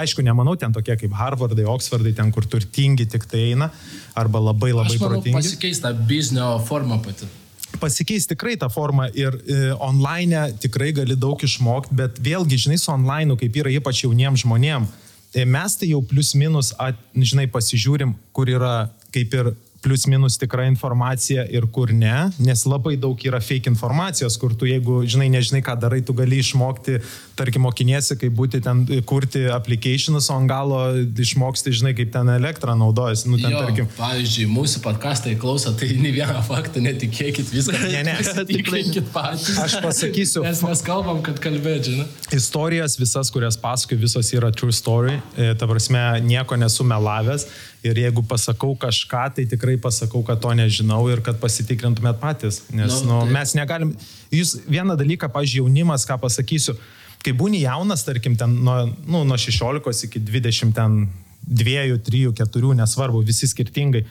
aišku, nemanau, ten tokie kaip Harvardai, Oxfordai, ten kur turtingi tik tai eina, arba labai labai manau, protingi. Pasikeis ta biznio forma pati pasikeis tikrai tą formą ir e, online tikrai gali daug išmokti, bet vėlgi, žinai, su online, kaip yra ypač jauniems žmonėms, e, mes tai jau plius minus, at, žinai, pasižiūrim, kur yra kaip ir plius minus tikra informacija ir kur ne, nes labai daug yra fake informacijos, kur tu jeigu, žinai, nežinai, ką darai, tu gali išmokti, tarkim, mokiniesi, kaip būti ten, kurti applicationus, o ant galo išmoksti, žinai, kaip ten elektrą naudojasi. Nu, ten, jo, tarkim, pavyzdžiui, mūsų podcastai klauso, tai nei vieną faktą netikėkit, viską. Ne, ne. Tikrinkit patys. Aš pasakysiu. Nes mes kalbam, kad kalbėti, žinai. Istorijas visas, kurias pasakoju, visos yra true story. E, ta prasme, nieko nesu melavęs. Ir jeigu pasakau kažką, tai tikrai pasakau, kad to nežinau ir kad pasitikrintumėt patys. Nes nu, nu, mes negalim. Jūs vieną dalyką, pažiūrėjau, jaunimas, ką pasakysiu, kai būni jaunas, tarkim, ten nuo, nu, nuo 16 iki 20, ten 2, 3, 4, nesvarbu, visi skirtingai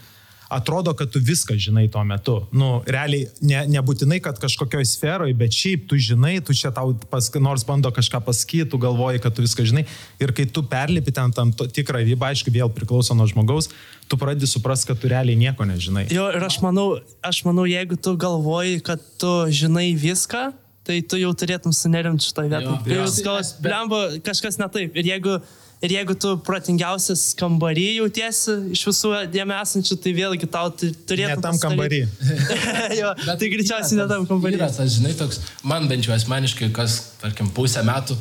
atrodo, kad tu viską žinai tuo metu. Nu, realiai, ne, nebūtinai, kad kažkokioj sferoje, bet šiaip tu žinai, tu čia tau pas, nors bando kažką pasakyti, tu galvoji, kad tu viską žinai. Ir kai tu perlipi ten tam tikrą ribą, aišku, vėl priklauso nuo žmogaus, tu pradedi suprasti, kad tu realiai nieko nežinai. Jo, ir aš manau, aš manau, jeigu tu galvoji, kad tu žinai viską, tai tu jau turėtum sunerimti šitą vietą. Jūs gal, blemba, kažkas ne taip. Ir jeigu Ir jeigu tu protingiausias kambarį jautiesi iš visų dėmesio esančių, tai vėlgi tau turėtų... Ne tam kambarį. jo, Bet tai greičiausiai ne tam kambarį. Yra tas, žinai, toks, man bent jau asmeniškai, kas, tarkim, pusę metų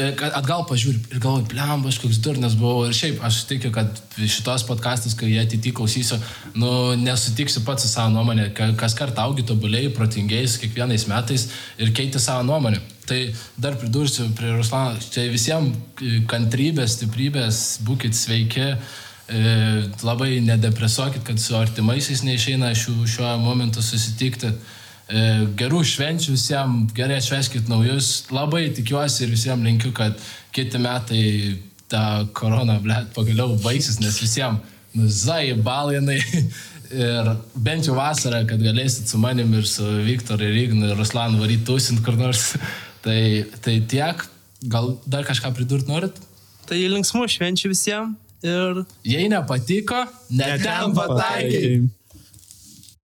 E, atgal pažiūri ir galvoju, blem, aš koks durnas buvau. Ir šiaip aš tikiu, kad šitos podcastus, kai jie ateityje klausysiu, nu, nesutiksiu pats su savo nuomonė. Kas kartą augi tobulėjai, protingėjai kiekvienais metais ir keiti savo nuomonę. Tai dar pridursiu prie Ruslano, čia visiems kantrybės, stiprybės, būkite sveiki. E, labai nedepresuokit, kad su artimaisiais neišeina šiuo, šiuo momentu susitikti. E, gerų švenčių visiems, gerai atšveskit naujus. Labai tikiuosi ir visiems linkiu, kad kiti metai ta korona, blėt, pagaliau baigsis, nes visiems nuzai balinai. Ir bent jau vasarą, kad galėsit su manim ir su Viktoru ir Ignu ir Ruslanu varyti tūsint kur nors. Tai, tai tiek. Gal dar kažką pridurti norit? Tai linksmų švenčių visiems ir... Jei nepatiko, net ten pataikai.